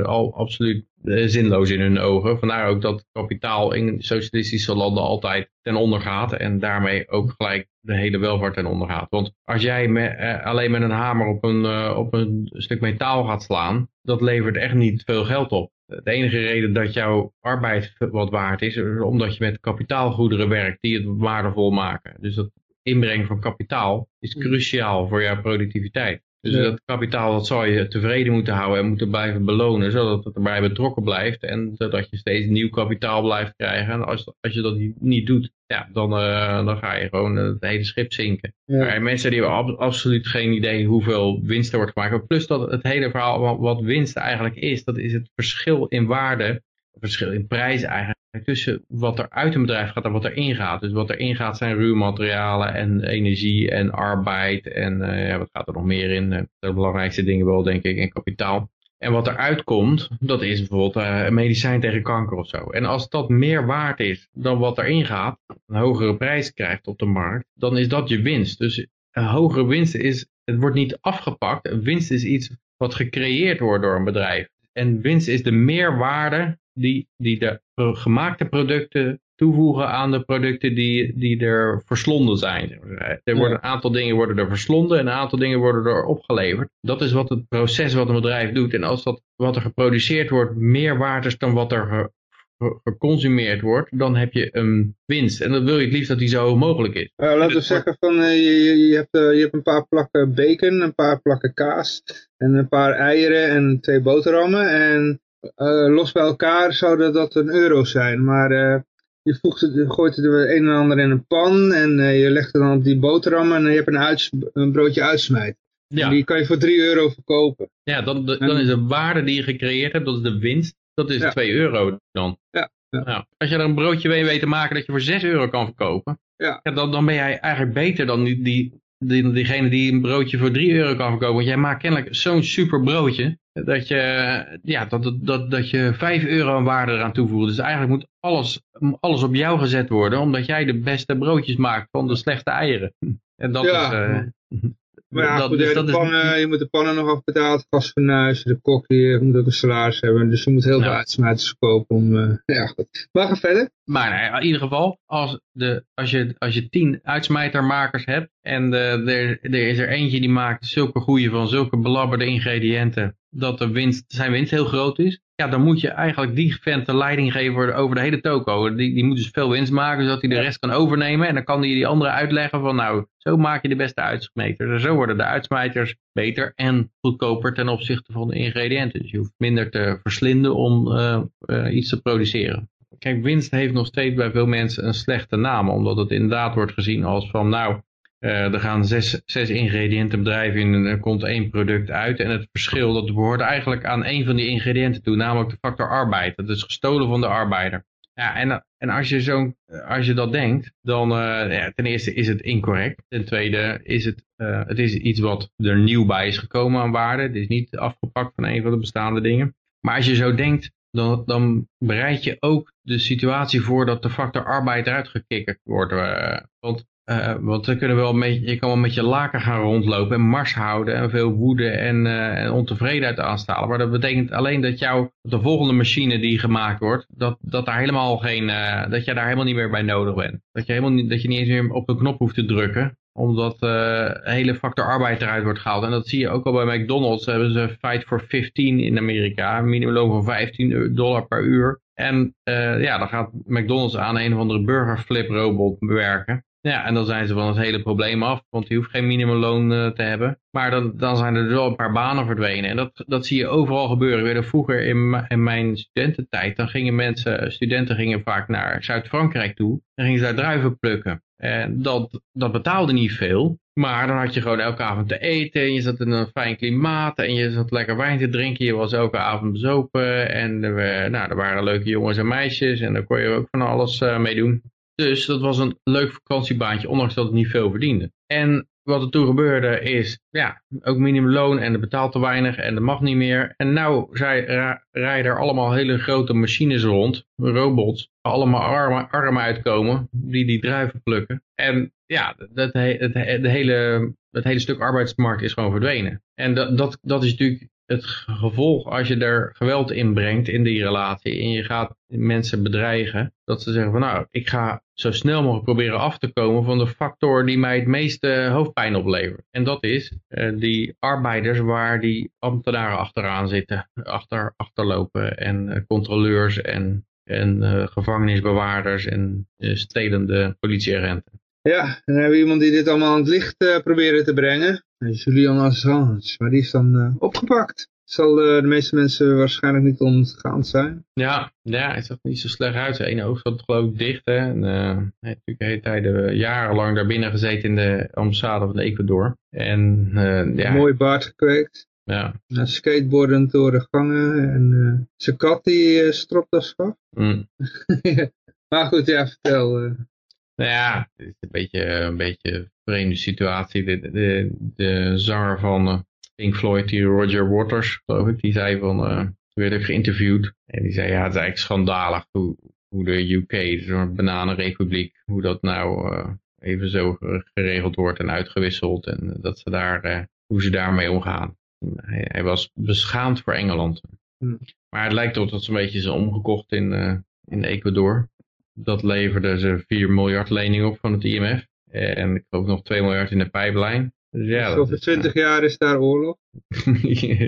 al, absoluut zinloos in hun ogen. Vandaar ook dat kapitaal in socialistische landen altijd ten onder gaat en daarmee ook gelijk de hele welvaart ten onder gaat. Want als jij eh, alleen met een hamer op een, op een stuk metaal gaat slaan, dat levert echt niet veel geld op. De enige reden dat jouw arbeid wat waard is, is omdat je met kapitaalgoederen werkt die het waardevol maken. Dus dat inbrengen van kapitaal is cruciaal voor jouw productiviteit. Dus ja. dat kapitaal dat zou je tevreden moeten houden en moeten blijven belonen, zodat het erbij betrokken blijft en zodat je steeds nieuw kapitaal blijft krijgen. En als, als je dat niet doet, ja, dan, uh, dan ga je gewoon het hele schip zinken. Ja. Maar mensen die hebben ab absoluut geen idee hoeveel winst er wordt gemaakt. Plus dat het hele verhaal wat winst eigenlijk is, dat is het verschil in waarde, het verschil in prijs eigenlijk tussen wat er uit een bedrijf gaat en wat er ingaat. Dus wat er ingaat zijn ruwmaterialen en energie en arbeid en uh, ja, wat gaat er nog meer in? De belangrijkste dingen wel denk ik en kapitaal. En wat er uitkomt, dat is bijvoorbeeld uh, een medicijn tegen kanker of zo. En als dat meer waard is dan wat erin gaat, een hogere prijs krijgt op de markt, dan is dat je winst. Dus een hogere winst is, het wordt niet afgepakt. Winst is iets wat gecreëerd wordt door een bedrijf. En winst is de meerwaarde die, die de gemaakte producten toevoegen aan de producten die, die er verslonden zijn. Er worden een aantal dingen worden er verslonden en een aantal dingen worden er opgeleverd. Dat is wat het proces wat een bedrijf doet. En als dat wat er geproduceerd wordt meer waard is dan wat er geconsumeerd wordt, dan heb je een winst. En dan wil je het liefst dat die zo hoog mogelijk is. Uh, laten we zeggen van uh, je, je, hebt, uh, je hebt een paar plakken bacon, een paar plakken kaas en een paar eieren en twee boterhammen. En los bij elkaar zou dat, dat een euro zijn. Maar je voegt het, gooit het een en ander in een pan en je legt het dan op die boterhammen en je hebt een, uits, een broodje uitsmijt. Ja. En die kan je voor 3 euro verkopen. Ja, dan, dan is de waarde die je gecreëerd hebt, dat is de winst. Dat is ja. 2 euro dan. Ja. Ja. Nou, als je er een broodje mee weet te maken dat je voor 6 euro kan verkopen, ja. ja dan, dan ben jij eigenlijk beter dan die, die, die, diegene die een broodje voor 3 euro kan verkopen. Want jij maakt kennelijk zo'n super broodje dat je, ja, dat, dat, dat je 5 euro aan waarde eraan toevoegt. Dus eigenlijk moet alles, alles op jou gezet worden, omdat jij de beste broodjes maakt van de slechte eieren. En dat ja. is... Uh, maar ja, dat, goed, dus de dat pannen, is... je moet de pannen nog afbetaald, gasfornuis, de kok die moet ook een salaris hebben. Dus je moet heel veel uitsmijters kopen om, uh, ja goed. Maar ga verder. Maar in ieder geval, als, de, als, je, als je tien uitsmijtermakers hebt en de, er, er is er eentje die maakt zulke goede van zulke belabberde ingrediënten, dat de winst, zijn winst heel groot is, ja, dan moet je eigenlijk die vent de leiding geven over de hele toko. Die, die moet dus veel winst maken, zodat hij de rest kan overnemen. En dan kan hij die andere uitleggen van, nou, zo maak je de beste uitsmijters. En zo worden de uitsmijters beter en goedkoper ten opzichte van de ingrediënten. Dus je hoeft minder te verslinden om uh, uh, iets te produceren. Kijk, winst heeft nog steeds bij veel mensen een slechte naam, omdat het inderdaad wordt gezien als van, nou, Uh, er gaan zes, zes ingrediëntenbedrijven in en er komt één product uit. En het verschil dat behoort eigenlijk aan één van die ingrediënten toe, namelijk de factor arbeid. Dat is gestolen van de arbeider. Ja, en, en als, je zo, als je dat denkt, dan uh, ja, ten eerste is het incorrect. Ten tweede is het, uh, het is iets wat er nieuw bij is gekomen aan waarde. Het is niet afgepakt van een van de bestaande dingen. Maar als je zo denkt, dan, dan bereid je ook de situatie voor dat de factor arbeid eruit gekikkerd wordt. Uh, want uh, want kunnen wel met, je kan wel met je laken gaan rondlopen en mars houden en veel woede en, uh, en ontevredenheid aanstalen. Maar dat betekent alleen dat jou, de volgende machine die gemaakt wordt, dat, dat, daar helemaal geen, dat je daar helemaal niet meer bij nodig bent. Dat je, helemaal niet, dat je niet eens meer op een knop hoeft te drukken omdat uh, hele factor arbeid eruit wordt gehaald. En dat zie je ook al bij McDonald's. Hebben ze Fight for 15 in Amerika. Een minimumloon van 15 dollar per uur. En uh, ja, dan gaat McDonald's aan een of andere burgerflip robot werken. Ja, en dan zijn ze van het hele probleem af, want je hoeft geen minimumloon uh, te hebben. Maar dan, dan zijn er dus wel een paar banen verdwenen. En dat, dat zie je overal gebeuren. Weer vroeger in, in mijn studententijd, dan gingen mensen, studenten gingen vaak naar Zuid-Frankrijk toe. En gingen ze daar druiven plukken. En dat, dat betaalde niet veel. Maar dan had je gewoon elke avond te eten. En je zat in een fijn klimaat. En je zat lekker wijn te drinken. Je was elke avond bezopen. En er, nou, er waren leuke jongens en meisjes. En daar kon je ook van alles uh, mee doen. Dus dat was een leuk vakantiebaantje, ondanks dat het niet veel verdiende. En wat er toen gebeurde is, ja, ook minimumloon en het betaalt te weinig en dat mag niet meer. En nou rijden er allemaal hele grote machines rond, robots, allemaal armen, uitkomen, die die druiven plukken. En ja, dat, het, het, hele, het hele stuk arbeidsmarkt is gewoon verdwenen. En dat, dat, dat is natuurlijk het gevolg als je er geweld in brengt in die relatie en je gaat mensen bedreigen, dat ze zeggen van nou, ik ga zo snel mogelijk proberen af te komen van de factor die mij het meeste hoofdpijn oplevert. En dat is uh, die arbeiders waar die ambtenaren achteraan zitten, achter, achterlopen en uh, controleurs en, en gevangenisbewaarders en stelende politieagenten. Ja, dan hebben we iemand die dit allemaal aan het licht proberen te brengen. Julian Assange, maar die is dan opgepakt. Zal uh, de meeste mensen waarschijnlijk niet ontgaan zijn. Ja, ja het zag niet zo slecht uit. Zijn ene oog zat geloof ik dicht. Hè? En, hij heeft natuurlijk de hele tijd jarenlang daar binnen gezeten in de ambassade van Ecuador. En, ja. Mooi baard gekweekt. Ja. Skateboardend door de gangen. En zijn kat die stropdas gaf. Mm. maar goed, ja, vertel. Nou ja, het is een beetje een beetje een vreemde situatie. De, de, de zanger van Pink Floyd, die Roger Waters, geloof ik, die zei van, uh, werd ook geïnterviewd. En die zei, ja, het is eigenlijk schandalig hoe, hoe de UK, zo'n bananenrepubliek, hoe dat nou uh, even zo geregeld wordt en uitgewisseld. En dat ze daar, hoe ze daarmee omgaan. Hij, hij, was beschaamd voor Engeland. Hmm. Maar het lijkt erop dat ze een beetje zijn omgekocht in, in Ecuador dat leverde ze 4 miljard lening op van het IMF. En ik geloof nog 2 miljard in de pijplijn. Ja, dus over 20 is, jaar is daar oorlog.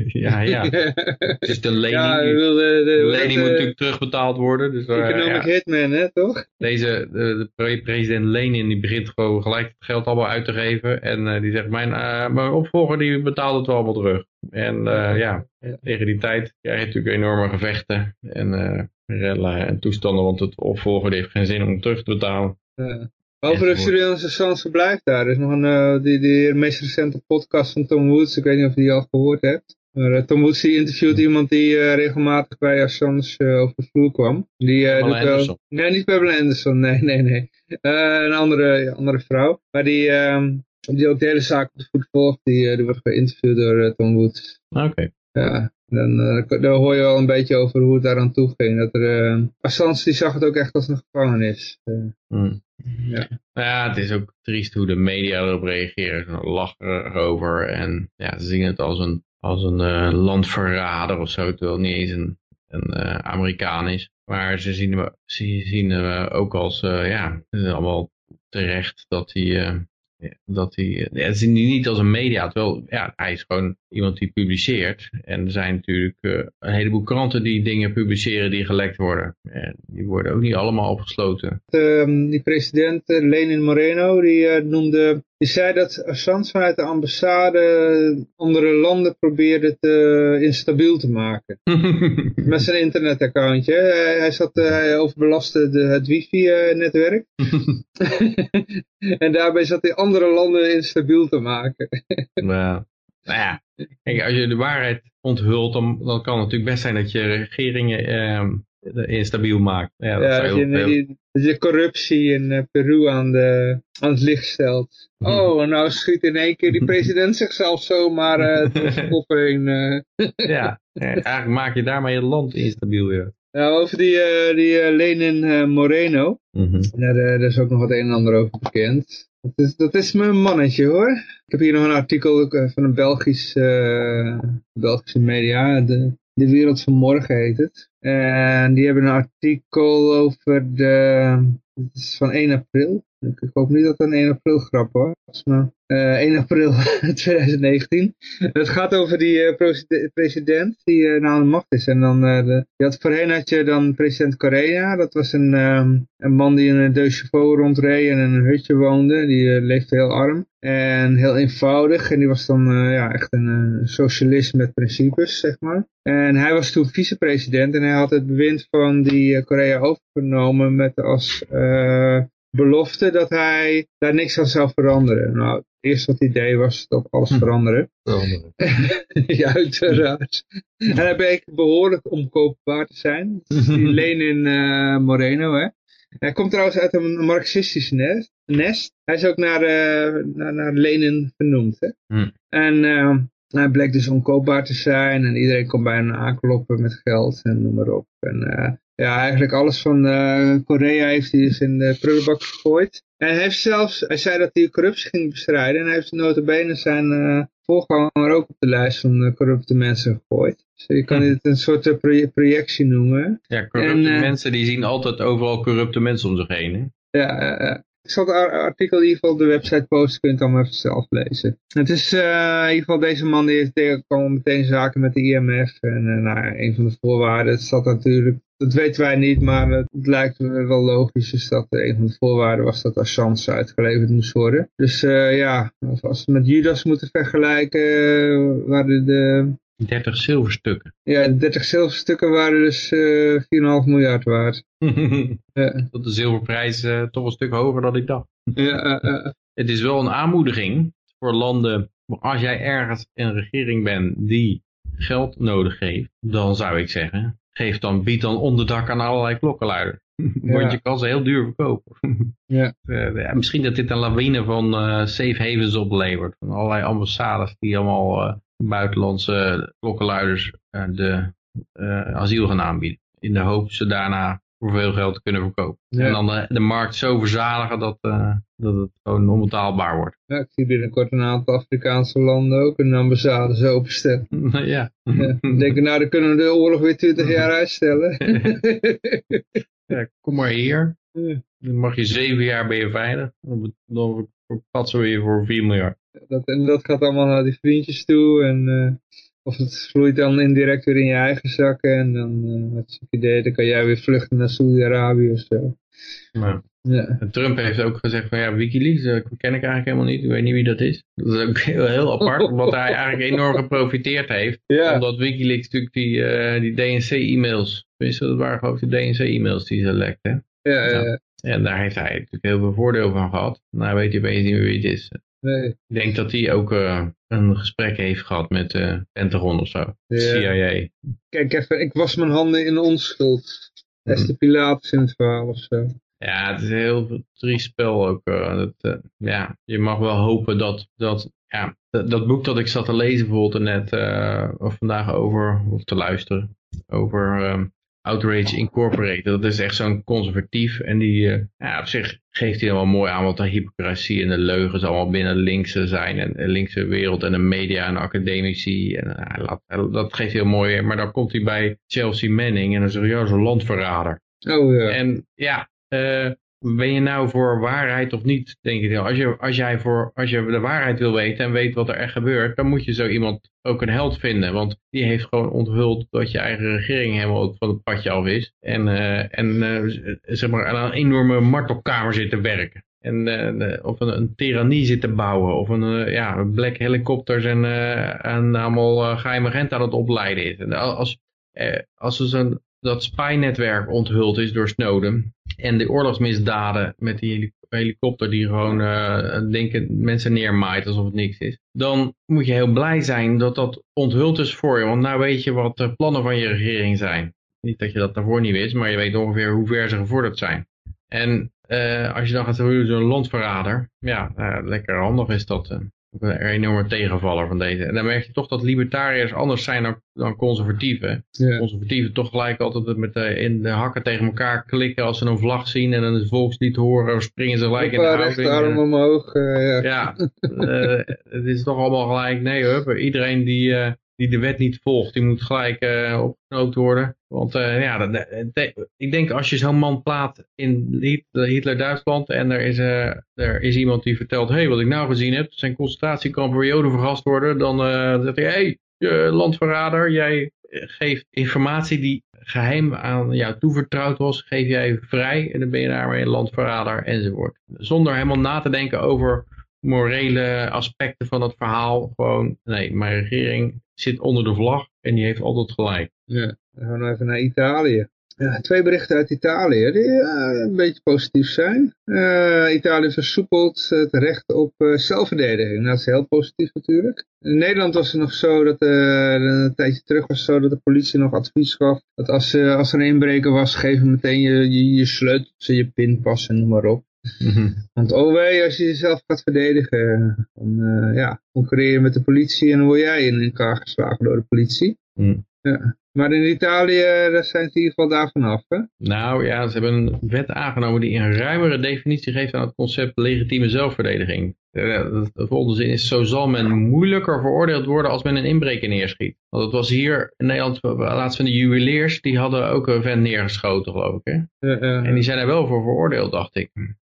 ja, ja. Het is de lening. Ja, de, de, de lening moet natuurlijk terugbetaald worden. Dus, Economic ja. hitman, hè, toch? Deze, de, de president Lenin, die begint gewoon gelijk het geld allemaal uit te geven. En uh, die zegt, mijn, uh, mijn opvolger die betaalt het wel allemaal terug. En ja, tegen die tijd krijg je natuurlijk enorme gevechten. En rellen en toestanden, want het opvolger heeft geen zin om terug te betalen. Ja. Over de Surveillance Assange blijft daar. Er is nog een, uh, die, die meest recente podcast van Tom Woods. Ik weet niet of je die al gehoord hebt. Maar uh, Tom Woods die interviewt iemand die uh, regelmatig bij Assange over de vloer kwam. Die doet wel... Nee, niet Pamela Anderson. Nee, nee, nee. een andere, andere vrouw. Maar die, um, die ook de hele zaak op de voet volgt. Die, die wordt geïnterviewd door Tom Woods. Oké. Okay. Ja, dan, dan hoor je wel een beetje over hoe het daaraan toe ging. Dat er, uh, Assange die zag het ook echt als een gevangenis. Uh, mm. Ja. ja, het is ook triest hoe de media erop reageren. Ze lachen erover en ja, ze zien het als een, als een uh, landverrader of zo. Terwijl het niet eens een, een Amerikaan is. Maar ze zien hem, ze zien hem ook als, ja, het is allemaal terecht dat hij... dat hij, ja, ze zien hij niet als een media, terwijl ja, hij is gewoon iemand die publiceert. En er zijn natuurlijk uh, een heleboel kranten die dingen publiceren die gelekt worden. En die worden ook niet allemaal opgesloten. Um, die president Lenin Moreno, die noemde die zei dat Assange vanuit de ambassade andere landen probeerde te instabiel te maken. Met zijn internetaccountje. Hij, hij, zat, hij overbelastte de, het wifi-netwerk. en daarbij zat hij andere landen instabiel te maken. nou, nou ja, Kijk, als je de waarheid onthult, dan, dan kan het natuurlijk best zijn dat je regeringen eh, instabiel maakt. Ja, dat, ja, dat, je, dat je corruptie in uh, Peru aan, de, aan het licht stelt. Mhm. Oh, nou schiet in één keer die president zichzelf zomaar uh, de kop heen. Uh. ja, eigenlijk maak je daarmee het land instabiel weer. Ja, over die, uh, die Lenin Moreno. Mm -hmm. daar, daar is ook nog wat een en ander over bekend. Dat is, is mijn mannetje hoor. Ik heb hier nog een artikel van een Belgisch, uh, Belgische media. De, de Wereld van Morgen heet het. En die hebben een artikel over de... Het is van 1 april. Ik hoop niet dat het een 1 april grap was. Maar uh, 1 april 2019. Het gaat over die uh, president die uh, nou aan de macht is. En dan, je had, voorheen had je dan president Correa. Dat was een, um, een man die in een deux rondreed en in een hutje woonde. Die leefde heel arm. En heel eenvoudig. En die was dan ja, echt een socialist met principes, zeg maar. En hij was toen vicepresident. En hij had het bewind van die Correa overgenomen met als belofte dat hij daar niks aan zou veranderen. Nou, het eerste wat idee was dat alles hm. veranderen. Veranderen. ja, uiteraard. en hij bleek behoorlijk omkoopbaar te zijn. Die Lenin uh, Moreno, hè. Hij komt trouwens uit een marxistisch nest. nest. Hij is ook naar, uh, naar, naar Lenin vernoemd, hè. Hm. En uh, hij bleek dus onkoopbaar te zijn en iedereen kon bij hem aankloppen met geld en noem maar op. En ja, eigenlijk alles van uh, Korea heeft hij dus in de prullenbak gegooid. En hij heeft zelfs, hij zei dat hij corruptie ging bestrijden. En hij heeft notabene zijn uh, voorganger ook op de lijst van uh, corrupte mensen gegooid. Dus je kan dit een soort projectie noemen. Ja, corrupte mensen die zien altijd overal corrupte mensen om zich heen. Hè? Ja, ik zal het artikel in ieder geval op de website posten, kunt het allemaal even zelf lezen. Het is uh, in ieder geval deze man die heeft meteen zaken met de IMF. En uh, nou, een van de voorwaarden, het zat natuurlijk dat weten wij niet, maar het lijkt wel logisch is dat een van de voorwaarden was dat Assange uitgeleverd moest worden. Dus uh, ja, als we met Judas moeten vergelijken, waren de... 30 zilverstukken. Ja, 30 zilverstukken waren dus uh, eh, 4,5 miljard waard. ja. Dat de zilverprijs toch een stuk hoger dan ik dacht. ja, Het is wel een aanmoediging voor landen, als jij ergens een regering bent die geld nodig heeft, dan zou ik zeggen, geef dan, bied dan onderdak aan allerlei klokkenluiders. Want je kan ze heel duur verkopen. ja. Uh, ja, misschien dat dit een lawine van uh, safe havens oplevert. Van allerlei ambassades die allemaal uh, buitenlandse klokkenluiders de asiel gaan aanbieden. In de hoop ze daarna voor veel geld te kunnen verkopen. En dan de, de, markt zo verzadigen dat, uh, dat het gewoon onbetaalbaar wordt. Ja, ik zie binnenkort een aantal Afrikaanse landen ook een ambassade openstellen. ja. ja. Denken, nou dan kunnen we de oorlog weer 20 jaar uitstellen. ja, kom maar hier. Dan mag je zeven jaar ben je veilig. Dan verpatsen we je voor 4 miljard. Dat, en dat gaat allemaal naar die vriendjes toe en... Uh, of het vloeit dan indirect weer in je eigen zakken en dan, uh, het idee, dan kan jij weer vluchten naar Saudi-Arabië of zo. Ja. Ja. Trump heeft ook gezegd van ja, Wikileaks, dat ken ik eigenlijk helemaal niet, ik weet niet wie dat is. Dat is ook heel, heel apart, omdat hij eigenlijk enorm geprofiteerd heeft. Ja. Omdat Wikileaks natuurlijk die, die DNC-e-mails, tenminste dat waren geloof ik de DNC-e-mails die ze lekten. Ja, ja. En daar heeft hij natuurlijk heel veel voordeel van gehad. Nou weet je opeens niet meer wie het is. Nee. Ik denk dat hij ook uh, een gesprek heeft gehad met uh, Pentagon of zo. CIA. Kijk even, ik was mijn handen in onschuld. Mm. Esther Pilatus in het verhaal of zo. Ja, het is een heel triest spel ook. Uh, dat, ja, je mag wel hopen dat, dat ja, dat, dat, boek dat ik zat te lezen bijvoorbeeld net, of vandaag over, of te luisteren, over ehm, Outrage Incorporated. Dat is echt zo'n conservatief. En die, uh, ja, op zich geeft hij wel mooi aan wat de hypocrisie en de leugens allemaal binnen linkse zijn. En de linkse wereld en de media en academici. En, uh, dat geeft hij heel mooi. Maar dan komt hij bij Chelsea Manning en dan zegt hij, ja, zo'n landverrader. Oh ja. En ja, uh, ben je nou voor waarheid of niet, denk ik. Als je, als, jij voor, als je de waarheid wil weten en weet wat er echt gebeurt, dan moet je zo iemand ook een held vinden. Want die heeft gewoon onthuld dat je eigen regering helemaal van het padje af is. En, uh, en uh, zeg maar aan een enorme martelkamer zit te werken. En, uh, of een, een tirannie zit te bouwen. Of een, ja, black helikopters en, en allemaal geheime agenten aan het opleiden is. Als, als er zo'n dat spy-netwerk onthuld is door Snowden. En de oorlogsmisdaden met die helikopter die gewoon uh, denken, mensen neermaait alsof het niks is. Dan moet je heel blij zijn dat dat onthuld is voor je. Want nou weet je wat de plannen van je regering zijn. Niet dat je dat daarvoor niet wist, maar je weet ongeveer hoe ver ze gevorderd zijn. En uh, als je dan gaat zo'n landverrader. Ja, uh, lekker handig is dat. Een enorme tegenvaller van deze. En dan merk je toch dat libertariërs anders zijn dan, dan conservatieven. Ja. Conservatieven toch gelijk altijd met de, in de hakken tegen elkaar klikken als ze een vlag zien en een volkslied horen, springen ze gelijk in de houding. rechterarm omhoog. Uh, ja, ja uh, het is toch allemaal gelijk, nee hup, iedereen die, uh, die de wet niet volgt, die moet gelijk uh, worden. Want uh, ja, de, ik denk als je zo'n man plaat in Hitler-Duitsland en er is, uh, er is iemand die vertelt, hé, hey, wat ik nou gezien heb, zijn concentratiekampen waar Joden vergast worden, dan zegt hij, hé, hey, landverrader, jij geeft informatie die geheim aan jou toevertrouwd was, geef jij vrij en dan ben je daarmee een landverrader enzovoort. Zonder helemaal na te denken over morele aspecten van het verhaal. Gewoon, nee, mijn regering zit onder de vlag en die heeft altijd gelijk. Ja, dan gaan we even naar Italië. Twee berichten uit Italië die uh, een beetje positief zijn. Uh, Italië versoepelt het recht op uh, zelfverdediging. Dat is heel positief natuurlijk. In Nederland was het nog zo dat een tijdje terug was zo dat de politie nog advies gaf. Dat als, als er een inbreker was, geef hem meteen je, je, je sleutels en je pinpas en noem maar op. Mm -hmm. Want oh wee, als je jezelf gaat verdedigen, dan ja, concurreer je met de politie en dan word jij in elkaar geslagen door de politie. Mm. Ja. Maar in Italië daar zijn ze in ieder geval daarvan af, hè? Nou ja, ze hebben een wet aangenomen die een ruimere definitie geeft aan het concept legitieme zelfverdediging. De volgende zin is, zo zal men moeilijker veroordeeld worden als men een inbreker neerschiet. Want het was hier in Nederland, laatst van de juweliers, die hadden ook een vent neergeschoten, geloof ik, hè? En die zijn er wel voor veroordeeld, dacht ik.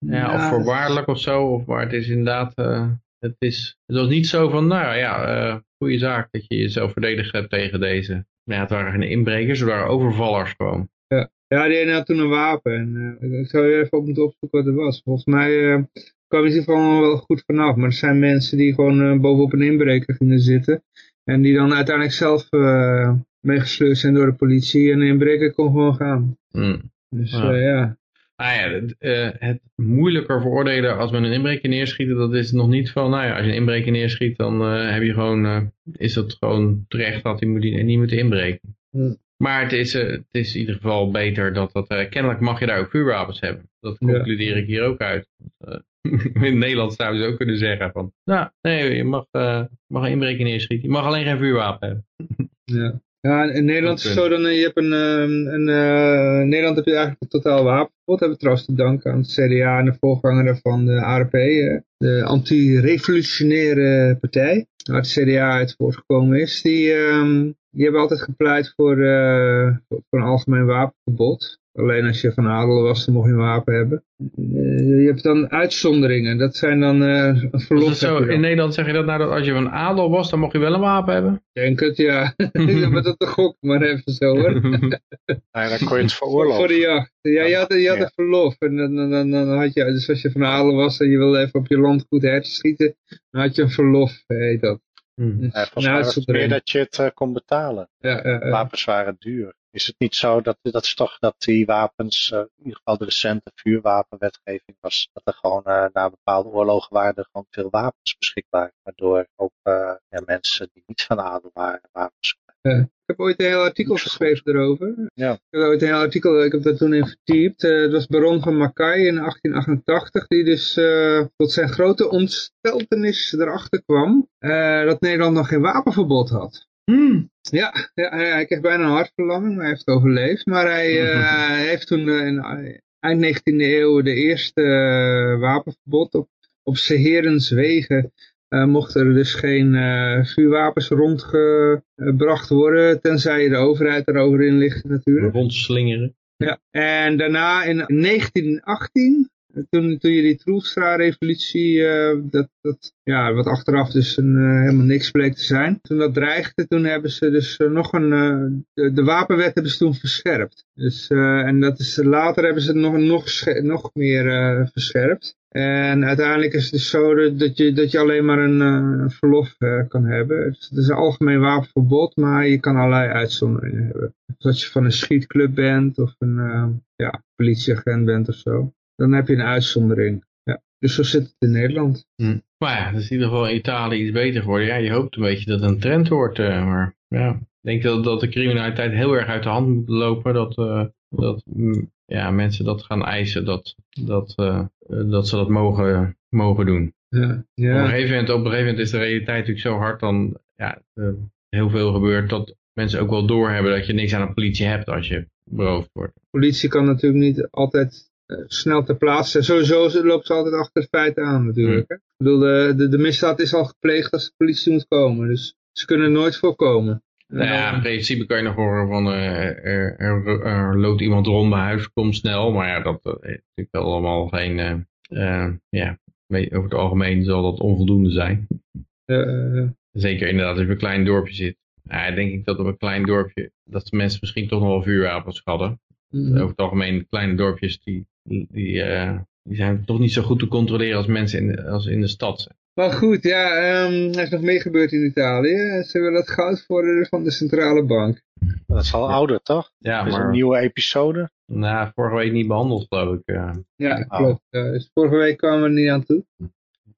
Ja, ja of voorwaardelijk of zo, of, maar het is inderdaad... Uh, het, is, het was niet zo van, nou ja, uh, goede zaak dat je jezelf verdedigd hebt tegen deze ja, het waren geen inbrekers, het waren overvallers gewoon. Ja, ja die had toen een wapen. En, uh, ik zou even op moeten opzoeken wat het was. Volgens mij uh, kwam hij er gewoon wel goed vanaf. Maar er zijn mensen die gewoon bovenop een inbreker gingen zitten. En die dan uiteindelijk zelf meegesleurd zijn door de politie. En de inbreker kon gewoon gaan. Mm. Dus ja. ja. Nou ja, het, uh, het, moeilijker veroordelen als men een inbreker neerschiet, dat is nog niet van, nou ja, als je een inbreker neerschiet, dan uh, heb je gewoon, uh, is het gewoon terecht dat hij moet, niet moet inbreken. Hmm. Maar het is, het is in ieder geval beter dat dat, kennelijk mag je daar ook vuurwapens hebben. Dat concludeer ja. ik hier ook uit. in Nederland zouden ze ook kunnen zeggen van, nou, nee, je mag, mag een inbreker neerschieten, je mag alleen geen vuurwapen hebben. ja. Ja, in Nederland is het zo, dan, je hebt een, een, uh, in Nederland heb je eigenlijk een totaal wapenverbod. Hebben we trouwens te danken aan het CDA en de voorganger daarvan, de ARP, de anti-revolutionaire partij. Waar het CDA uit voortgekomen is. Die, um, die hebben altijd gepleit voor, uh, voor een algemeen wapenverbod. Alleen als je van adel was, dan mocht je een wapen hebben. Uh, je hebt dan uitzonderingen. Dat zijn dan uh, een verlof. Zo, in Nederland zeg je dat nou dat als je van adel was, dan mocht je wel een wapen hebben? Denk het, ja. ja maar dat de gok maar even zo hoor. ja, dan kon je het veroorloven. Voor de jacht. Ja, je had, je had ja. een verlof. En dan, dan, dan, dan, had je, dus als je van adel was en je wilde even op je landgoed herschieten, dan had je een verlof, heet dat. Hmm. Ja, volgens mij was het meer dat je het uh, kon betalen. Ja, ja, Wapens waren duur. Is het niet zo dat, dat is toch dat die wapens, uh, in ieder geval de recente vuurwapenwetgeving was, dat er gewoon uh, na bepaalde oorlogen waren er gewoon veel wapens beschikbaar. Waardoor ook uh, ja, mensen die niet van adel waren, wapens ik heb ooit een heel artikel geschreven erover. Ja. Ik heb ooit een heel artikel, ik heb dat toen in vertypt. het was Baron van Mackay in 1888, die dus tot zijn grote ontsteltenis erachter kwam dat Nederland nog geen wapenverbod had. Hmm. Ja, ja, hij kreeg bijna een hartverlamming, maar hij heeft overleefd. Maar hij uh, heeft toen uh, in eind 19e eeuw de eerste uh, wapenverbod op, op Seherens wegen. mochten er dus geen vuurwapens rondgebracht worden, tenzij de overheid erover inlicht natuurlijk. Rondslingeren. Ja, en daarna in 1918 toen, toen je die Troelstra-revolutie, uh, dat, dat, ja, wat achteraf dus een, uh, helemaal niks bleek te zijn. Toen dat dreigde, toen hebben ze dus nog een, de, de, wapenwet hebben ze toen verscherpt. Dus, en dat is, later hebben ze het nog, nog, nog meer verscherpt. En uiteindelijk is het dus zo dat je, dat je alleen maar een uh, verlof uh, kan hebben. Het is een algemeen wapenverbod, maar je kan allerlei uitzonderingen hebben. Dus als je van een schietclub bent of een uh, ja, politieagent bent of zo, dan heb je een uitzondering. Ja. Dus zo zit het in Nederland. Hm. Maar ja, dat is in ieder geval in Italië iets beter geworden. Ja, je hoopt een beetje dat het een trend wordt. maar ja, ik denk dat, dat de criminaliteit heel erg uit de hand moet lopen. Dat, dat mm, ja, mensen dat gaan eisen, dat, dat, uh, dat ze dat mogen, mogen doen. Ja, ja. Op, een gegeven moment, op een gegeven moment is de realiteit natuurlijk zo hard dan ja, heel veel gebeurt dat mensen ook wel doorhebben dat je niks aan de politie hebt als je beroofd wordt. Politie kan natuurlijk niet altijd snel ter plaatse. Sowieso loopt ze altijd achter het feit aan natuurlijk. Hmm. Ik bedoel, de, de, de misdaad is al gepleegd als de politie moet komen. Dus ze kunnen nooit voorkomen. Nou ja, in principe kan je nog horen van uh, er, er, er, loopt iemand rond bij huis, kom snel. Maar ja, dat, is natuurlijk allemaal geen, uh, ja, over het algemeen zal dat onvoldoende zijn. Zeker inderdaad als je op een klein dorpje zit. Ja, denk ik dat op een klein dorpje, dat de mensen misschien toch nog wel vuurwapens hadden. Mm Over het algemeen kleine dorpjes, die, die, die zijn toch niet zo goed te controleren als mensen in de, als in de stad. Maar goed, ja, um, er is nog meer gebeurd in Italië. Ze willen het goud vorderen van de centrale bank. Dat is al ouder, toch? Ja, maar... een nieuwe episode. Nou, vorige week niet behandeld, geloof ik. Uh. Ja, oh. klopt. dus vorige week kwamen we er niet aan toe.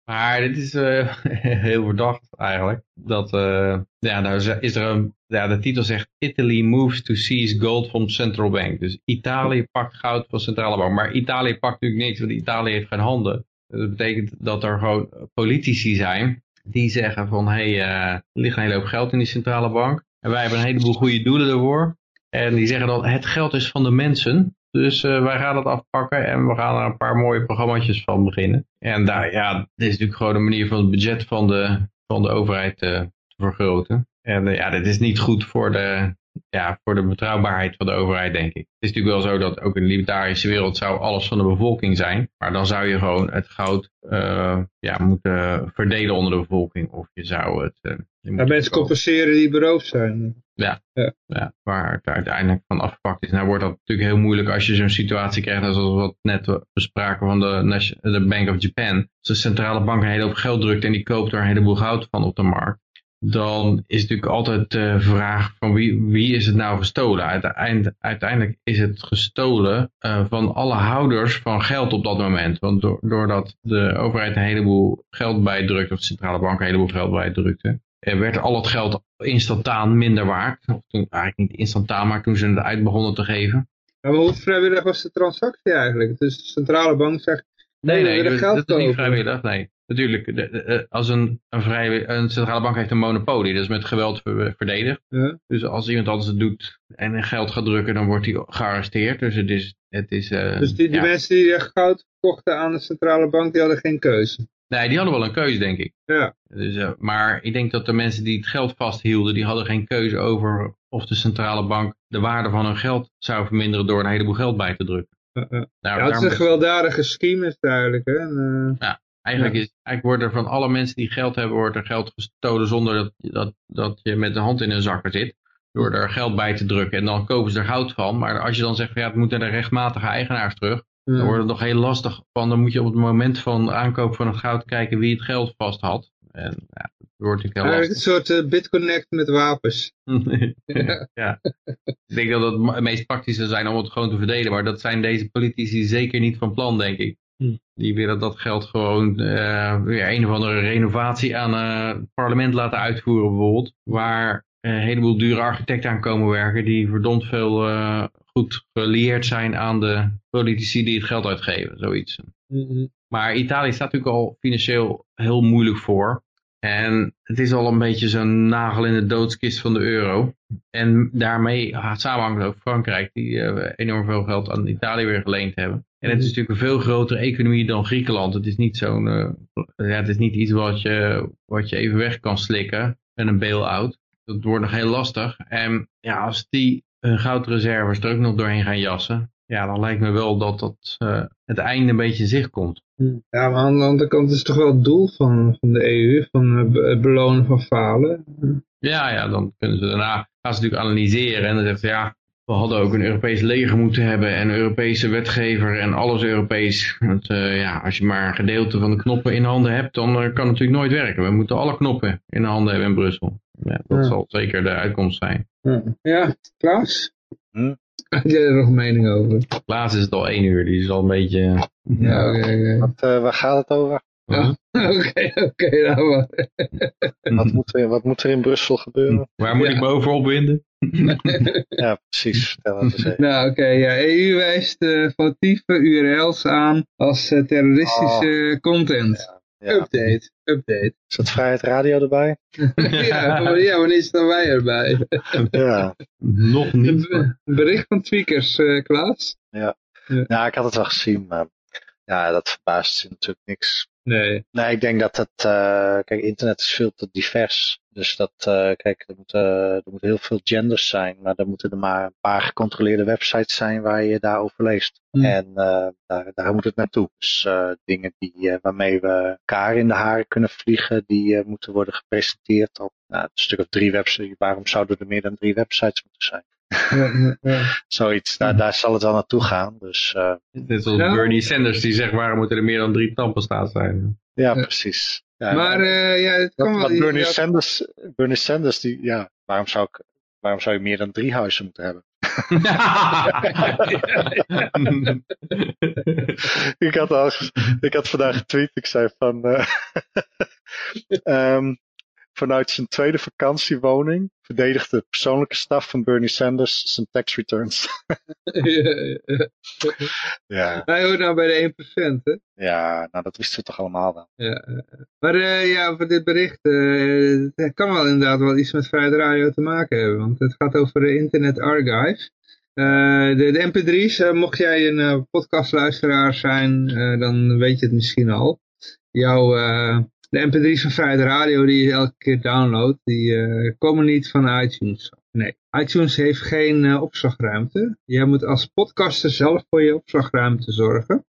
Maar dit is uh, heel verdacht eigenlijk. Dat, uh, ja, nou is er een, ja, de titel zegt Italy moves to seize gold from central bank. Dus Italië pakt goud van centrale bank. Maar Italië pakt natuurlijk niks, want Italië heeft geen handen. Dat betekent dat er gewoon politici zijn die zeggen van, hé, hey, uh, er ligt een hele hoop geld in die centrale bank. En wij hebben een heleboel goede doelen ervoor. En die zeggen dan, het geld is van de mensen. Dus uh, wij gaan het afpakken en we gaan er een paar mooie programma's van beginnen. En daar, ja, dit is natuurlijk gewoon een manier van het budget van de, van de overheid uh, te vergroten. En ja, dit is niet goed voor de, ja, voor de betrouwbaarheid van de overheid, denk ik. Het is natuurlijk wel zo dat ook in de libertarische wereld zou alles van de bevolking zijn. Maar dan zou je gewoon het goud ja, moeten verdelen onder de bevolking. Of je zou het... Ja, mensen compenseren die beroofd zijn. Ja, ja. ja, waar het uiteindelijk van afgepakt is. Nou wordt dat natuurlijk heel moeilijk als je zo'n situatie krijgt als we wat net bespraken van de, de Bank of Japan. Als de centrale bank een hele hoop geld drukt en die koopt er een heleboel goud van op de markt dan is natuurlijk altijd de vraag van wie, wie is het nou gestolen? Uiteindelijk, uiteindelijk is het gestolen uh, van alle houders van geld op dat moment. Want doordat de overheid een heleboel geld bijdrukt, of de centrale bank een heleboel geld bijdrukte, er werd al het geld instantaan minder waard. Of toen, eigenlijk niet instantaan, maar toen ze het uit begonnen te geven. maar hoe vrijwillig was de transactie eigenlijk? Dus de centrale bank zegt, nee, nee, nee dat, is niet vrijwillig, nee. Natuurlijk, de, als een, een, vrij, een centrale bank heeft een monopolie, dat is met geweld verdedigd. Ja. Dus als iemand anders het doet en geld gaat drukken, dan wordt hij gearresteerd. Dus het is... Het is uh, dus die, die mensen die goud kochten aan de centrale bank, die hadden geen keuze? Nee, die hadden wel een keuze, denk ik. Ja. Dus, uh, maar ik denk dat de mensen die het geld vasthielden, die hadden geen keuze over of de centrale bank de waarde van hun geld zou verminderen door een heleboel geld bij te drukken. Uh, nou, ja, het is een gewelddadige scheme is duidelijk. Hè? En, ja. Eigenlijk, is, eigenlijk wordt er van alle mensen die geld hebben, wordt er geld gestolen zonder dat, dat, dat je met de hand in een zakker zit. Door er geld bij te drukken en dan kopen ze er goud van. Maar als je dan zegt, ja, het moet naar de rechtmatige eigenaars terug. Dan wordt het nog heel lastig. Van, dan moet je op het moment van aankoop van het goud kijken wie het geld vast had. En ja, dat wordt natuurlijk heel lastig. Een soort uh, bitconnect met wapens. ja. Ik denk dat het meest praktisch zou zijn om het gewoon te verdelen. Maar dat zijn deze politici zeker niet van plan, denk ik. Hm. Die willen dat geld gewoon uh, weer een of andere renovatie aan uh, het parlement laten uitvoeren bijvoorbeeld. Waar een heleboel dure architecten aan komen werken die verdomd veel goed geleerd zijn aan de politici die het geld uitgeven. Zoiets. Mm Maar Italië staat natuurlijk al financieel heel moeilijk voor. En het is al een beetje zo'n nagel in de doodskist van de euro. En daarmee samenhangt ook Frankrijk, die enorm veel geld aan Italië weer geleend hebben. En het is natuurlijk een veel grotere economie dan Griekenland. Het is niet zo'n, uh, ja, het is niet iets wat je, wat je even weg kan slikken met een bail-out. Dat wordt nog heel lastig. En ja, als die hun goudreserves er ook nog doorheen gaan jassen, ja, dan lijkt me wel dat, dat het einde een beetje in zicht komt. Ja, maar aan de andere kant is het toch wel het doel van, van de EU, van het belonen van falen. Ja, ja, dan kunnen ze daarna gaan ze natuurlijk analyseren en dan zeggen ze ja, we hadden ook een Europees leger moeten hebben en een Europese wetgever en alles Europees. Want uh, ja, als je maar een gedeelte van de knoppen in handen hebt, dan uh, kan het natuurlijk nooit werken. We moeten alle knoppen in de handen hebben in Brussel. Ja, dat Ja. zal zeker de uitkomst zijn. Ja, Klaas? Hm? Had jij er nog een mening over? Laatst is het al één uur, die is al een beetje... Ja, oké, oké. Wat, eh, waar gaat het over? Ja. Oké, oké, nou maar. Wat moet, er, wat moet er in Brussel gebeuren? Waar moet Ja. ik me over opwinden? Ja, precies. Nou, oké, ja, EU wijst eh foutieve URL's aan als eh, terroristische content. Ja. Update, update. Is dat Vrijheid Radio erbij? ja, maar- ja, wanneer staan wij erbij? Ja. Nog niet. Een bericht van tweakers, eh Klaas? ja, ik had het wel gezien, maar ja, dat verbaast je natuurlijk niks. Nee. Nee, ik denk dat het, eh, kijk, internet is veel te divers. Dus dat, eh, kijk, er moeten, er moeten heel veel genders zijn, maar er moeten er maar een paar gecontroleerde websites zijn waar je daarover leest. Hmm. En eh, daar, daar moet het naartoe. Dus eh, dingen die, eh, waarmee we elkaar in de haren kunnen vliegen, die eh, moeten worden gepresenteerd op nou, een stuk of drie websites. Waarom zouden er meer dan drie websites moeten zijn? Ja, ja, ja. Zoiets, daar, daar zal het wel naartoe gaan. Dus eh, Net zoals Ja. Bernie Sanders die zegt waarom moeten er meer dan drie tandpasta zijn. ja, Ja. precies. Ja, Maar eh, ja, het kan Wat, wel... wat Bernie, ja, Sanders, Bernie Sanders, die, ja, waarom zou, ik, waarom zou je meer dan drie huizen moeten hebben? ik, had al, ik had vandaag getweet, ik zei van, eh, ehm, vanuit zijn tweede vakantiewoning verdedigt de persoonlijke staf van Bernie Sanders zijn tax returns. ja, Hij hoort nou bij de 1%, hè? ja, nou dat wisten we toch allemaal wel. Ja, maar eh, ja, over dit bericht, eh, het kan wel inderdaad wel iets met Vrijheid Radio te maken hebben, want het gaat over de Internet Archive. Eh, de, de mp3's, eh, mocht jij een podcastluisteraar zijn, dan weet je het misschien al. Jouw, de mp3's van Vrijheid Radio die je elke keer downloadt, die eh, komen niet van iTunes. Nee, iTunes heeft geen eh, opslagruimte. Je moet als podcaster zelf voor je opslagruimte zorgen.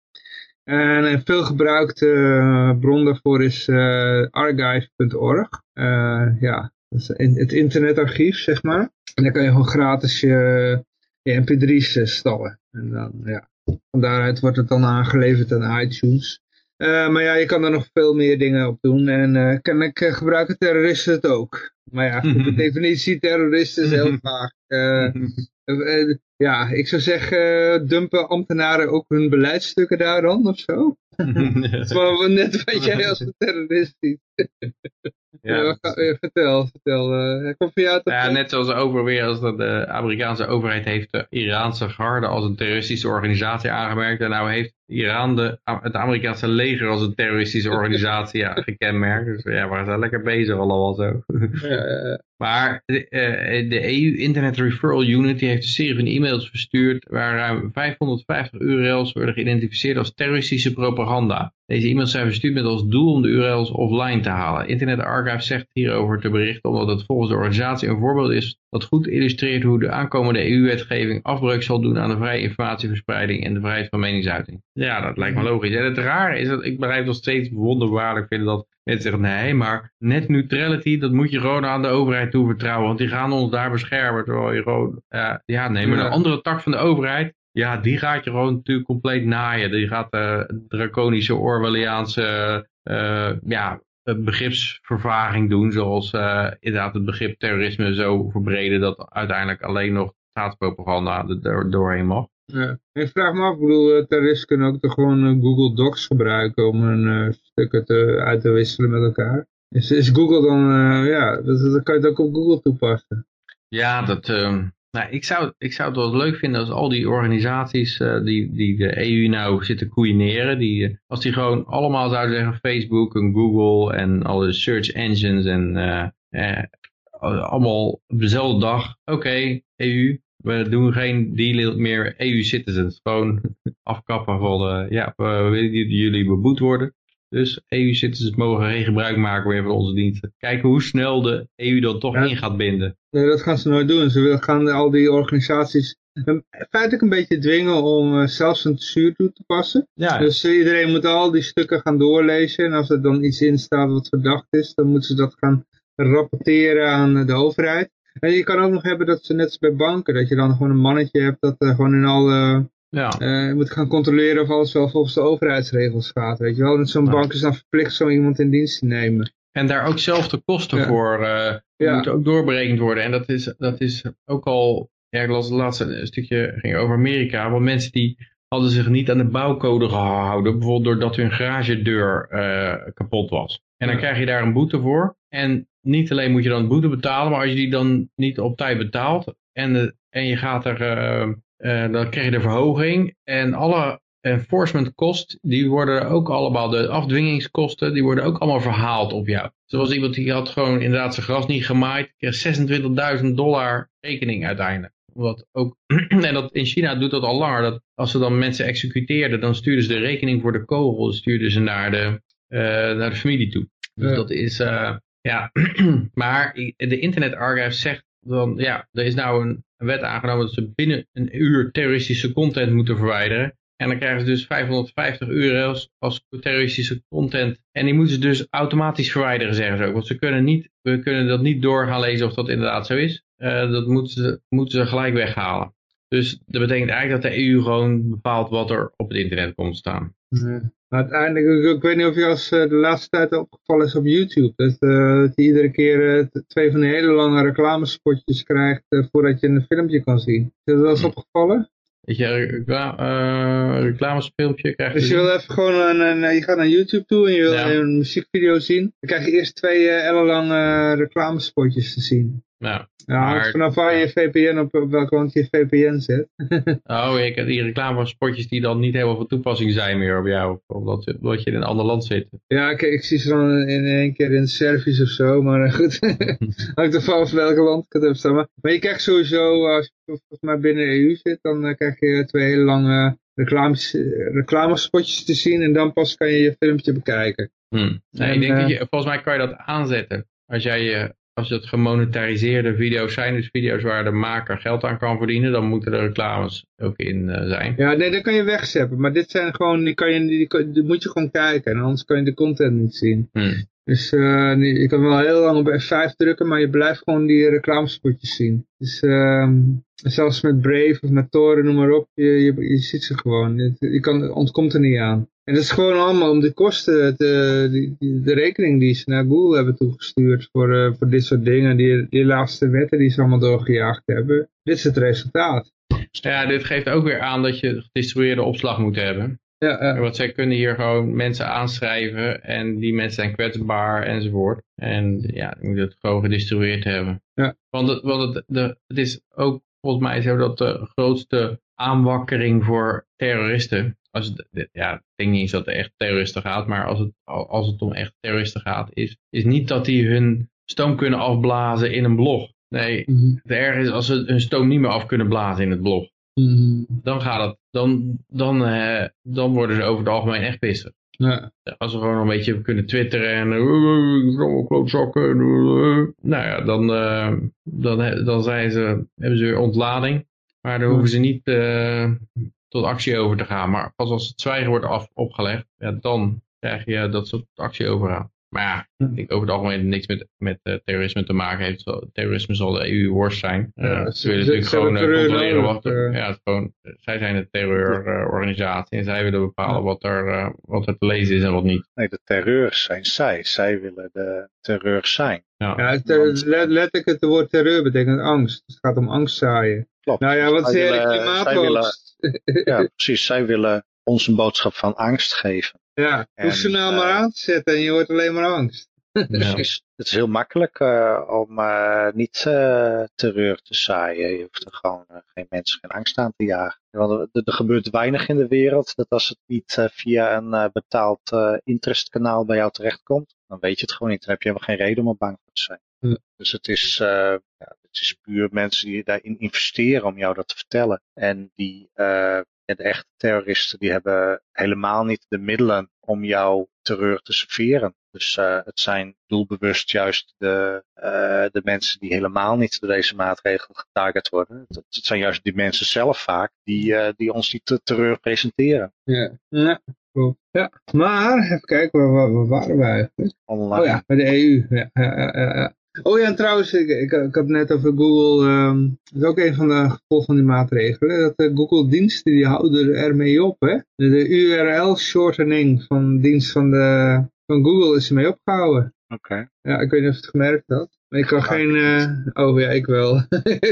En een veelgebruikte eh, bron daarvoor is eh, archive.org. Eh, ja, dat is het internetarchief, zeg maar. En daar kan je gewoon gratis je, je mp3's eh, stallen. En dan, ja, van daaruit wordt het dan aangeleverd aan iTunes. Eh, maar ja, je kan er nog veel meer dingen op doen. En eh kennelijk eh, gebruiken terroristen het ook. Maar ja, goed, de definitie terrorist is heel vaag. Ja, ik zou zeggen, eh, dumpen ambtenaren ook hun beleidsstukken daar dan, of zo? Dat is wel net wat jij als een terrorist ziet. Ja, vertel, vertel. eh, jou toch? Ja, net zoals over weer als dat de Amerikaanse overheid heeft de Iraanse garde als een terroristische organisatie aangemerkt. En nou heeft Iran de, het Amerikaanse leger als een terroristische organisatie ja, gekenmerkt. Dus ja, we zijn lekker bezig allemaal zo. Ja, Maar de, eh, de EU Internet Referral Unit die heeft een serie van e-mails verstuurd waar ruim 550 URL's worden geïdentificeerd als terroristische propaganda. Deze e-mails zijn verstuurd met als doel om de URL's offline te halen. Internet Archive zegt hierover te berichten omdat het volgens de organisatie een voorbeeld is dat goed illustreert hoe de aankomende EU-wetgeving afbreuk zal doen aan de vrije informatieverspreiding en de vrijheid van meningsuiting. Ja, dat lijkt me logisch. En het rare is dat ik begrijp nog steeds wonderbaarlijk vinden dat mensen zeggen nee, maar net neutrality, dat moet je gewoon aan de overheid toe vertrouwen, want die gaan ons daar beschermen. Terwijl je gewoon, ja nee, maar de andere tak van de overheid, ja, die gaat je gewoon natuurlijk compleet naaien. Die gaat eh draconische Orwelliaanse eh, ja, begripsvervaging doen, zoals eh, inderdaad het begrip terrorisme zo verbreden dat uiteindelijk alleen nog staatspropaganda er door- doorheen mag. Ik vraag me af, ik bedoel, eh, terroristen kunnen ook gewoon eh, Google Docs gebruiken om hun eh, stukken te, uit te wisselen met elkaar. Is, Google dan, ja, dat, kan je het ook op Google toepassen. Ja, dat, ehm, nou, ik, zou, ik zou het wel leuk vinden als al die organisaties die, die de EU nou zitten koeineren, die, als die gewoon allemaal zouden zeggen Facebook en Google en alle search engines en eh, allemaal op dezelfde dag, oké, EU, we doen geen deal meer EU-citizens. Gewoon afkappen van, eh, ja, we willen dat jullie beboet worden. Dus EU-citizens mogen geen gebruik maken meer van onze diensten. Kijken hoe snel de EU dan toch Ja. in gaat binden. Nee, dat gaan ze nooit doen. Ze willen, gaan al die organisaties feitelijk een beetje dwingen om uh, zelfs een zuur toe te passen. Ja. Dus iedereen moet al die stukken gaan doorlezen. En als er dan iets in staat wat verdacht is, dan moeten ze dat gaan rapporteren aan de overheid. En je kan ook nog hebben dat ze net als bij banken, dat je dan gewoon een mannetje hebt dat uh, gewoon in alle... Ja. Uh, moet gaan controleren of alles wel volgens de overheidsregels gaat, weet je wel. Zo'n bank is dan verplicht zo iemand in dienst te nemen. En daar ook zelf de kosten Ja. voor eh, Ja. moeten ook doorberekend worden. En dat is, dat is ook al, ja, ik las het laatste stukje ging over Amerika. Want mensen die hadden zich niet aan de bouwcode gehouden. Bijvoorbeeld doordat hun garagedeur eh, kapot was. En dan krijg je daar een boete voor. En niet alleen moet je dan boete betalen, maar als je die dan niet op tijd betaalt. En, de- en je gaat er, eh, eh, dan krijg je de verhoging. En alle enforcement kost, die worden ook allemaal, de afdwingingskosten, die worden ook allemaal verhaald op jou. Zoals iemand die had gewoon inderdaad zijn gras niet gemaaid, kreeg 26.000 dollar rekening uiteindelijk. Wat ook, en dat, in China doet dat al langer, dat als ze dan mensen executeerden, dan stuurden ze de rekening voor de kogel, stuurden ze naar de, eh, naar de familie toe. Dus Ja. dat is, ja, maar de Internet Archive zegt dan, ja, er is nou een wet aangenomen dat ze binnen een uur terroristische content moeten verwijderen. En dan krijgen ze dus 550 euro als, terroristische content. En die moeten ze dus automatisch verwijderen, zeggen ze ook. Want ze kunnen niet, we kunnen dat niet door gaan lezen of dat inderdaad zo is. Eh, dat moeten ze, moeten ze gelijk weghalen. Dus dat betekent eigenlijk dat de EU gewoon bepaalt wat er op het internet komt staan. Ja. Maar uiteindelijk, ik, weet niet of je als eh, de laatste tijd opgevallen is op YouTube. Dat, dat je iedere keer eh, twee van die hele lange reclamespotjes krijgt voordat je een filmpje kan zien. Is dat wel eens Hm. opgevallen? Weet je, recla reclamespeeltje krijg je. Dus je wil even gewoon een, een- je gaat naar YouTube toe en je wil Ja. een muziekvideo zien. Dan krijg je eerst twee ellenlange reclamespotjes te zien. Ja. Ja, Maar- vanaf waar je VPN op, op welke kant je VPN zet. Oh, ik heb die reclamespotjes die dan niet helemaal van toepassing zijn meer op jou. Omdat, omdat je in een ander land zit. Ja, ik, ik zie ze dan in één keer in Servisch of zo, maar eh, goed. Hangt er vanaf welke land ik het heb staan. Maar, maar je krijgt sowieso, als je volgens mij binnen de EU zit, dan eh, krijg je twee hele lange reclames, eh, reclamespotjes te zien en dan pas kan je je filmpje bekijken. Hm. Nee, En, ik denk dat je, volgens mij kan je dat aanzetten. Als jij je, als het gemonetariseerde video's zijn, dus video's waar de maker geld aan kan verdienen, dan moeten er reclames ook in eh, zijn. Ja, nee, dat kan je wegzeppen, maar dit zijn gewoon, die, kan je, die, moet je gewoon kijken en anders kan je de content niet zien. Hm. Dus eh, je kan wel heel lang op F5 drukken, maar je blijft gewoon die reclamespotjes zien. Dus ehm, zelfs met Brave of met Tor, noem maar op, je, je, je ziet ze gewoon. Je, je kan, ontkomt er niet aan. En dat is gewoon allemaal om de kosten, te, die, die- de rekening die ze naar Google hebben toegestuurd voor, eh, voor dit soort dingen, die, die laatste wetten die ze allemaal doorgejaagd hebben. Dit is het resultaat. Ja, dit geeft ook weer aan dat je gedistribueerde opslag moet hebben. Ja, ja. Want zij kunnen hier gewoon mensen aanschrijven en die mensen zijn kwetsbaar enzovoort. En ja, je moet het gewoon gedistribueerd hebben. Ja. Want, het, want het, de, het is ook volgens mij zo dat de grootste aanwakkering voor terroristen, als het, ja, ik denk niet eens dat het echt terroristen gaat, maar als het, als het om echt terroristen gaat, is, is niet dat die hun stoom kunnen afblazen in een blog. Nee, Mhm. het erg is als ze hun stoom niet meer af kunnen blazen in het blog Mhm. dan gaat het, dan, dan, eh, dan worden ze over het algemeen echt pissig. Ja. Als we gewoon een beetje kunnen twitteren en eh, eh, allemaal klootzakken, eh, nou ja, dan, eh, dan, dan zijn ze, hebben ze weer ontlading. Maar dan hoeven ze niet eh, tot actie over te gaan. Maar pas als het zwijgen wordt af, opgelegd, ja, dan krijg je dat ze tot actie overgaan. Maar ja, ik denk over het algemeen niks met, met eh, terrorisme te maken heeft. Terrorisme zal de EU worst zijn. Eh, Ja, ze, ze- willen ze- natuurlijk ze gewoon eh, controleren wat er, ja, het gewoon, zij zijn de terreurorganisatie en zij willen bepalen wat er, wat er te lezen is en wat niet. Nee, de terreur zijn zij. Zij willen de terreur zijn. Ja. Eh, let- letterlijk het woord terreur betekent angst. Het gaat om angst zaaien. Klopt. Nou ja, wat is Zij de willen- Ja, precies. Zij willen ons een boodschap van angst geven. Ja, En, hoef ze nou eh, maar aan te zetten en je hoort alleen maar angst. Precies. Het is heel makkelijk eh, om eh, niet eh, terreur te zaaien. Je hoeft er gewoon geen mensen geen angst aan te jagen. Want er, er gebeurt weinig in de wereld dat als het niet eh, via een eh, betaald eh interestkanaal bij jou terechtkomt, dan weet je het gewoon niet. Dan heb je helemaal geen reden om er bang voor te zijn. Ja. Dus het is, eh, ja, het is puur mensen die daarin investeren om jou dat te vertellen. En die, eh, de echte terroristen die hebben helemaal niet de middelen om jou terreur te serveren. Dus uh, het zijn doelbewust juist de, uh, de mensen die helemaal niet door deze maatregelen getarget worden. Het, het zijn juist die mensen zelf vaak die, uh, die ons die terreur presenteren. Ja, ja. Ja, maar even kijken, waar, waar, waar waren we eigenlijk? Online. Oh ja, bij de EU. Ja, ja, ja, ja. Oh ja, en trouwens, ik, ik, ik had net over Google, um, dat is ook een van de gevolgen van die maatregelen, dat de Google-diensten die houden ermee op, hè. De, de URL-shortening van dienst van, de, van Google is ermee opgehouden. Oké. Okay. Ja, ik weet niet of je het gemerkt had. Maar ik kan geen, uh, oh ja, ik wel.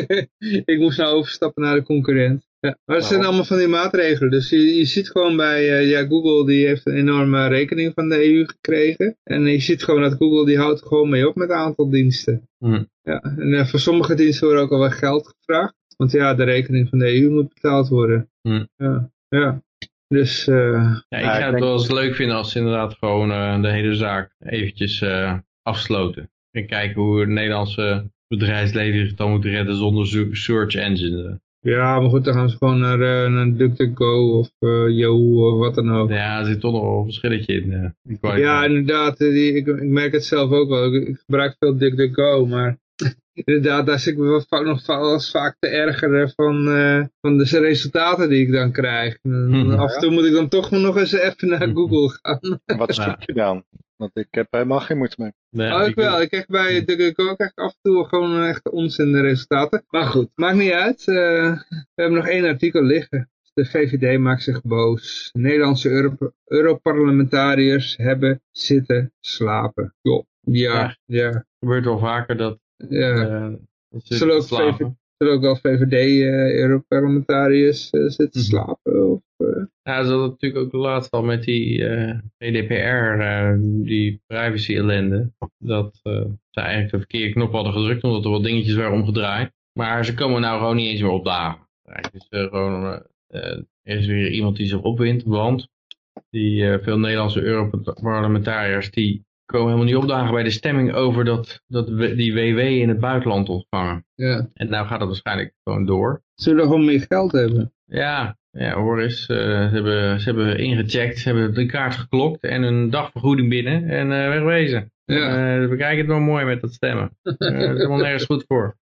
ik moest nou overstappen naar de concurrent. Ja, maar het zijn allemaal van die maatregelen. Dus je, je ziet gewoon bij, uh, ja, Google die heeft een enorme rekening van de EU gekregen. En je ziet gewoon dat Google die houdt gewoon mee op met een aantal diensten. Mm. Ja, en uh, voor sommige diensten wordt ook al geld gevraagd. Want ja, de rekening van de EU moet betaald worden. Mm. Ja, ja. Dus, uh, ja, ik zou het wel eens leuk vinden als ze inderdaad gewoon uh, de hele zaak eventjes uh, afsloten. En kijken hoe het Nederlandse bedrijfsleven zich dan moet redden zonder search engine. Ja, maar goed, dan gaan ze gewoon naar, uh, naar DuckDuckGo of uh, Yahoo of wat dan ook. Ja, er zit toch nog wel een verschilletje in. Uh, ja, inderdaad. Die, ik, ik merk het zelf ook wel. Ik, ik gebruik veel DuckDuckGo, maar inderdaad, daar zit ik me vaak, nog vaak te ergeren van, uh, van de resultaten die ik dan krijg. Mhm. Af en toe moet ik dan toch nog eens even naar Google gaan. Wat zoek je dan? Want ik heb helemaal geen moeite mee. Nee, oh, ik wel. Ik krijg bij DuckDuckGo krijg ik af en toe gewoon echt onzin de resultaten. Maar goed, maakt niet uit. Uh, we hebben nog één artikel liggen. De VVD maakt zich boos. Nederlandse Euro Europarlementariërs hebben zitten slapen. Jo. Ja, ja. Het gebeurt wel vaker dat... Ja. Uh, zullen, ook VVD, zullen ook wel VVD-Europarlementariërs uh, zitten Mhm. slapen? Of, Ja, ze hadden natuurlijk ook laatst al met die GDPR, die privacy ellende, dat ze eigenlijk de verkeerde knop hadden gedrukt omdat er wat dingetjes waren omgedraaid. Maar ze komen nou gewoon niet eens meer opdagen. Eigenlijk is er gewoon, er is weer iemand die zich opwindt, want die veel Nederlandse Europarlementariërs die komen helemaal niet opdagen bij de stemming over dat, dat we, die WW in het buitenland ontvangen. ja. En nou gaat dat waarschijnlijk gewoon door. Zullen gewoon meer geld hebben? Ja, ja hoor eens. Uh, ze, hebben, ze hebben ingecheckt, ze hebben de kaart geklokt en een dagvergoeding binnen en uh, wegwezen. Ja. Uh, we kijken het wel mooi met dat stemmen. Uh, dat is helemaal nergens goed voor.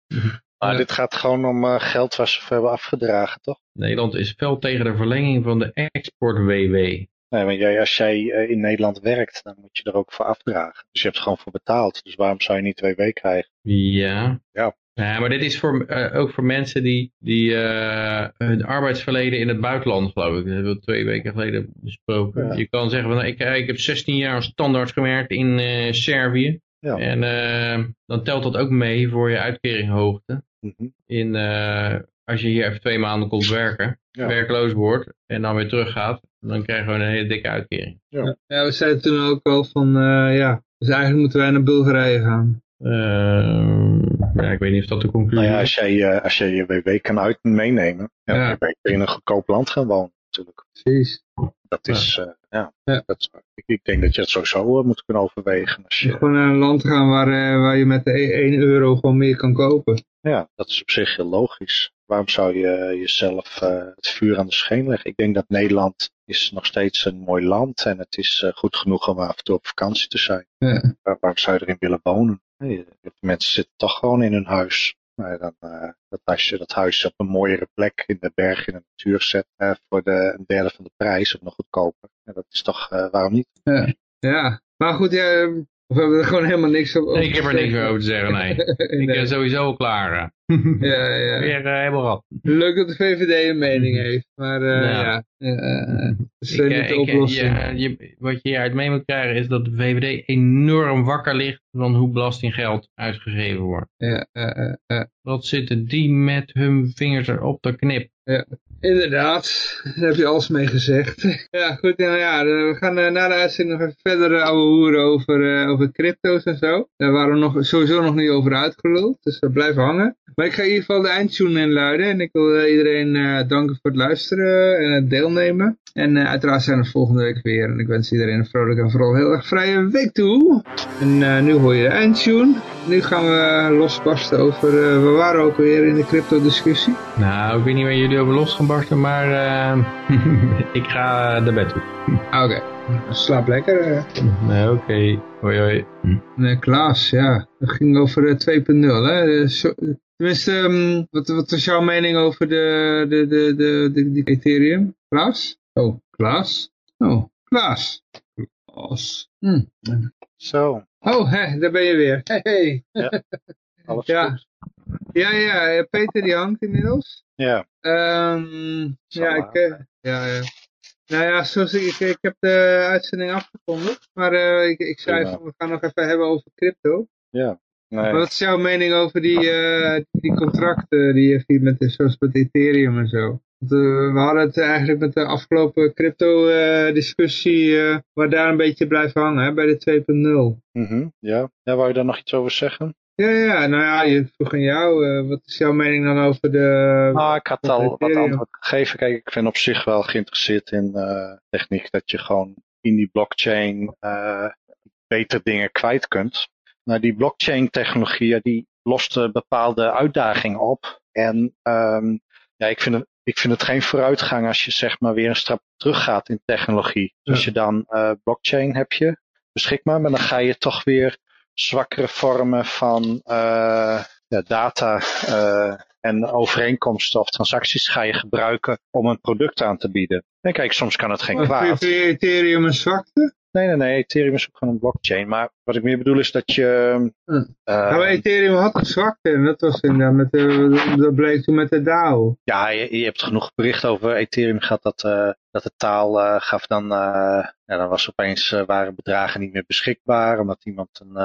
Maar dit gaat gewoon om uh, geld waar ze voor hebben afgedragen, toch? Nederland is fel tegen de verlenging van de export-WW. Nee, want jij, als jij uh, in Nederland werkt, dan moet je er ook voor afdragen. Dus je hebt er gewoon voor betaald. Dus waarom zou je niet WW krijgen? Ja. Ja. Ja, maar dit is voor, uh, ook voor mensen die, die uh, hun arbeidsverleden in het buitenland, geloof ik. Dat hebben we twee weken geleden besproken. Ja. Je kan zeggen, van, ik, ik heb 16 jaar als standaard gewerkt in uh, Servië. Ja. En dan telt dat ook mee voor je uitkeringhoogte. Mm -hmm. in, als je hier even twee maanden komt werken, ja. werkloos wordt en dan weer teruggaat, dan krijgen we een hele dikke uitkering. Ja, ja we zeiden toen ook al van, ja, dus eigenlijk moeten wij naar Bulgarije gaan. Uh, ja, ik weet niet of dat de conclusie nou ja, als jij, uh, als jij je WW kan uit meenemen, ja, ja. dan kun je in een goedkoop land gaan wonen natuurlijk. Precies. Dat is, ja, uh, ja, ja. Dat, ik, ik, denk dat je het sowieso moet kunnen overwegen. Als je... Gewoon naar een land gaan waar, eh, waar je met 1 euro gewoon meer kan kopen. Ja, dat is op zich heel logisch. Waarom zou je jezelf uh, het vuur aan de scheen leggen? Ik denk dat Nederland is nog steeds een mooi land en het is uh, goed genoeg om af en toe op vakantie te zijn. Ja. Waar, waarom zou je erin willen wonen? Nee, de mensen zitten toch gewoon in hun huis. Nou, dan, uh, dat als je dat huis op een mooiere plek in de berg in de natuur zet uh, voor de, een derde van de prijs of nog goedkoper. Dat is toch, waarom niet? Ja, ja. maar goed, we hebben er gewoon helemaal niks op nee, ik heb er niks meer over te zeggen, nee. nee. Ik ben sowieso al klaar. ja, ja. Weer uh, helemaal rap. Leuk dat de VVD een mening heeft, maar uh, ja, ja uh, is ik, niet de oplossing. Ja, je, wat je hieruit mee moet krijgen is dat de VVD enorm wakker ligt van hoe belastinggeld uitgegeven wordt. Ja, ja. Wat zitten die met hun vingers erop te knip? Ja, inderdaad. Daar heb je alles mee gezegd. ja, goed. Nou ja, we gaan na de uitzending nog even verder ouwe hoeren over, over crypto's en zo. Daar waren we nog, sowieso nog niet over uitgeluld, dus we blijven hangen. Maar ik ga in ieder geval de eindtune inluiden. En ik wil iedereen danken voor het luisteren en het deelnemen. En uiteraard zijn we volgende week weer. En ik wens iedereen een vrolijke en vooral heel erg vrije week toe. En nu hoor je de eindtune. Nu gaan we losbarsten over, we waren ook weer in de crypto discussie. Nou, ik weet niet waar jullie over los gaan barsten, maar ik ga de bed toe. Oké. Slaap lekker. Eh. Nee, oké. Hoi, hoi. Nee, Klaas, ja. Het ging over 2.0, hè. Tenminste, um, wat, wat is jouw mening over de, de, de, de, de, de Ethereum? Klaas? Oh, Klaas? Oh, Klaas. Klaas. Hm. Zo. Oh, hè, daar ben je weer. Hey. Ja, alles ja. goed. Ja, ja, Peter die hangt inmiddels. Ja. Um, ja, ik, uh, ja, ja. Nou ja, zoals ik, ik, ik heb de uitzending afgekondigd, maar uh, ik, ik zei van, we gaan nog even hebben over crypto. Ja. Nee. Wat is jouw mening over die, uh, die contracten die je ziet met, zoals met Ethereum en zo? Uh, we hadden het eigenlijk met de afgelopen crypto discussie, waar daar een beetje blijven hangen, hè, bij de 2.0. Mm -hmm. Ja, ja, wou je daar nog iets over zeggen? Ja, ja, nou ja, je vroeg aan jou, uh, wat is jouw mening dan over de... Ah, ik had al wat antwoord gegeven. Kijk, ik ben op zich wel geïnteresseerd in uh, techniek dat je gewoon in die blockchain uh, beter dingen kwijt kunt. Nou, die blockchain technologie, die lost bepaalde uitdagingen op. En um, ja, ik vind, het, ik vind het geen vooruitgang als je zeg maar weer een stap terug gaat in technologie. Dus als je dan blockchain heb je beschikbaar, maar dan ga je toch weer zwakkere vormen van uh, ja, data uh, en overeenkomsten of transacties ga je gebruiken om een product aan te bieden. En kijk, soms kan het geen kwaad. Vind je Ethereum een zwakte? Nee, nee, nee. Ethereum is ook gewoon een blockchain. Maar wat ik meer bedoel is dat je... Hm. Uh, nou, Ethereum had een zwakte. En dat was inderdaad met de, dat bleek toen met de DAO. Ja, je, je hebt genoeg bericht over Ethereum gehad dat, uh, dat de taal uh, gaf dan... ja, dan was opeens waren bedragen niet meer beschikbaar. Omdat iemand een,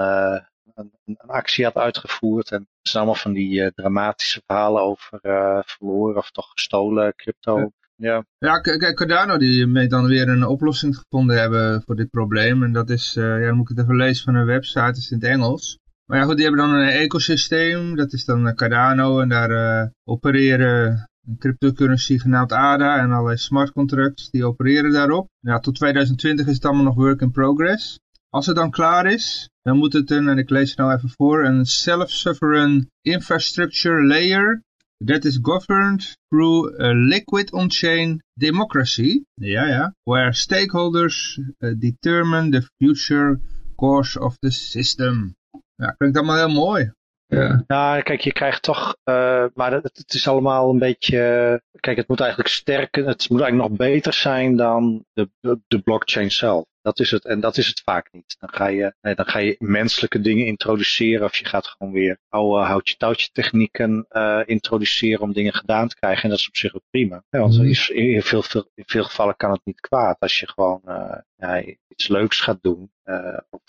een, een, actie had uitgevoerd. En het zijn allemaal van die dramatische verhalen over verloren of toch gestolen crypto. Ja. Ja, kijk, Cardano die meet dan weer een oplossing gevonden hebben voor dit probleem. En dat is, uh, ja, dan moet ik het even lezen van hun website, het is in het Engels. Maar ja goed, die hebben dan een ecosysteem, dat is dan Cardano. En daar opereren een cryptocurrency genaamd ADA en allerlei smart contracts, die opereren daarop. Ja, tot 2020 is het allemaal nog work in progress. Als het dan klaar is, dan moet het een, en ik lees het nou even voor, een self-sovereign infrastructure layer that is governed through a liquid on-chain democracy, ja, ja, where stakeholders uh, determine the future course of the system. Ja, klinkt allemaal heel mooi. Ja. Nou, kijk, je krijgt toch, uh, maar het, het, is allemaal een beetje, kijk, het moet eigenlijk sterker, het moet eigenlijk nog beter zijn dan de, de, de blockchain zelf. Dat is het. En dat is het vaak niet. Dan ga je, nee, dan ga je menselijke dingen introduceren. Of je gaat gewoon weer oude houtje-touwtje technieken uh, introduceren om dingen gedaan te krijgen. En dat is op zich ook prima. Ja, want in, veel, veel, in veel gevallen kan het niet kwaad als je gewoon uh, ja, iets leuks gaat doen. Uh, of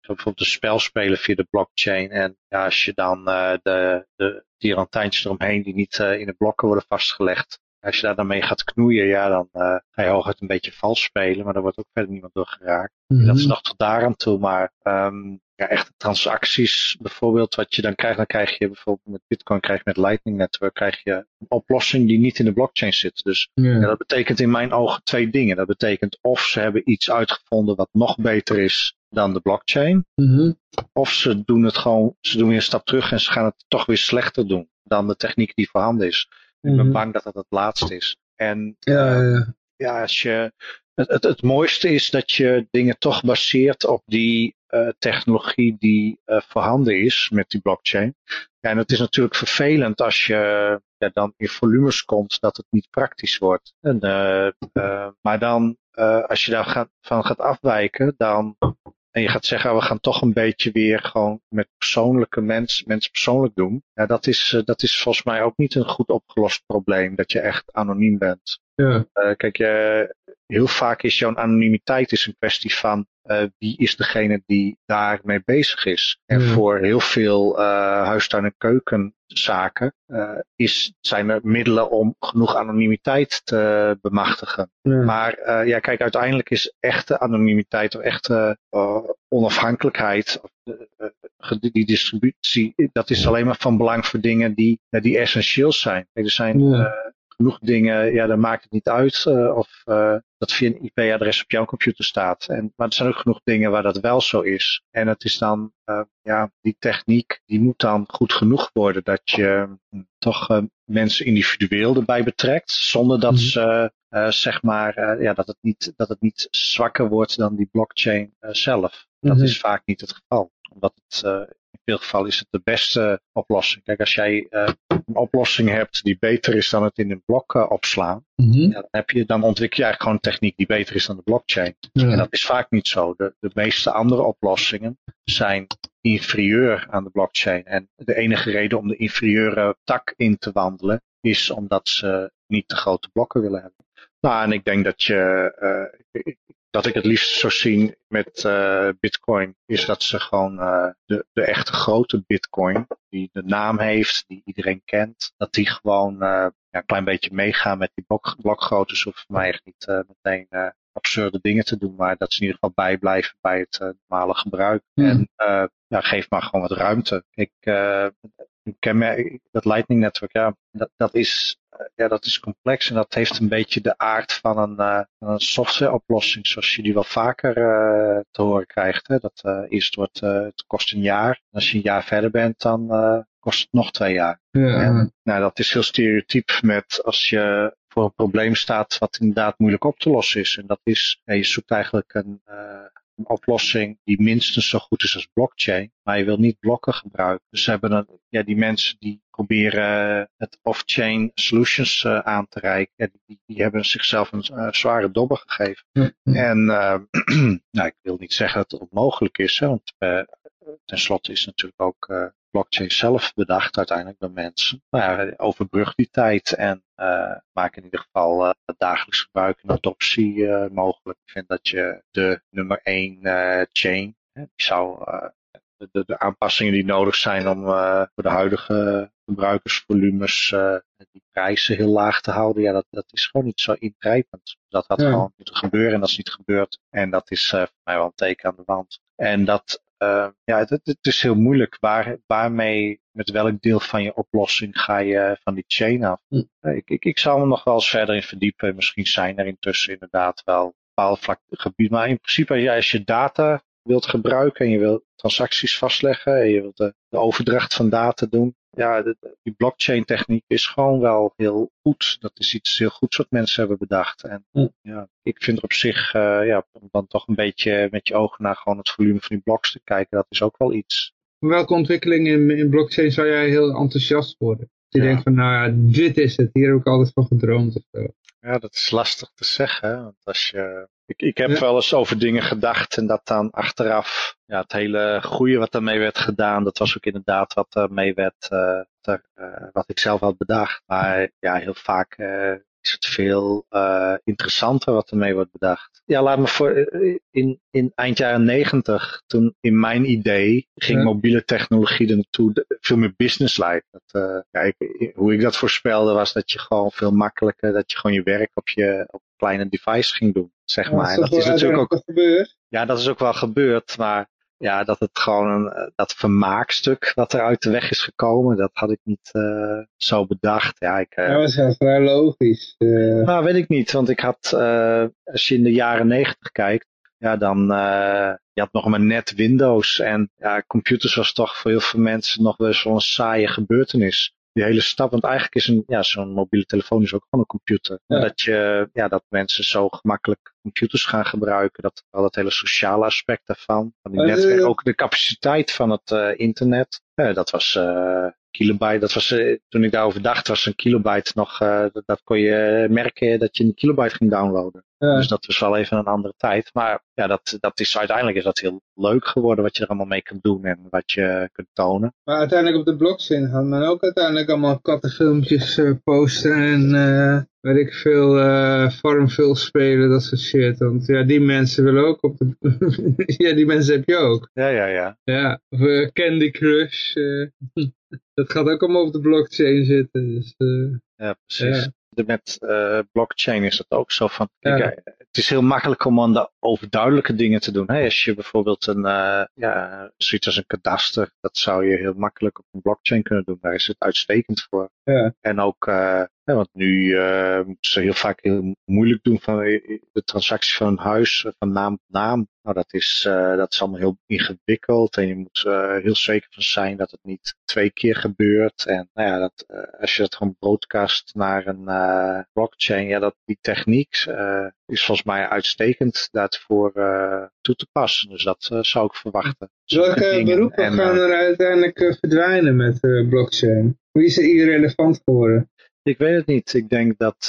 bijvoorbeeld een spel spelen via de blockchain. En ja, als je dan de, de tirantijntjes eromheen die niet in de blokken worden vastgelegd. Als je daar dan mee gaat knoeien, ja, dan uh, ga je hooguit een beetje vals spelen, maar daar wordt ook verder niemand door geraakt. Mm -hmm. Dat is nog tot daaraan toe, maar um, ja, echte transacties bijvoorbeeld, wat je dan krijgt, dan krijg je bijvoorbeeld met Bitcoin, krijg je met Lightning Network, krijg je een oplossing die niet in de blockchain zit. Dus yeah. ja, dat betekent in mijn ogen twee dingen. Dat betekent of ze hebben iets uitgevonden wat nog beter is dan de blockchain, mm -hmm. of ze doen het gewoon, ze doen weer een stap terug en ze gaan het toch weer slechter doen dan de techniek die voorhanden is. Ik ben bang dat dat het laatste is. En ja, ja. ja als je, het, het, het mooiste is dat je dingen toch baseert op die uh, technologie die uh, voorhanden is met die blockchain. Ja, en het is natuurlijk vervelend als je ja, dan in volumes komt dat het niet praktisch wordt. En, uh, maar dan, als je daar gaat, van gaat afwijken, dan en je gaat zeggen, we gaan toch een beetje weer gewoon met persoonlijke mens, mens persoonlijk doen. Ja, dat is, dat is volgens mij ook niet een goed opgelost probleem, dat je echt anoniem bent. Ja. Uh, kijk, je, heel vaak is jouw anonimiteit is een kwestie van uh, wie is degene die daarmee bezig is. En Ja. voor heel veel uh, huistuin- en keukenzaken uh, is, zijn er middelen om genoeg anonimiteit te bemachtigen. Ja. Maar ja, kijk, uiteindelijk is echte anonimiteit of echte onafhankelijkheid, die distributie, dat is alleen maar van belang voor dingen die, die essentieel zijn. Er zijn. Genoeg dingen, ja, dan maakt het niet uit eh, of eh, dat via een IP-adres op jouw computer staat. En, maar er zijn ook genoeg dingen waar dat wel zo is. En het is dan, eh, ja, die techniek, die moet dan goed genoeg worden dat je hm, toch mensen individueel erbij betrekt, zonder dat Mhm. ze, zeg maar, ja, dat het, niet, dat het niet zwakker wordt dan die blockchain zelf. Dat Mhm. is vaak niet het geval. Omdat het, veel gevallen is het de beste oplossing. Kijk, als jij eh, een oplossing hebt die beter is dan het in een blok eh, opslaan, Mhm. ja, dan, heb je, dan ontwikkel je eigenlijk gewoon een techniek die beter is dan de blockchain. Ja. En dat is vaak niet zo. De, de meeste andere oplossingen zijn inferieur aan de blockchain. En de enige reden om de inferieure tak in te wandelen is omdat ze niet te grote blokken willen hebben. Nou, en ik denk dat je, eh, dat ik het liefst zou zien met eh, Bitcoin, is dat ze gewoon eh, de, de echte grote Bitcoin, die de naam heeft, die iedereen kent, dat die gewoon eh, ja, een klein beetje meegaan met die blok, blokgrootte. Ze hoeven voor mij echt niet meteen absurde dingen te doen, maar dat ze in ieder geval bijblijven bij het normale gebruik. Ja. En ja, geef maar gewoon wat ruimte. Ik, ik ken me- dat Lightning Network, ja, dat, dat is eh, ja, dat is complex en dat heeft een beetje de aard van een, van een softwareoplossing, zoals je die wel vaker eh, te horen krijgt. Hè? Dat eh, eerst wordt, het kost een jaar. En als je een jaar verder bent, dan kost het nog twee jaar. Ja. En, nou, dat is heel stereotyp met als je voor een probleem staat wat inderdaad moeilijk op te lossen is. En dat is, ja, je zoekt eigenlijk een, een oplossing die minstens zo goed is als blockchain, maar je wil niet blokken gebruiken. Dus ze hebben een, ja, die mensen die proberen het off-chain solutions eh, aan te reiken, ja, die, die hebben zichzelf een eh, zware dobber gegeven. Ja. En eh, nou, ik wil niet zeggen dat het onmogelijk is, hè, want eh, tenslotte is natuurlijk ook eh, blockchain zelf bedacht uiteindelijk door mensen. Maar ja, overbrug die tijd en eh, maak in ieder geval eh, het dagelijks gebruik en adoptie eh, mogelijk. Ik vind dat je de nummer één eh, chain, hè, die zou eh, de, de, aanpassingen die nodig zijn om eh, voor de huidige gebruikersvolumes eh, die prijzen heel laag te houden, ja, dat, dat is gewoon niet zo ingrijpend. Dat had Ja. gewoon moeten gebeuren en dat is niet gebeurd. En dat is eh, voor mij wel een teken aan de wand. En dat, eh, ja, het, het is heel moeilijk. Waar, waarmee, met welk deel van je oplossing ga je van die chain af? Hm. Eh, Ik, ik, ik zou me nog wel eens verder in verdiepen. Misschien zijn er intussen inderdaad wel bepaalde vlak, gebieden. Maar in principe, ja, als je data wilt gebruiken en je wilt transacties vastleggen en je wilt de, de overdracht van data doen. Ja, de- die blockchain techniek is gewoon wel heel goed. Dat is iets heel goeds wat mensen hebben bedacht. En ja, ik vind er op zich, eh, ja, om dan toch een beetje met je ogen naar gewoon het volume van die bloks te kijken, dat is ook wel iets. Welke ontwikkeling in, in blockchain zou jij heel enthousiast worden? Je Ja. denkt van, nou ja, dit is het. Hier heb ik altijd van gedroomd of zo. Ja, dat is lastig te zeggen. Want als je, ik, ik heb Ja. wel eens over dingen gedacht en dat dan achteraf, ja, het hele goede wat daarmee werd gedaan, dat was ook inderdaad wat ermee werd, eh, ter, eh, wat ik zelf had bedacht. Maar ja, heel vaak eh, is het veel eh, interessanter wat ermee wordt bedacht. Ja, laat me voor, eh, in, in eind jaren negentig, toen in mijn idee ging Ja. mobiele technologie er naartoe veel meer business lijkt. Dat, eh, ja, ik- hoe ik dat voorspelde was dat je gewoon veel makkelijker, dat je gewoon je werk op je op kleine device ging doen, zeg maar. En dat is natuurlijk ook, gebeurd. ja, dat is ook wel gebeurd, maar ja, dat het gewoon een, eh, dat vermaakstuk wat er uit de weg is gekomen, dat had ik niet eh, zo bedacht. Ja, ik, eh, Dat was wel vrij logisch. eh. nou, weet ik niet, want ik had, eh, als je in de jaren negentig kijkt, ja, dan, eh, je had nog maar net Windows en ja, computers was toch voor heel veel mensen nog wel een saaie gebeurtenis. Die hele stap, want eigenlijk is een, ja, zo'n mobiele telefoon is ook gewoon een computer. Ja. Dat je, ja, dat mensen zo gemakkelijk computers gaan gebruiken, dat, al dat hele sociale aspect daarvan, van die netwerk, ook de capaciteit van het eh, internet, dat was, eh, kilobyte, dat was, eh, toen ik daarover dacht, was een kilobyte nog, eh, dat, dat kon je merken dat je een kilobyte ging downloaden. Ja. Dus dat was wel even een andere tijd. Maar ja, dat, dat is uiteindelijk is dat heel leuk geworden wat je er allemaal mee kunt doen en wat je kunt tonen. Maar uiteindelijk op de blockchain gaat men ook uiteindelijk allemaal kattenfilmpjes eh, posten en eh, weet ik veel, eh Farmville spelen, dat soort shit. Want ja, die mensen willen ook op de... ja, die mensen heb je ook. Ja, ja, ja. Ja, of eh, Candy Crush. dat gaat ook allemaal op de blockchain zitten. Dus, eh, Ja, precies. Ja. Met eh, blockchain is het ook zo van, kijk, Ja. eh, het is heel makkelijk om aan de overduidelijke dingen te doen. Hè? Als je bijvoorbeeld een, uh, ja, zoiets als een kadaster, dat zou je heel makkelijk op een blockchain kunnen doen. Daar is het uitstekend voor. En ook, ja, want nu uh, moeten ze heel vaak heel moeilijk doen van de transactie van een huis, van naam op naam. Nou, dat is, uh, dat is allemaal heel ingewikkeld en je moet uh, heel zeker van zijn dat het niet twee keer gebeurt. En nou ja, dat, als je dat gewoon broadcast naar een blockchain, ja, dat die techniek is volgens mij uitstekend daarvoor toe te passen. Dus dat zou ik verwachten. Welke beroepen en, gaan er uiteindelijk verdwijnen met blockchain? Wie is er irrelevant geworden? Ik weet het niet. Ik denk dat...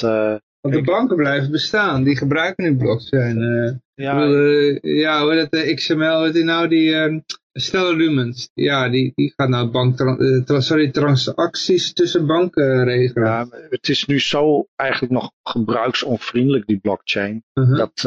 Want de banken blijven bestaan, die gebruiken nu blockchain. Uh, ja, uh, ja, hoe dat, de XML, weet je nou, die uh, Stellar Lumens, ja, die, die gaat nou bank, sorry, transacties tussen banken regelen. Ja, het is nu zo eigenlijk nog gebruiksonvriendelijk, die blockchain, -huh. dat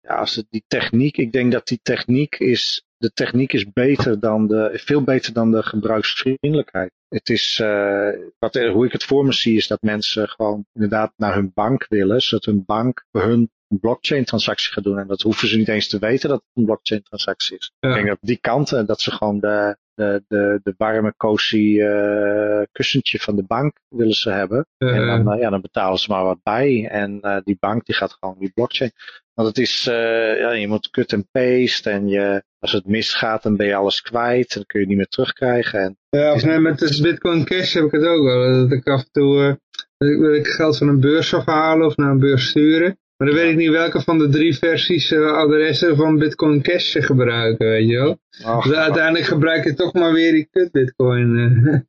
ja, als het die techniek, ik denk dat die techniek is, de techniek is beter dan de, veel beter dan de gebruiksvriendelijkheid. Het is, uh, wat, hoe ik het voor me zie, is dat mensen gewoon inderdaad naar hun bank willen, zodat hun bank hun blockchain transactie gaat doen. En dat hoeven ze niet eens te weten dat het een blockchain transactie is. Ja. Ik denk dat die kant, dat ze gewoon de, de, de, de warme, cozy uh, kussentje van de bank willen ze hebben. Uh, en dan, uh, ja, dan betalen ze maar wat bij. En die bank die gaat gewoon die blockchain. Want het is, ja, je moet cut en paste. En je, als het misgaat, dan ben je alles kwijt. Dan kun je het niet meer terugkrijgen. En ja, of nee, met de Bitcoin Cash heb ik het ook wel. Dat ik af en toe wil ik geld van een beurs afhalen of naar een beurs sturen. Maar dan weet ik niet welke van de drie versies uh, adressen van Bitcoin Cash ze gebruiken, weet je wel. Ach, dus uiteindelijk gebruik je toch maar weer die kut Bitcoin.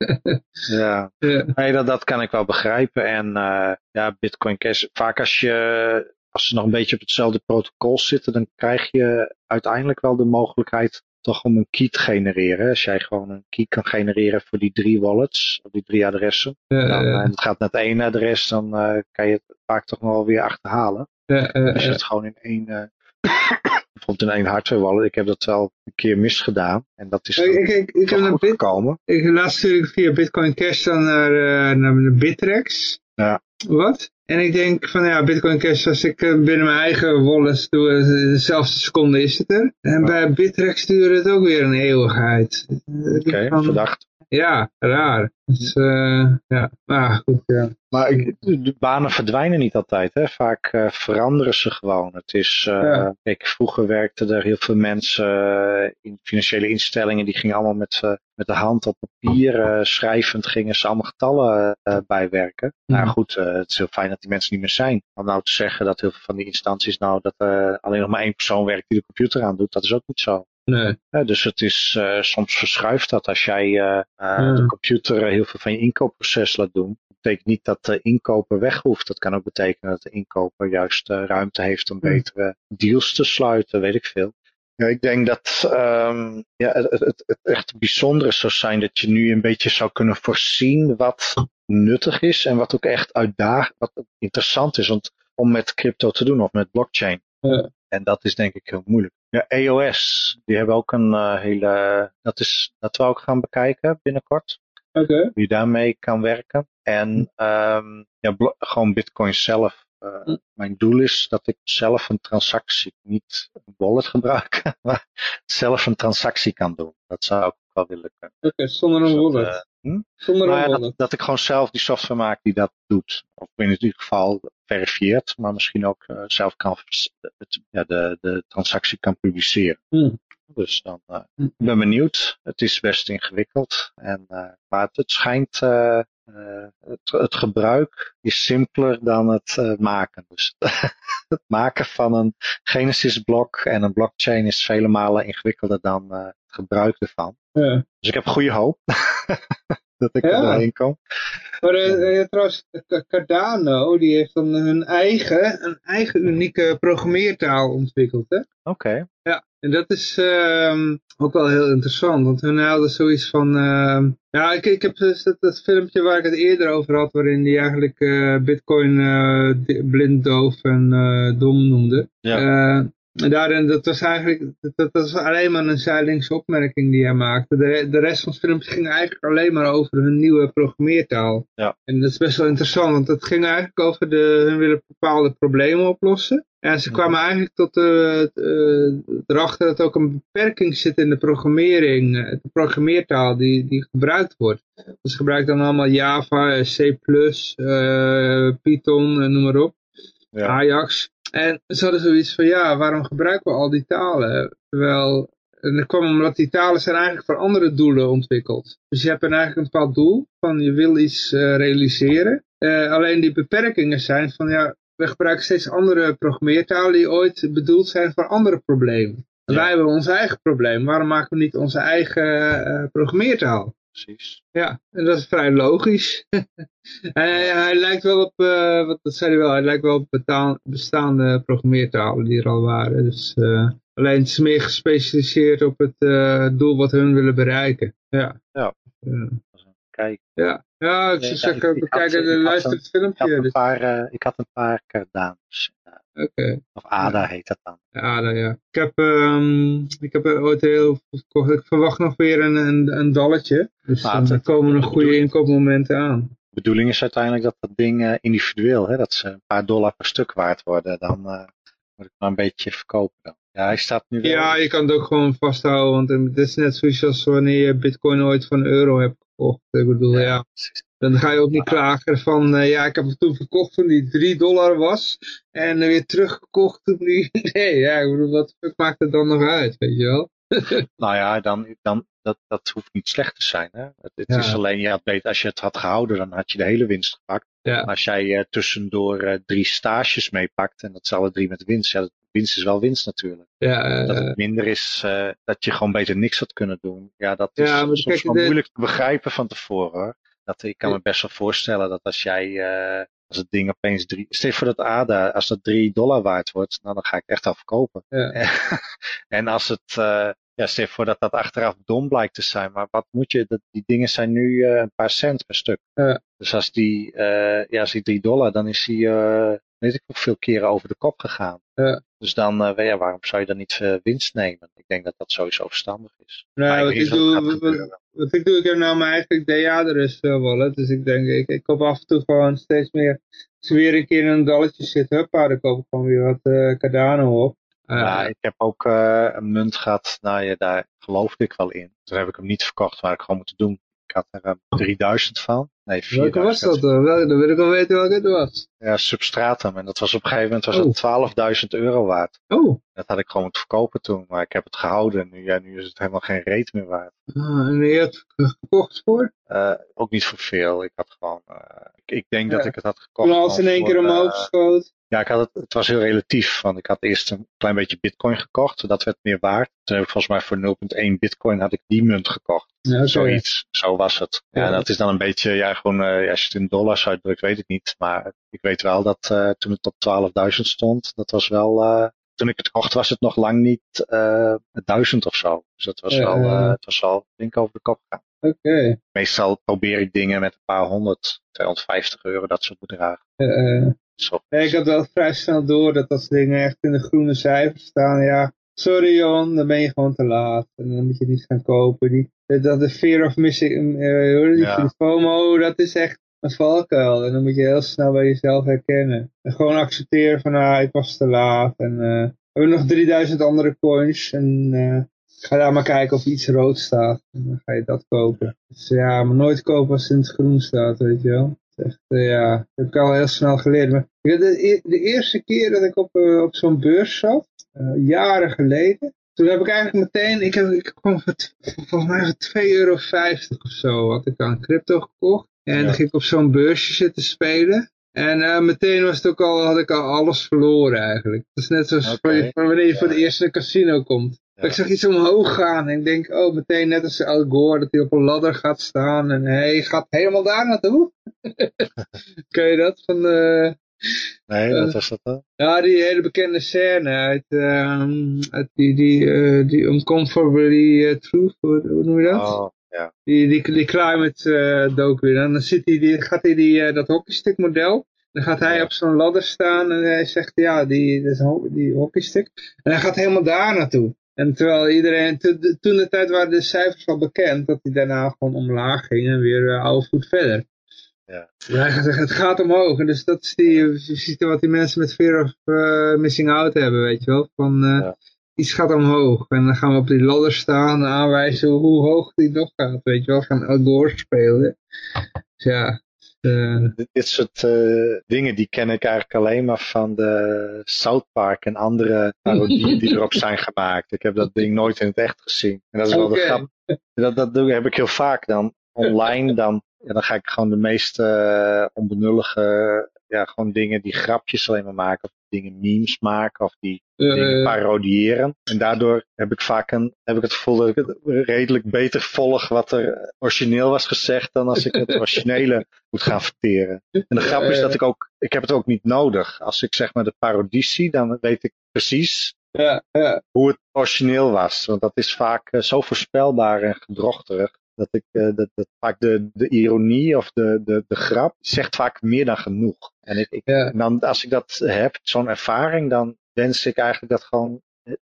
ja, ja. Nee, dat, dat kan ik wel begrijpen. En uh, ja, Bitcoin Cash, vaak als je, als ze nog een beetje op hetzelfde protocol zitten, dan krijg je uiteindelijk wel de mogelijkheid toch om een key te genereren. Als jij gewoon een key kan genereren voor die drie wallets, of die drie adressen. Ja, dan, ja. En het gaat naar het één adres, dan uh, kan je het vaak toch nog wel weer achterhalen. Ja, uh, Als je het gewoon in één, uh, bijvoorbeeld in één hardware wallet, ik heb dat wel een keer misgedaan. En dat is ik, ik, ik, ik heb goed bit, gekomen. Ik laatst natuurlijk via Bitcoin Cash dan naar, uh, naar de Bittrex. Ja. Wat? En ik denk van ja, Bitcoin Cash, als ik binnen mijn eigen wallet doe, dezelfde seconde is het er. En bij Bittrex duurt het ook weer een eeuwigheid. Oké, okay, verdacht. Ja, raar. Dus, uh, ja, maar goed, ja. Maar ik, de banen verdwijnen niet altijd, hè. Vaak uh, veranderen ze gewoon. Het is, uh, ja. kijk, vroeger werkten er heel veel mensen in financiële instellingen, die gingen allemaal met, met de hand op papier, schrijvend gingen ze allemaal getallen bijwerken. Mm. Nou goed, het is heel fijn dat die mensen niet meer zijn. Om nou te zeggen dat heel veel van die instanties nou, dat alleen nog maar één persoon werkt die de computer aan doet, dat is ook niet zo. Nee. Ja, dus het is, uh, soms verschuift dat als jij uh, ja. de computer heel veel van je inkoopproces laat doen. Dat betekent niet dat de inkoper weg hoeft. Dat kan ook betekenen dat de inkoper juist uh, ruimte heeft om betere deals te sluiten, weet ik veel. Ja, ik denk dat um, ja, het, het, het echt bijzondere zou zijn dat je nu een beetje zou kunnen voorzien wat nuttig is en wat ook echt uitdagend, wat interessant is want, om met crypto te doen of met blockchain. Ja. En dat is denk ik heel moeilijk. Ja, EOS, die hebben ook een uh, hele, dat is, dat we ook gaan bekijken binnenkort. Oké. Okay. Je daarmee kan werken. En um, ja, gewoon Bitcoin zelf. Uh, hm. Mijn doel is dat ik zelf een transactie, niet een wallet gebruiken, maar zelf een transactie kan doen. Dat zou ik wel willen kunnen. Oké, okay, zonder een wallet. Uh, hm? Zonder nou een ja, wallet. dat, dat, ik gewoon zelf die software maak die dat doet. Of in ieder geval verifieert, maar misschien ook uh, zelf kan het, ja, de, de transactie kan publiceren. Hm. Dus dan uh, ik ben benieuwd. Het is best ingewikkeld. En, uh, maar het, schijnt, uh, het, het, gebruik is simpeler dan het maken. Dus het maken van een Genesis blok en een blockchain is vele malen ingewikkelder dan het gebruik ervan. Ja. Dus ik heb goede hoop. dat ik ja. doorheen kom. Maar uh, trouwens, Cardano, die heeft dan hun eigen, een eigen unieke programmeertaal ontwikkeld, hè? Oké. Okay. Ja, en dat is uh, ook wel heel interessant, want hun hadden zoiets van, uh, ja, ik, ik heb dus dat, dat, filmpje waar ik het eerder over had, waarin die eigenlijk uh, bitcoin blind, doof en dom noemde. Ja. En daarin, dat was eigenlijk, dat, dat was alleen maar een zijdelingse opmerking die hij maakte. De, de rest van het filmpje ging eigenlijk alleen maar over hun nieuwe programmeertaal. Ja. En dat is best wel interessant, want het ging eigenlijk over de, hun willen bepaalde problemen oplossen. En ze kwamen eigenlijk tot de, uh, erachter dat ook een beperking zit in de programmering, eh, de programmeertaal die, die gebruikt wordt. Dus ze gebruiken dan allemaal Java, C++, uh, Python, noem maar op, Ja. Ajax. En ze hadden zoiets van, ja, waarom gebruiken we al die talen? Terwijl, en dat kwam omdat die talen zijn eigenlijk voor andere doelen ontwikkeld. Dus je hebt eigenlijk een bepaald doel, van je wil iets uh, realiseren. Uh, alleen die beperkingen zijn van, ja, we gebruiken steeds andere programmeertalen die ooit bedoeld zijn voor andere problemen. Ja. Wij hebben ons eigen probleem. Waarom maken we niet onze eigen uh, programmeertaal? Precies. Ja, en dat is vrij logisch. hij, hij, lijkt wel op, uh, wat dat zei hij wel, hij lijkt wel op betaal, bestaande programmeertalen die er al waren. Dus uh, alleen het is meer gespecialiseerd op het uh, doel wat hun willen bereiken. Ja. Ja. Kijk. Ja, ja ik zou zeggen, had luister een- het Ik had filmpje. een Dus, paar, ik had een paar Cardanos. Oké. Of ADA heet dat dan. Nou ja. Ik heb, um, ik heb er ooit heel. Ik verwacht nog weer een, een, een dalletje. Dus het- komen nog goede inkoopmomenten aan. De bedoeling is uiteindelijk dat dat ding eh, individueel, hè, dat ze een paar dollar per stuk waard worden. Dan eh, moet ik maar een beetje verkopen dan. Ja, hij staat nu wel... Ja, je kan het ook gewoon vasthouden. Want het is net zoiets als wanneer je bitcoin ooit van euro hebt gekocht. Ik bedoel, ja. Dan ga je ook niet klagen van, eh, ja, ik heb het toen verkocht toen die 3 dollar was. En weer teruggekocht toen die... Nee, ja, ik bedoel, wat fuck maakt het dan nog uit, weet je wel? Nou ja, dan, dan, dat, dat hoeft niet slecht te zijn. Hè? Het, het Ja. is alleen, ja, beter, als je het had gehouden, dan had je de hele winst gepakt. Ja. Maar als jij eh, tussendoor eh, drie stages meepakt, en dat is alle drie met winst, ja, dat- winst is wel winst natuurlijk. Ja, Dat het minder is, dat je gewoon beter niks had kunnen doen. Ja, dat is soms kijk, wel de- moeilijk te begrijpen van tevoren. Dat, ik kan me best wel voorstellen dat als jij, eh, als het ding opeens drie, stel voor dat ADA, als dat drie dollar waard wordt, nou dan ga ik echt al verkopen. Ja. en als het, eh, ja, stel voor dat dat achteraf dom blijkt te zijn, maar wat moet je, dat, die dingen zijn nu eh, een paar cent per stuk. Ja. Dus als die, ja, als die drie dollar, dan is die, weet ik hoeveel keren over de kop gegaan. Ja. Dus dan, eh, ja, waarom zou je dan niet eh, winst nemen? Ik denk dat dat sowieso verstandig is. Nou, wat ik, doe, wat, ik doe, ik heb nou mijn eigen DA-adres uh, wallet. Dus ik denk, ik, ik koop af en toe gewoon steeds meer. Als er weer een keer in een dalletje zit, huppa, dan koop ik gewoon weer wat eh Cardano op. Uh, ja, ik heb ook uh, een munt gehad, nou ja, daar geloofde ik wel in. Toen heb ik hem niet verkocht, maar ik gewoon moeten doen. Ik had er uh, 3000 van. Nee, 4000. welke was dat dan? Wel, dan wil ik wel weten welke het was. Ja, Substratum. En dat was op een gegeven moment was oh. 12.000 euro waard. Oh. Dat had ik gewoon moeten verkopen toen, maar ik heb het gehouden. En nu, ja, nu is het helemaal geen reet meer waard. Ah, en je hebt het gekocht voor? Uh, ook niet voor veel. Ik had gewoon, uh, ik, ik, denk ja. dat ik het had gekocht. Toen als in één keer omhoog schoot. Ja, ik had het, het was heel relatief. Want ik had eerst een klein beetje bitcoin gekocht. Dat werd meer waard. Toen heb ik volgens mij voor 0,1 bitcoin had ik die munt gekocht. Ja, okay. Zoiets. Zo was het. Ja, ja, dat is dan een beetje, ja, gewoon, uh, als je het in dollars uitdrukt, weet ik niet. Maar ik weet wel dat uh, toen het op 12.000 stond, dat was wel, uh, toen ik het kocht was het nog lang niet uh, 1000 of zo. Dus dat was wel, het was wel, ik, over de kop gegaan. Oké. Okay. Meestal probeer ik dingen met een paar honderd, 250 euro, dat soort bedragen. Zo. Nee, ik had wel vrij snel door dat als dingen echt in de groene cijfers staan, ja, sorry Jon, dan ben je gewoon te laat. En dan moet je niet gaan kopen. Die, dat de fear of missing, uh, die ja. FOMO, dat is echt een valkuil. En dan moet je heel snel bij jezelf herkennen. En gewoon accepteren van, ah, ik was te laat. En uh, we hebben nog 3000 andere coins. En uh, ga daar maar kijken of iets rood staat. En dan ga je dat kopen. Dus ja, maar nooit kopen als het in het groen staat, weet je wel. Echt, uh, ja, dat heb ik al heel snel geleerd. Maar de, de eerste keer dat ik op, op zo'n beurs zat, jaren geleden, toen heb ik eigenlijk meteen, ik heb, ik voor, volgens mij voor 2,50 euro of zo, had ik aan crypto gekocht. En ja. dan ging ik op zo'n beursje zitten spelen. En uh, meteen was het ook al, had ik al alles verloren eigenlijk. Het is net zoals okay. wanneer je ja. voor de eerste casino komt. Ja. Ik zag iets omhoog gaan en ik denk, oh, meteen net als Al Gore, dat hij op een ladder gaat staan en hij gaat helemaal daar naartoe. Ken je dat? Van, uh, nee, wat was dat dan? Ja, die hele bekende scène uit, um, uit die, die, die Uncomfortably Truth, hoe, hoe noem je dat? Oh. Ja. Die, die, die climate uh, docu. En dan zit hij, die, gaat hij die, uh, dat hockeystick model. Dan gaat hij op zo'n ladder staan en hij zegt, ja, die, dat is die hockeystick. En hij gaat helemaal daar naartoe. En terwijl iedereen, toen de tijd waren de cijfers al bekend, dat hij daarna gewoon omlaag ging en weer uh, oude voet verder. Ja. Hij gaat zeggen, het gaat omhoog. En dus dat is die, je ziet wat die mensen met fear of uh, missing out hebben, weet je wel. Van, ja. Iets gaat omhoog. En dan gaan we op die ladder staan en aanwijzen hoe hoog die nog gaat, weet je wel. Gaan Al Gore spelen. Dus ja, uh, dit soort uh, dingen die ken ik eigenlijk alleen maar van de South Park en andere parodieën die erop zijn gemaakt. Ik heb dat ding nooit in het echt gezien. En dat is wel de grap. Dat, dat doe, heb ik heel vaak dan online. Dan, ja, dan ga ik gewoon de meest uh, onbenullige ja, gewoon dingen die grapjes alleen maar maken. Of dingen memes maken. Of die uh, dingen parodiëren. En daardoor heb ik vaak een, heb ik het gevoel dat ik het redelijk beter volg wat er origineel was gezegd. Dan als ik het originele moet gaan verteren. En de grap is dat ik ook, ik heb het ook niet nodig. Als ik zeg maar de parodie zie, dan weet ik precies ja, ja. hoe het origineel was. Want dat is vaak uh, zo voorspelbaar en gedrochterig dat ik uh, dat, dat vaak de, de ironie of de, de, de grap zegt vaak meer dan genoeg. En ik, ik ja. dan, als ik dat heb, zo'n ervaring, dan wens ik eigenlijk dat gewoon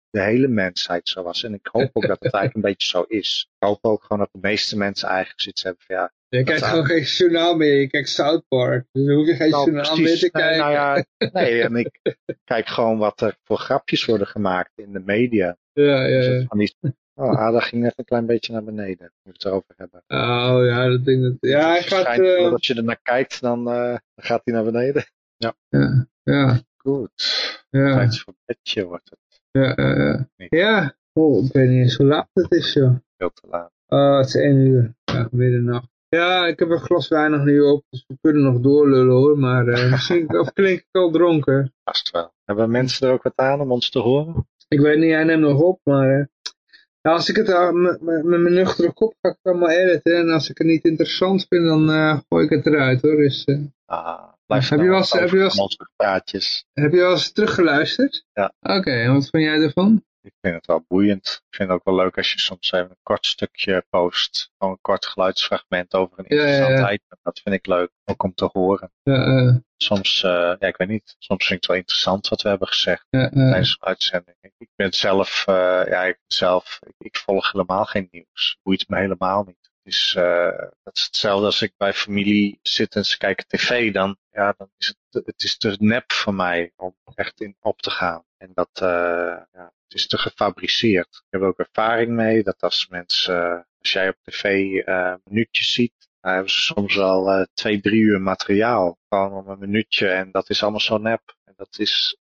de hele mensheid zo was. En ik hoop ook dat het eigenlijk een beetje zo is. Ik hoop ook gewoon dat de meeste mensen eigenlijk zoiets hebben van ja. Je kijkt gewoon geen journaal meer, je kijkt South Park. Dus dan hoef je geen nou, journaal meer te kijken. Nou, ja, nee, en ik kijk gewoon wat er voor grapjes worden gemaakt in de media. Ja, ja, dus ja. Van die Oh, Ada ging net een klein beetje naar beneden. Nu we het erover hebben. Oh ja, dat ding dat. Ja, hij gaat. Uh... Als je er naar kijkt, dan, uh, gaat hij naar beneden. Ja. Ja. ja. Goed. Ja. Tijd voor bedje wordt het. Ja, uh, ja. Oh, ik weet niet eens hoe laat het is, joh. Veel te laat. Oh, het is één uur. Ja, middernacht. Ja, ik heb een glas wijn nog niet op, dus we kunnen nog doorlullen hoor. Maar uh, misschien of klink ik al dronken. Vast wel. Hebben mensen er ook wat aan om ons te horen? Ik weet niet, hij neemt nog op, maar nou, als ik het uh, met mijn nuchtere kop ga ik het allemaal editen. En als ik het niet interessant vind, dan uh, gooi ik het eruit hoor. Dus, uh, ah, heb, je wel eens, heb, je wel eens, heb je wel eens teruggeluisterd? Ja. Oké, en wat vond jij ervan? Ik vind het wel boeiend. Ik vind het ook wel leuk als je soms even een kort stukje post. Gewoon een kort geluidsfragment over een interessant ja, ja, ja. item. Dat vind ik leuk, ook om te horen. Soms, uh, ja, ik weet niet. Soms vind ik het wel interessant wat we hebben gezegd tijdens de uitzending. Ik ben zelf, uh, ja, ik, zelf ik, ik, volg helemaal geen nieuws. Boeit me helemaal niet. Het is, uh, dat is hetzelfde als ik bij familie zit en ze kijken tv. Dan, ja, dan is het, het is te nep voor mij om echt in op te gaan. En dat, ja, het is te gefabriceerd. Ik heb ook ervaring mee dat als mensen, als jij op tv minuutjes ziet, dan hebben ze soms al uh, twee, drie uur materiaal. Gewoon om een minuutje en dat is allemaal zo nep. En dat is,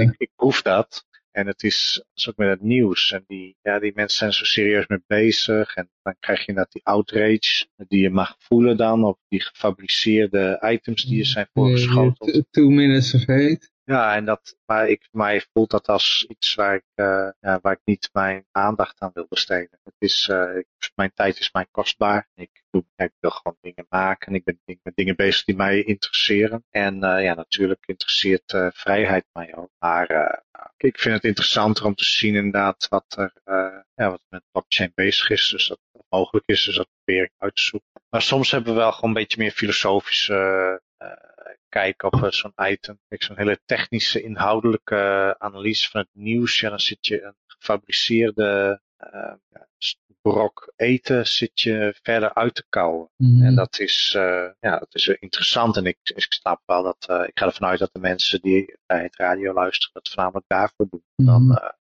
ik, ik proef dat. En het is, is ook met het nieuws. En die, ja, die mensen zijn zo serieus mee bezig. En dan krijg je dat die outrage die je mag voelen dan. Of die gefabriceerde items die je zijn voorgeschoteld. Two minutes of hate. Ja, en dat, maar ik, mij voelt dat als iets waar ik, uh, ja, waar ik niet mijn aandacht aan wil besteden. Het is, ik, mijn tijd is mij kostbaar. Ik, doe, ik wil gewoon dingen maken. Ik ben met dingen bezig die mij interesseren. En uh, ja, natuurlijk interesseert vrijheid mij ook. Maar ik vind het interessanter om te zien inderdaad wat er ja, wat met blockchain bezig is. Dus dat het mogelijk is. Dus dat probeer ik uit te zoeken. Maar soms hebben we wel gewoon een beetje meer filosofische kijken op zo'n item. Zo'n hele technische, inhoudelijke analyse van het nieuws. Ja, dan zit je een gefabriceerde uh, brok eten zit je verder uit te kouwen. Mm -hmm. En dat is, uh, ja, dat is interessant. En ik, ik snap wel dat, uh, ik ga ervan uit dat de mensen die bij het radio luisteren, dat voornamelijk daarvoor doen. Mm. Dan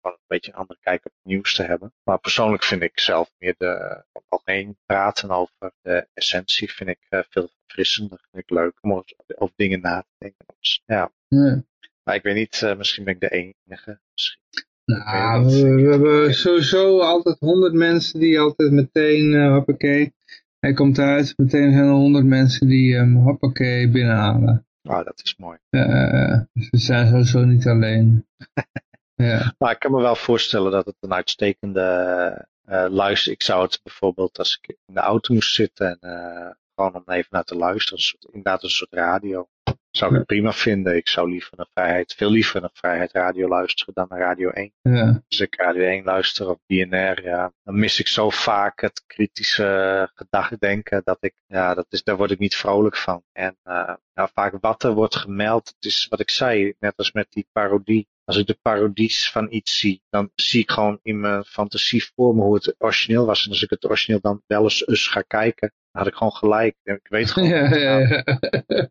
gewoon een beetje een andere kijk op het nieuws te hebben. Maar persoonlijk vind ik zelf meer de algemeen praten over de essentie vind ik uh, veel verfrissender. Vind ik leuk om over dingen na te denken. Dus, ja. ja. Maar ik weet niet, uh, misschien ben ik de enige. Misschien. Nou, we, we, hebben sowieso altijd honderd mensen die altijd meteen, uh, hoppakee, hij komt uit, meteen zijn er honderd mensen die hem um, hoppakee binnenhalen. Oh, dat is mooi. Uh, dus we zijn sowieso niet alleen. ja. Maar ik kan me wel voorstellen dat het een uitstekende uh, luister. Ik zou het bijvoorbeeld als ik in de auto moest zitten en gewoon om even naar te luisteren. Een soort, inderdaad een soort radio. Zou ik prima vinden. Ik zou liever naar vrijheid, veel liever naar vrijheid radio luisteren dan naar Radio 1. Ja. Als ik Radio 1 luister of BNR, ja, dan mis ik zo vaak het kritische gedachtendenken dat ik, ja, dat is, daar word ik niet vrolijk van. En uh, nou, vaak wat er wordt gemeld, het is wat ik zei, net als met die parodie. Als ik de parodies van iets zie, dan zie ik gewoon in mijn fantasie voor me hoe het origineel was. En als ik het origineel dan wel eens, eens ga kijken, had ik gewoon gelijk. Ik weet gewoon. Ja, ja, ja.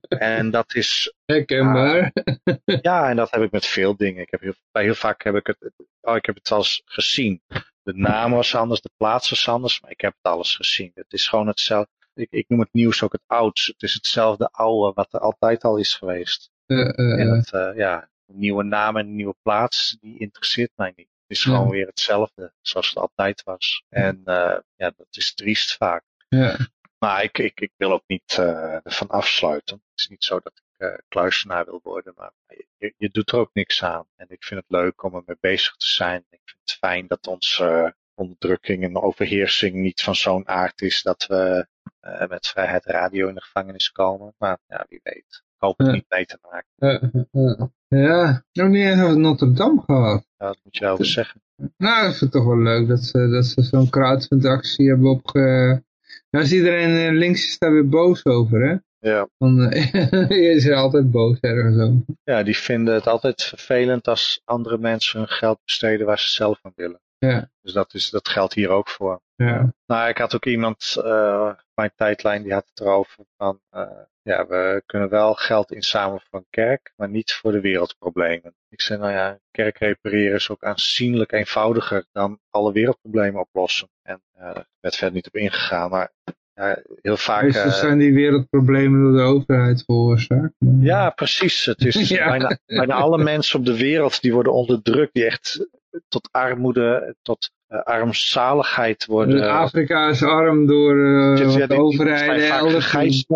En dat is Herkenbaar. ja, en dat heb ik met veel dingen. Ik heb heel, bij heel vaak heb ik het, oh, ik heb het eens gezien. De naam was anders, de plaats was anders, maar ik heb het alles gezien. Het is gewoon hetzelfde. Ik, ik noem het nieuws ook het ouds. Het is hetzelfde oude wat er altijd al is geweest. En het, eh, ja, een nieuwe naam en een nieuwe plaats, die interesseert mij niet. Het is gewoon weer hetzelfde, zoals het altijd was. En eh, ja, dat is triest vaak. ja. Maar ik, ik, ik wil ook niet eh ervan afsluiten. Het is niet zo dat ik eh, kluisenaar wil worden, maar je, je doet er ook niks aan. En ik vind het leuk om ermee bezig te zijn. Ik vind het fijn dat onze onderdrukking en overheersing niet van zo'n aard is dat we eh, met Vrijheid Radio in de gevangenis komen. Maar ja, wie weet. Ik hoop het niet mee te maken. Ja, nog niet eens over Notre Dame gehad. Ja, dat moet je daarover zeggen. Nou, ik vind het toch wel leuk dat ze, dat ze zo'n crowdfund-actie hebben opge... Nou is iedereen eh, links is daar weer boos over, hè? Ja. Want eh, is er altijd boos ergens over. ja, die vinden het altijd vervelend als andere mensen hun geld besteden waar ze zelf aan willen. Ja, Dus dat, is, dat geldt hier ook voor. ja. Nou, ik had ook iemand uh, op mijn tijdlijn die had het erover van, uh, ja, we kunnen wel geld inzamelen voor een kerk, maar niet voor de wereldproblemen. Ik zei, nou ja, kerk repareren is ook aanzienlijk eenvoudiger dan alle wereldproblemen oplossen. En uh, daar werd verder niet op ingegaan, maar ja, heel vaak... Meestal zijn die wereldproblemen door de overheid veroorzaakt. Ja, precies. Het is Ja. bijna, bijna alle mensen op de wereld die worden onderdrukt, die echt tot armoede, tot uh, armzaligheid worden. Afrika is arm door uh, Ja, de die overheid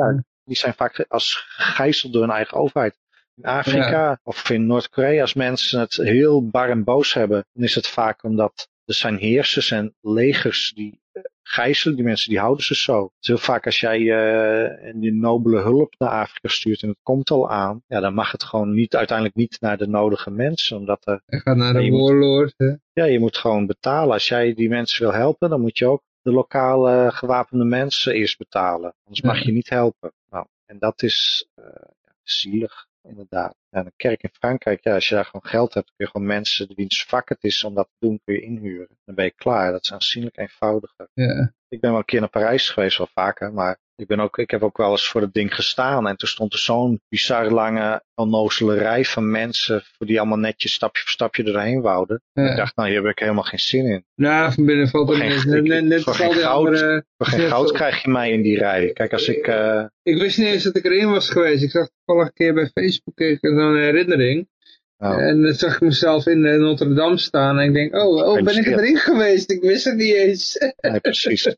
die zijn vaak als gegijzeld door hun eigen overheid. In Afrika of in Noord-Korea, als mensen het heel bar en boos hebben, dan is het vaak omdat er zijn heersers en legers die eh, gijzelen die mensen, die houden ze zo. Het is heel vaak als jij uh, die nobele hulp naar Afrika stuurt en het komt al aan, ja, dan mag het gewoon niet, uiteindelijk niet naar de nodige mensen, omdat er, Hij gaat naar de moet- warlord. hè. ja, je moet gewoon betalen. Als jij die mensen wil helpen, dan moet je ook de lokale gewapende mensen eerst betalen. Anders mag je niet helpen. Nou, en dat is uh, zielig, inderdaad. En een kerk in Frankrijk, ja, als je daar gewoon geld hebt, kun je gewoon mensen wiens vak het is om dat te doen, kun je inhuren. Dan ben je klaar. Dat is aanzienlijk eenvoudiger. Ja. Ik ben wel een keer naar Parijs geweest, wel vaker, maar ik, ben ook, ik heb ook wel eens voor het ding gestaan. En toen stond er zo'n bizar lange, onnozele rij van mensen, voor die allemaal netjes stapje voor stapje erheen wouden. Ja. Ik dacht, nou, hier heb ik helemaal geen zin in. Nou, van binnen valt er. Net, net, net voor geen goud. andere... Voor geen Ja, goud krijg je mij in die rij. Kijk, als ik... eh, Ik wist niet eens dat ik erin was geweest. Ik zag een keer bij Facebook kreeg zo'n herinnering. nou, En dan zag ik mezelf in eh, Notre Dame staan. En ik denk, oh, oh ben ik erin geweest? Ik wist het niet eens. nee, precies.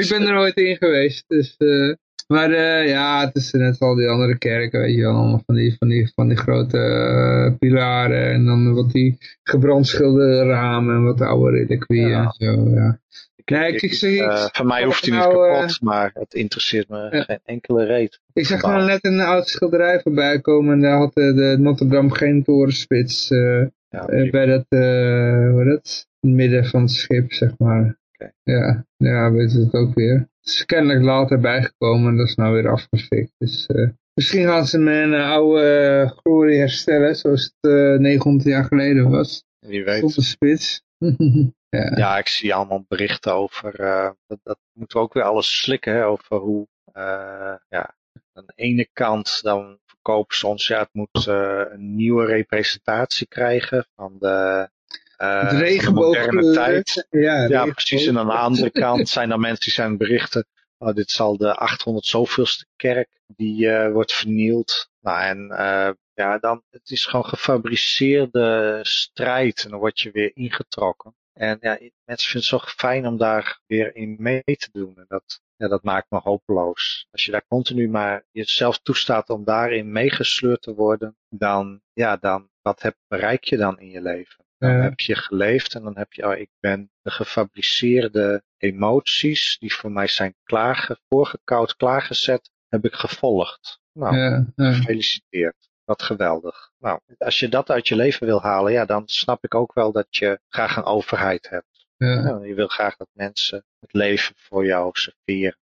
ik ben er nooit in geweest. Dus, eh, maar eh, ja, het is net al die andere kerken, weet je wel. Allemaal van die, van die, van die grote eh, pilaren. En dan wat die gebrandschilderde ramen en wat oude reliquieën Ja. en zo, ja. Nee, ik, ik, zeg- ik, Eh, van mij hoeft hij niet nou, eh, kapot, maar het interesseert me Ja. geen enkele reet. ik zag gewoon net een oud schilderij voorbij komen. En daar had de, de Notre Dame geen torenspits. eh, Ja, Eh, bij dat, eh hoe dat? Midden van het schip, zeg maar. Ja, ja, weet je het ook weer. Het is kennelijk later bijgekomen en dat is nou weer afgefikt. Dus eh, misschien gaan ze mijn eh, oude eh, glorie herstellen, zoals het eh 900 jaar geleden was. wie weet. Zonder spits. ja. Ja, ik zie allemaal berichten over, eh, dat, dat moeten we ook weer alles slikken, hè, over hoe, eh, ja, aan de ene kant dan verkopen ze ons, ja, het moet eh, een nieuwe representatie krijgen van de, eh, de regenboogkleuren. moderne tijd. Ja, Ja, regenboog. precies. En aan de andere kant zijn er mensen die zijn berichten. Oh, dit zal de 800 zoveelste kerk die eh, wordt vernield. Nou, en eh, ja, dan, het is gewoon gefabriceerde strijd. En dan word je weer ingetrokken. En ja, mensen vinden het zo fijn om daar weer in mee te doen. En dat, ja, dat maakt me hopeloos. Als je daar continu maar jezelf toestaat om daarin meegesleurd te worden, dan, ja, dan, wat heb, bereik je dan in je leven? Dan Ja. heb je geleefd en dan heb je, oh, ik ben de gefabriceerde emoties die voor mij zijn klaarge, voorgekoud, klaargezet, heb ik gevolgd. Nou, Ja, ja. gefeliciteerd. Wat geweldig. Nou, als je dat uit je leven wil halen, ja, dan snap ik ook wel dat je graag een overheid hebt. ja, je wil graag dat mensen het leven voor jou serveren.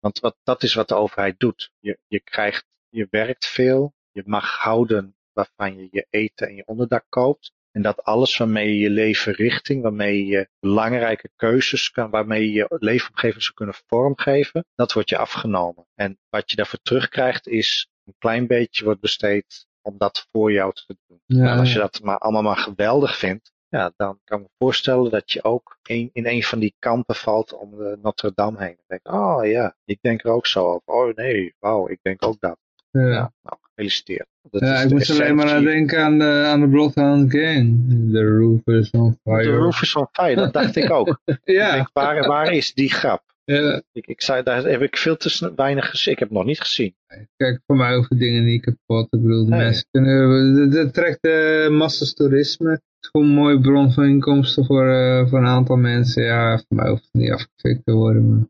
Want wat, dat is wat de overheid doet. Je, je krijgt, je werkt veel, je mag houden waarvan je je eten en je onderdak koopt. En dat alles waarmee je je leven richting, waarmee je belangrijke keuzes kan, waarmee je je leefomgeving zou kunnen vormgeven, dat wordt je afgenomen. En wat je daarvoor terugkrijgt is een klein beetje wordt besteed om dat voor jou te doen. Ja, en als je dat maar allemaal maar geweldig vindt, ja, dan kan ik me voorstellen dat je ook een, in een van die kampen valt om de Notre Dame heen. Dan denk oh ja, ik denk er ook zo over. Oh nee, wauw, ik denk ook dat. Ja. Ja, nou, gefeliciteerd. Dat Ja, ik moest alleen maar aan denken aan de, aan de Bloodhound Gang. The roof is on fire. De roof is on fire, dat dacht ik ook. Ik Ja, denk, waar, waar is die grap? Ja. Ik, ik zei, daar heb ik veel te weinig gezien. Ik heb het nog niet gezien. Kijk, voor mij hoeven dingen niet kapot. Ik bedoel, de Nee. mensen kunnen, dat- trekt de massas toerisme. Het is gewoon een mooie bron van inkomsten voor, eh, voor een aantal mensen. Ja, voor mij hoeft het niet afgefikt te worden. Maar...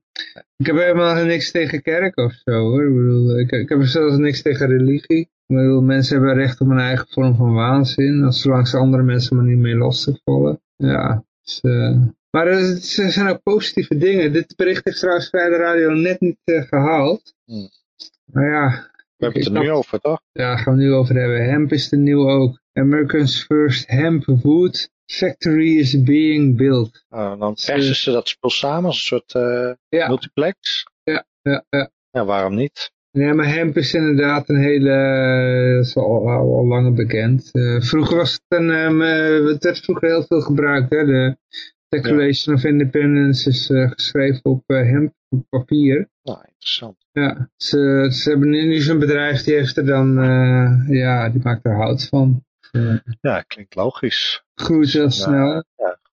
Ik heb helemaal niks tegen kerk of zo hoor. Ik bedoel, ik, ik heb zelfs niks tegen religie. Ik bedoel, mensen hebben recht op een eigen vorm van waanzin. Als zolang ze andere mensen maar niet mee lastig vallen. Ja, dus, eh, maar er er zijn ook positieve dingen. Dit bericht heeft trouwens bij de radio net niet eh, gehaald. Hmm. Maar ja, We hebben het er nu over, toch? ja, daar gaan we het nu over hebben. Hemp is de nieuw ook. America's first hemp wood factory is being built. Nou, dan Ze- persen ze dat spul samen als een soort eh, Ja. multiplex. Ja, ja, ja. Ja, waarom niet? Ja, maar hemp is inderdaad een hele, eh, dat is al, al, al langer bekend. Vroeger was het een, eh, het werd vroeger heel veel gebruikt. Hè? De Declaration of Independence is eh, geschreven op eh, hemp op papier. Nou, interessant. Ja, ze, ze hebben nu, zo'n bedrijf die heeft er dan, eh, ja, die maakt er hout van. Ja, klinkt logisch. groeit heel snel.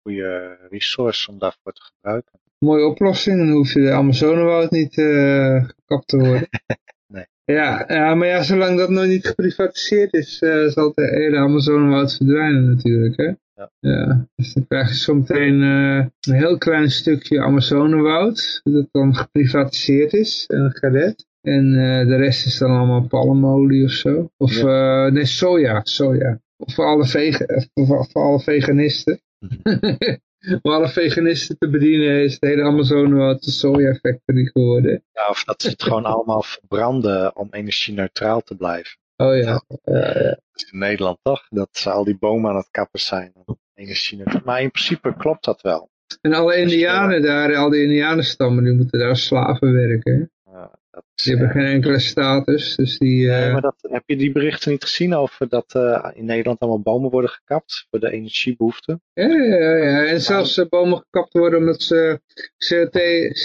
Goede resource om daarvoor te gebruiken. mooie oplossing. Dan hoef je de Amazonewoud niet gekapt te worden. Nee. Ja, ja, maar ja, zolang dat nog niet geprivatiseerd is, zal het hele Amazonewoud verdwijnen natuurlijk. Hè? Ja. dus dan krijg je zometeen eh, een heel klein stukje Amazonewoud, dat dan geprivatiseerd is, een galet. En eh, de rest is dan allemaal palmolie of zo. Of eh, nee, soja, soja. Of voor alle, vega voor, voor alle veganisten. Om alle veganisten te bedienen is het hele Amazonewoud de soja factory geworden. Ja, of dat ze het gewoon allemaal verbranden om energie-neutraal te blijven. Oh ja. is in Nederland toch? Dat ze al die bomen aan het kappen zijn. Energie-neutraal. Maar in principe klopt dat wel. En alle indianen daar, al die indianenstammen, die moeten daar slaven werken. Ja, Die hebben eh, geen enkele status, dus die... eh, Nee, maar dat, heb je die berichten niet gezien over dat eh, in Nederland allemaal bomen worden gekapt voor de energiebehoeften? Ja, ja, ja, ja. En zelfs eh, bomen gekapt worden omdat ze CO2,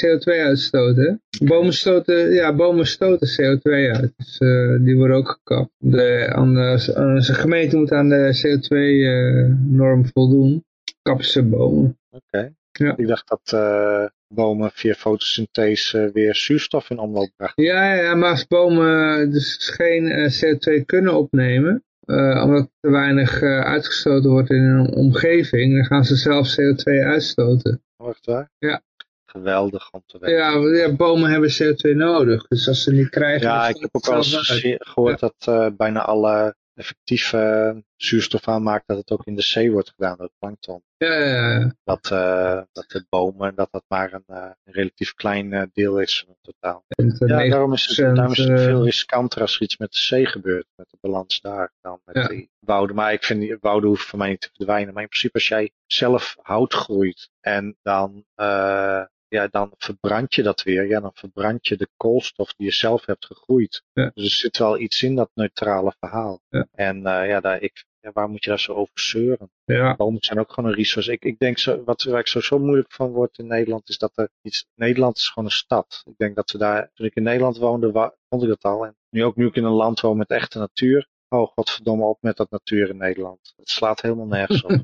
CO2 uitstoten. Bomen stoten, ja, bomen stoten CO2 uit. Dus eh, die worden ook gekapt. De, aan de, aan de gemeente moet aan de CO2-norm voldoen. Kappen ze bomen. Oké. Ja. Ik dacht dat eh, bomen via fotosynthese weer zuurstof in omloop brachten. Ja, ja, maar als bomen dus geen eh, CO2 kunnen opnemen, eh, omdat er te weinig eh, uitgestoten wordt in een omgeving, dan gaan ze zelf CO2 uitstoten. Wacht waar? Ja. Geweldig om te weten. Ja, bomen hebben CO2 nodig. Dus als ze niet krijgen... Ja, ik heb ook ze eens gehoord dat eh, bijna alle effectieve zuurstof aanmaakt dat het ook in de zee wordt gedaan door het plankton. Ja, ja, ja. Dat, eh, dat de bomen, dat dat maar een, eh, een relatief klein eh, deel is van het totaal. Eh, Ja, daarom is het, 90%, daarom is het eh, veel riskanter als er iets met de zee gebeurt, met de balans daar, dan met Ja. die wouden. Maar ik vind, die wouden hoeven voor mij niet te verdwijnen. Maar in principe als jij zelf hout groeit en dan, eh, ja, dan verbrand je dat weer. Ja, dan verbrand je de koolstof die je zelf hebt gegroeid. Ja. Dus er zit wel iets in dat neutrale verhaal. Ja. En eh, ja, daar, ik, ja, waar moet je daar zo over zeuren? ja. Bomen zijn ook gewoon een resource. Ik, ik denk, zo, wat waar ik zo, zo moeilijk van word in Nederland, is dat er iets. Nederland is gewoon een stad. Ik denk dat we daar. Toen ik in Nederland woonde, wa- vond ik dat al. En nu ook nu ik in een land woon met echte natuur. Oh, godverdomme op met dat natuur in Nederland. Het slaat helemaal nergens op.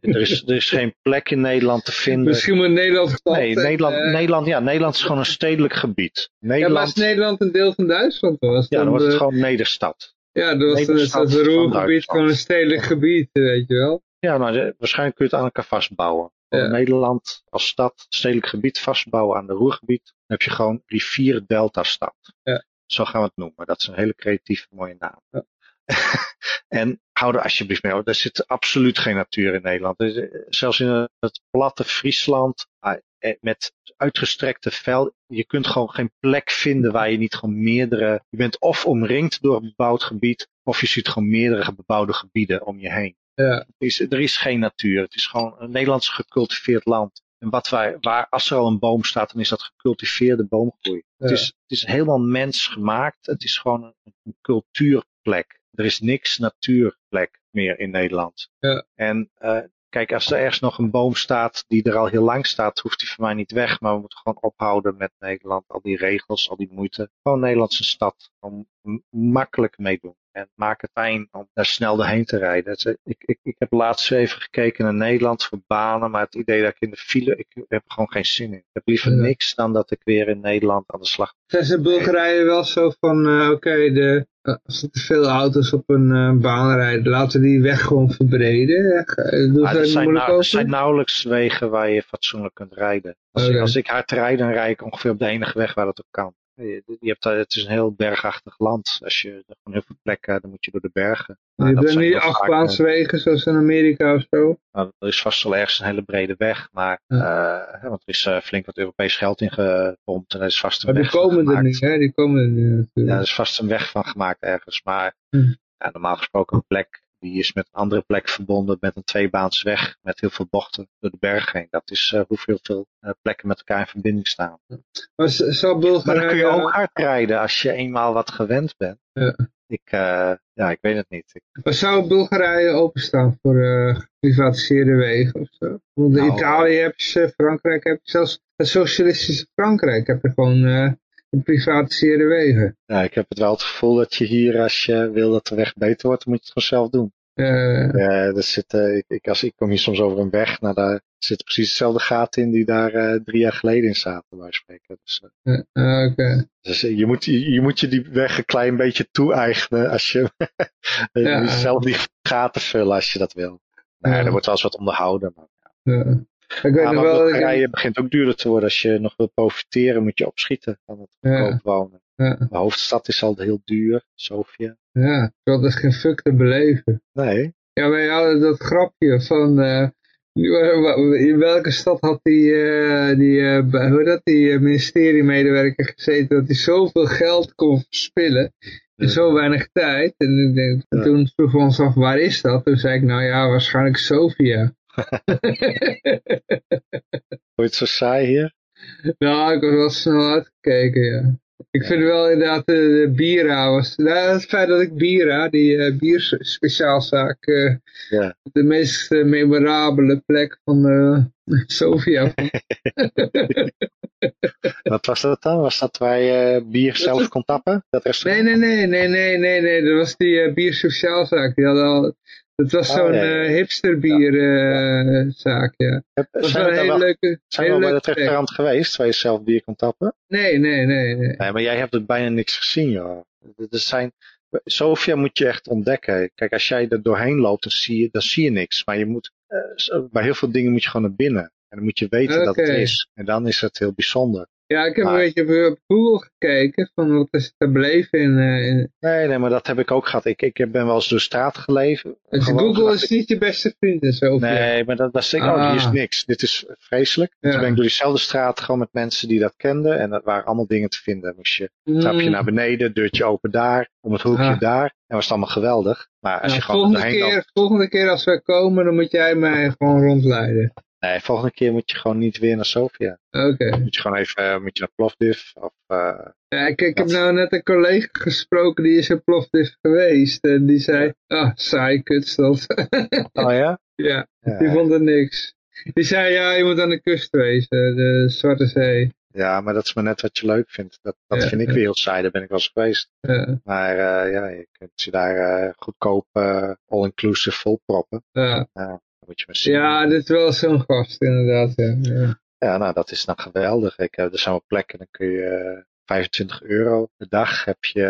er, is, er is geen plek in Nederland te vinden. Misschien moet Nederland... Nee, Nederland, eh, Nederland, ja, Nederland is gewoon een stedelijk gebied. Ja, maar Nederland, als Nederland een deel van Duitsland was, ja, dan wordt het eh, gewoon Nederstad. Ja, dat was Nederstad het, Roergebied gewoon een stedelijk gebied, weet je wel. Ja, de- waarschijnlijk kun je het aan elkaar vastbouwen. Ja. Nederland als stad, stedelijk gebied vastbouwen aan de Roergebied. Dan heb je gewoon rivier-delta-stad. Ja. Zo gaan we het noemen. Dat is een hele creatieve, mooie naam. Ja. en hou er alsjeblieft mee op. Er zit absoluut geen natuur in Nederland. Er eh, Zelfs in het platte Friesland, ah, eh, met uitgestrekte vel, je kunt gewoon geen plek vinden waar je niet gewoon meerdere, je bent of omringd door een bebouwd gebied, of je ziet gewoon meerdere bebouwde gebieden om je heen. Ja. Er is, er is geen natuur. Het is gewoon een Nederlands gecultiveerd land. En wat wij, waar, als er al een boom staat, dan is dat gecultiveerde boomgroei. Het, is, het is helemaal mensgemaakt. Het is gewoon een, een cultuurplek. Er is niks natuurplek meer in Nederland. Ja. En eh, kijk, als er ergens nog een boom staat die er al heel lang staat, hoeft die voor mij niet weg. Maar we moeten gewoon ophouden met Nederland. Al die regels, al die moeite. Gewoon Nederlandse stad. Gewoon makkelijk meedoen. En maak het fijn om daar snel doorheen te rijden. Is- Ik, ik, ik heb laatst even gekeken naar Nederland voor banen. Maar het idee dat ik in de file, ik heb er gewoon geen zin in. Ik heb liever Ja. niks dan dat ik weer in Nederland aan de slag Zijn ze in Bulgarije wel zo van, eh, oké, de eh, als er te veel auto's op een eh, baan rijden, laten we die weg gewoon verbreden? Eh, Maar ze er, zijn nou- zijn nauwelijks wegen waar je fatsoenlijk kunt rijden. Als, ik, Oké. als ik hard rijd, dan rijd ik ongeveer op de enige weg waar dat ook kan. Je, je hebt, daar- het is een heel bergachtig land. Als je gewoon heel veel plekken, dan moet je door de bergen. Je Nou, hebt zijn niet vaak, afbaanswegen zoals in Amerika of zo. Nou, er is vast wel ergens een hele brede weg, maar Ja. eh, want er is eh, flink wat Europees geld in gepompt en er is vast een Maar die weg van komen er niet, hè? Die komen er niet Ja, natuurlijk. er is vast een weg van gemaakt ergens, maar Hm. ja, normaal gesproken een plek die is met een andere plek verbonden met een tweebaansweg met heel veel bochten door de berg heen. Dat is eh, hoeveel veel eh, plekken met elkaar in verbinding staan. Maar dan kun je ook hard rijden als je eenmaal wat gewend bent. Ja. Ik, eh, ja, ik weet het niet. Ik, Maar zou Bulgarije openstaan voor geprivatiseerde wegen of zo? Want in Nou, Italië heb je, Frankrijk heb je zelfs het socialistische Frankrijk heb je gewoon geprivatiseerde wegen. ja, ik heb het wel het gevoel dat je hier, als je wil dat de weg beter wordt, dan moet je het gewoon zelf doen. Eh, Ja, er zit, ik, als, ik kom hier soms over een weg, nou, daar zitten precies dezelfde gaten in die daar eh, drie jaar geleden in zaten, bij spreken. Dus, eh, Oké. dus je, moet, je, je moet je die weg een klein beetje toe-eigenen als je, je Ja. moet zelf die gaten vullen als je dat wil. Nou, er wordt wel eens wat onderhouden. Maar, ja. Ik weet ja, nog maar wel... ik- begint ook duurder te worden. Als je nog wil profiteren, moet je opschieten van het Ja. goedkoop wonen. Ja, De hoofdstad is al heel duur, Sofia. ja, dat is geen fuck te beleven. Nee, Ja, wij hadden dat grapje van... eh, in welke stad had die, eh, die, eh, hoe dat, die eh, ministeriemedewerker gezeten dat hij zoveel geld kon verspillen in zo weinig tijd? En, toen vroegen we ons af, waar is dat? Toen zei ik, nou ja, waarschijnlijk Sofia. Het zo saai hier? nou, ik was wel snel uitgekeken, ja. Ik vind wel inderdaad de, de Bira was, nou, het feit dat ik Bira, die eh bierspeciaalzaak, eh, Ja. de meest eh, memorabele plek van eh Sofia. Wat was dat dan? Was dat waar je bier zelf kon tappen? Dat nee, nee, nee, nee, nee, nee, nee, dat was die eh bierspeciaalzaak. Die hadden al, dat was Oh, zo'n ja, ja. eh, hipsterbierzaak, ja. Heb- Dat was Zijn wel een hele wel, leuke, zijn we bij leuke het restaurant geweest waar je zelf bier kon tappen? Nee, nee, nee, nee. Nee, maar jij hebt er bijna niks gezien, joh. Er zijn, Sofia moet je echt ontdekken. Kijk, als jij er doorheen loopt, dan zie je, dan zie je niks. Maar je moet, eh, bij heel veel dingen moet je gewoon naar binnen. En dan moet je weten dat het is. En dan is het heel bijzonder. Ja, ik heb Maar- een beetje op Google gekeken van wat is te beleven in... eh, in Nee, nee, maar dat heb ik ook gehad. Ik, ik ben wel eens door straat geleven. dus Gewoon Google is niet je beste vriend en zo. Nee, maar dat was ik, oh, hier is Ah. niks. Dit is vreselijk. Ja. Toen ben ik door diezelfde straat gewoon met mensen die dat kenden. En dat waren allemaal dingen te vinden. Moest je trapje Mm. naar beneden, deurtje open daar, om het hoekje Ah. daar. En was het allemaal geweldig. Maar als Nou, je gewoon volgende, loopt. keer, volgende keer als wij komen, dan moet jij mij gewoon rondleiden. Nee, volgende keer moet je gewoon niet weer naar Sofia. Oké. Moet je gewoon even eh, moet je naar Plovdiv. Of, eh, Ja, ik, ik heb nou net een collega gesproken, die is in Plovdiv geweest. En die zei, ah, saai kutstad. oh ja? ja, Ja. die vond er niks. Die zei, ja, je moet aan de kust wezen, de Zwarte Zee. Ja, maar dat is maar net wat je leuk vindt. Dat, dat Ja, vind ik weer heel saai. Daar ben ik wel eens geweest. Ja, Maar eh, ja, je kunt je daar eh, goedkoop all-inclusive volproppen. ja. Dan moet je maar zien. ja, dit is wel zo'n gast, inderdaad. Ja. Ja. Ja, nou, dat is dan geweldig. Ik, heb er zijn wel plekken, dan kun je eh, 25 euro per dag heb je,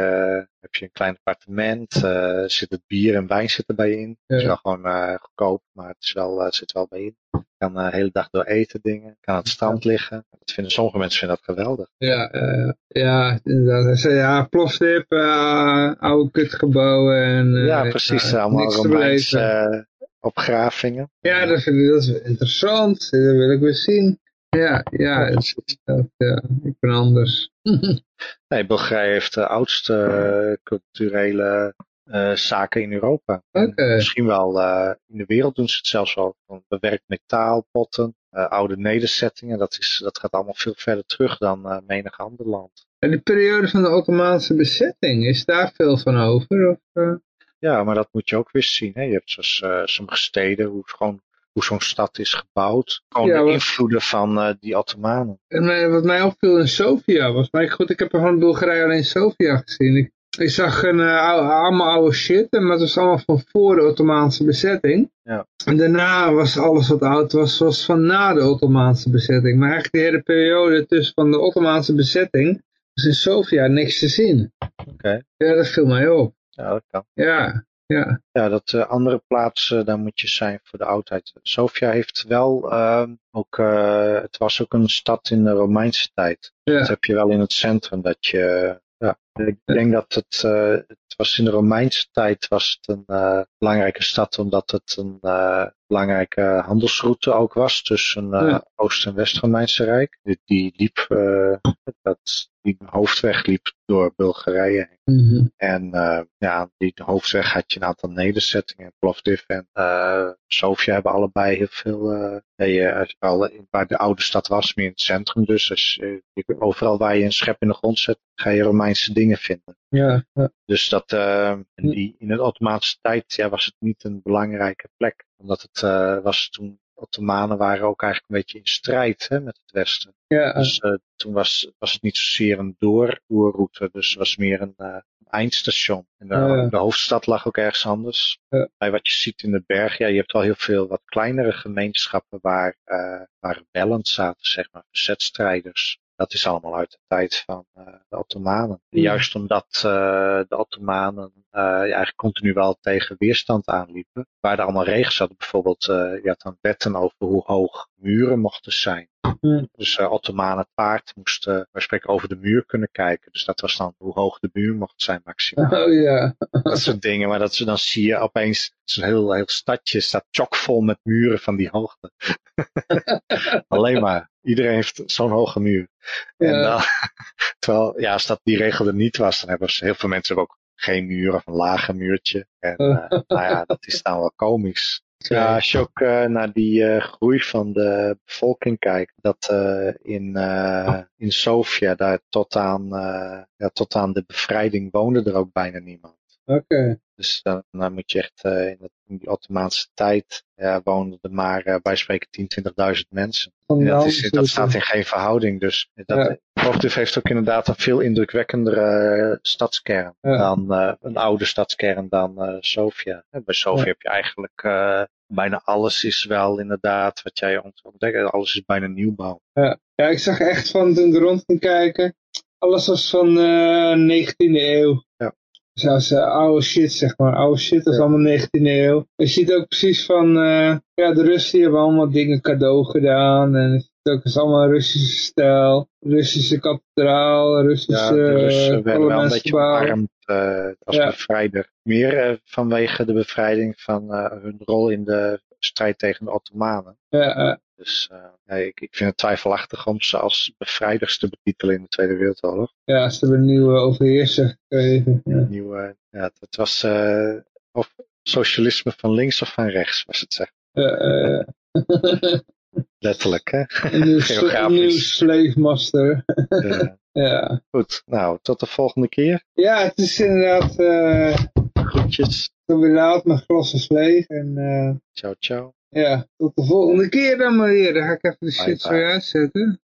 heb je een klein appartement. eh zit het bier en wijn zit erbij in. Het is wel gewoon eh, goedkoop, maar het is wel, eh, zit wel bij in. kan de hele dag door eten dingen, kan aan het strand liggen. Dat vinden, sommige mensen vinden dat geweldig. Ja, uh, ja inderdaad. Ja, plofdip, uh, oude kutgebouwen. En, uh, ja, precies. Allemaal Romeinse opgravingen. Ja, dat vind ik dat is interessant. Dat wil ik weer zien. Ja, ja, het, dat, ja ik ben anders. nee, Bulgarije heeft de oudste culturele uh, zaken in Europa. Okay. Misschien wel uh, in de wereld doen ze het zelfs wel. Bewerkt metaalpotten, uh, oude nederzettingen. Dat, is, dat gaat allemaal veel verder terug dan menig ander land. En die periode van de Ottomaanse bezetting, is daar veel van over? Of, Ja, maar dat moet je ook weer zien. Hè? Je hebt zoals sommige steden, hoe gewoon hoe zo'n stad is gebouwd. Gewoon ja, de invloeden van uh, die Ottomanen. En wat mij opviel in Sofia was, maar goed, ik heb er van Bulgarije alleen Sofia gezien. Ik, ik zag een, uh, oude, allemaal oude shit, maar het was allemaal van voor de Ottomaanse bezetting. Ja. En daarna was alles wat oud was, was van na de Ottomaanse bezetting. Maar eigenlijk de hele periode tussen van de Ottomaanse bezetting was in Sofia niks te zien. Oké. Okay. Ja, dat viel mij op. Ja, dat kan. Ja, ja. Ja, dat uh, andere plaatsen, daar moet je zijn voor de oudheid. Sofia heeft wel uh, ook, uh, het was ook een stad in de Romeinse tijd. Ja. Dat heb je wel in het centrum, dat je, ja, ik denk dat het, uh, het was in de Romeinse tijd was het een belangrijke stad, omdat het een belangrijke handelsroute ook was tussen Ja. Oost- en West-Romeinse Rijk. Die, die liep, dat, die hoofdweg liep door Bulgarije heen. Mhm. En uh, ja, die hoofdweg had je een aantal nederzettingen. Plovdiv en Sofia hebben allebei heel veel. Al, waar de oude stad was, meer in het centrum dus. dus je, overal waar je een schep in de grond zet, ga je Romeinse dingen vinden. Ja, ja. Dus dat, die, in de Ottomaanse tijd ja, was het niet een belangrijke plek. Omdat het was toen Ottomanen waren ook eigenlijk een beetje in strijd hè, met het Westen. Ja, dus uh, toen was, was het niet zozeer een doorvoerroute, dus het was meer een uh, eindstation. En de, ja. de, hoofdstad lag ook ergens anders. Ja. Bij wat je ziet in de berg, ja, je hebt wel heel veel wat kleinere gemeenschappen waar, uh, waar rebellen zaten, zeg maar, verzetstrijders. Dat is allemaal uit de tijd van uh, de Ottomanen. Juist omdat uh, de Ottomanen uh, eigenlijk continu wel tegen weerstand aanliepen. Waar er allemaal regels hadden. Bijvoorbeeld, je had dan wetten over hoe hoog muren mochten zijn. Ja. Dus Ottomanen paard moest, uh, we spreken over de muur kunnen kijken. Dus dat was dan hoe hoog de muur mocht zijn maximaal. Oh dat soort dingen. Maar dat ze dan zie je opeens zo'n heel, heel stadje staat chockvol met muren van die hoogte. Alleen maar. Iedereen heeft zo'n hoge muur. Ja. En dan, terwijl, ja, als dat die regel er niet was, dan hebben ze, heel veel mensen ook geen muur of een lage muurtje. En uh, nou ja, dat is dan wel komisch. Ja, als je ook uh, naar die uh, groei van de bevolking kijkt, dat uh, in, in Sofia daar tot aan, ja, tot aan de bevrijding woonde er ook bijna niemand. Oké. Okay. Dus dan, dan, moet je echt in, het, in die Ottomaanse tijd ja, woonden er maar bij spreken 10.000, 20.000 mensen. Dat, is, dat staat in geen verhouding. Dus dat, ja. heeft ook inderdaad een veel indrukwekkendere stadskern ja. dan een oude stadskern dan Sofia. Bij Sofia heb je eigenlijk bijna alles is wel inderdaad wat jij ontdekt. Alles is bijna nieuwbouw. Ja, ja ik zag echt van toen ik rond ging kijken. Alles was van uh, 19e eeuw. Ja. Zoals uh, oude shit, zeg maar. Oude shit is ja. allemaal 19e eeuw. Je ziet ook precies van, uh, ja, de Russen hebben allemaal dingen cadeau gedaan. En het is ook is allemaal Russische stijl. Russische kathedraal, Russische ja, de Russen werden wel een beetje omarmd uh, als ja. bevrijder. Meer vanwege de bevrijding van hun rol in de strijd tegen de Ottomanen. Ja, dus ja, ik, ik vind het twijfelachtig om ze als bevrijders te betitelen in de Tweede Wereldoorlog. Ja, ze hebben een nieuwe overheerser gekregen. Ja. Nieuwe, ja, het was of socialisme van links of van rechts, was het zeg. Letterlijk, hè? Een nieuw, een slave master. ja. ja. Goed, nou, tot de volgende keer. Ja, het is inderdaad... Uh, Groetjes. Tot weer laat, mijn glas is leeg. En, uh, ciao, ciao. Ja, tot de volgende keer dan maar weer. Dan ga ik even de shit zo uitzetten.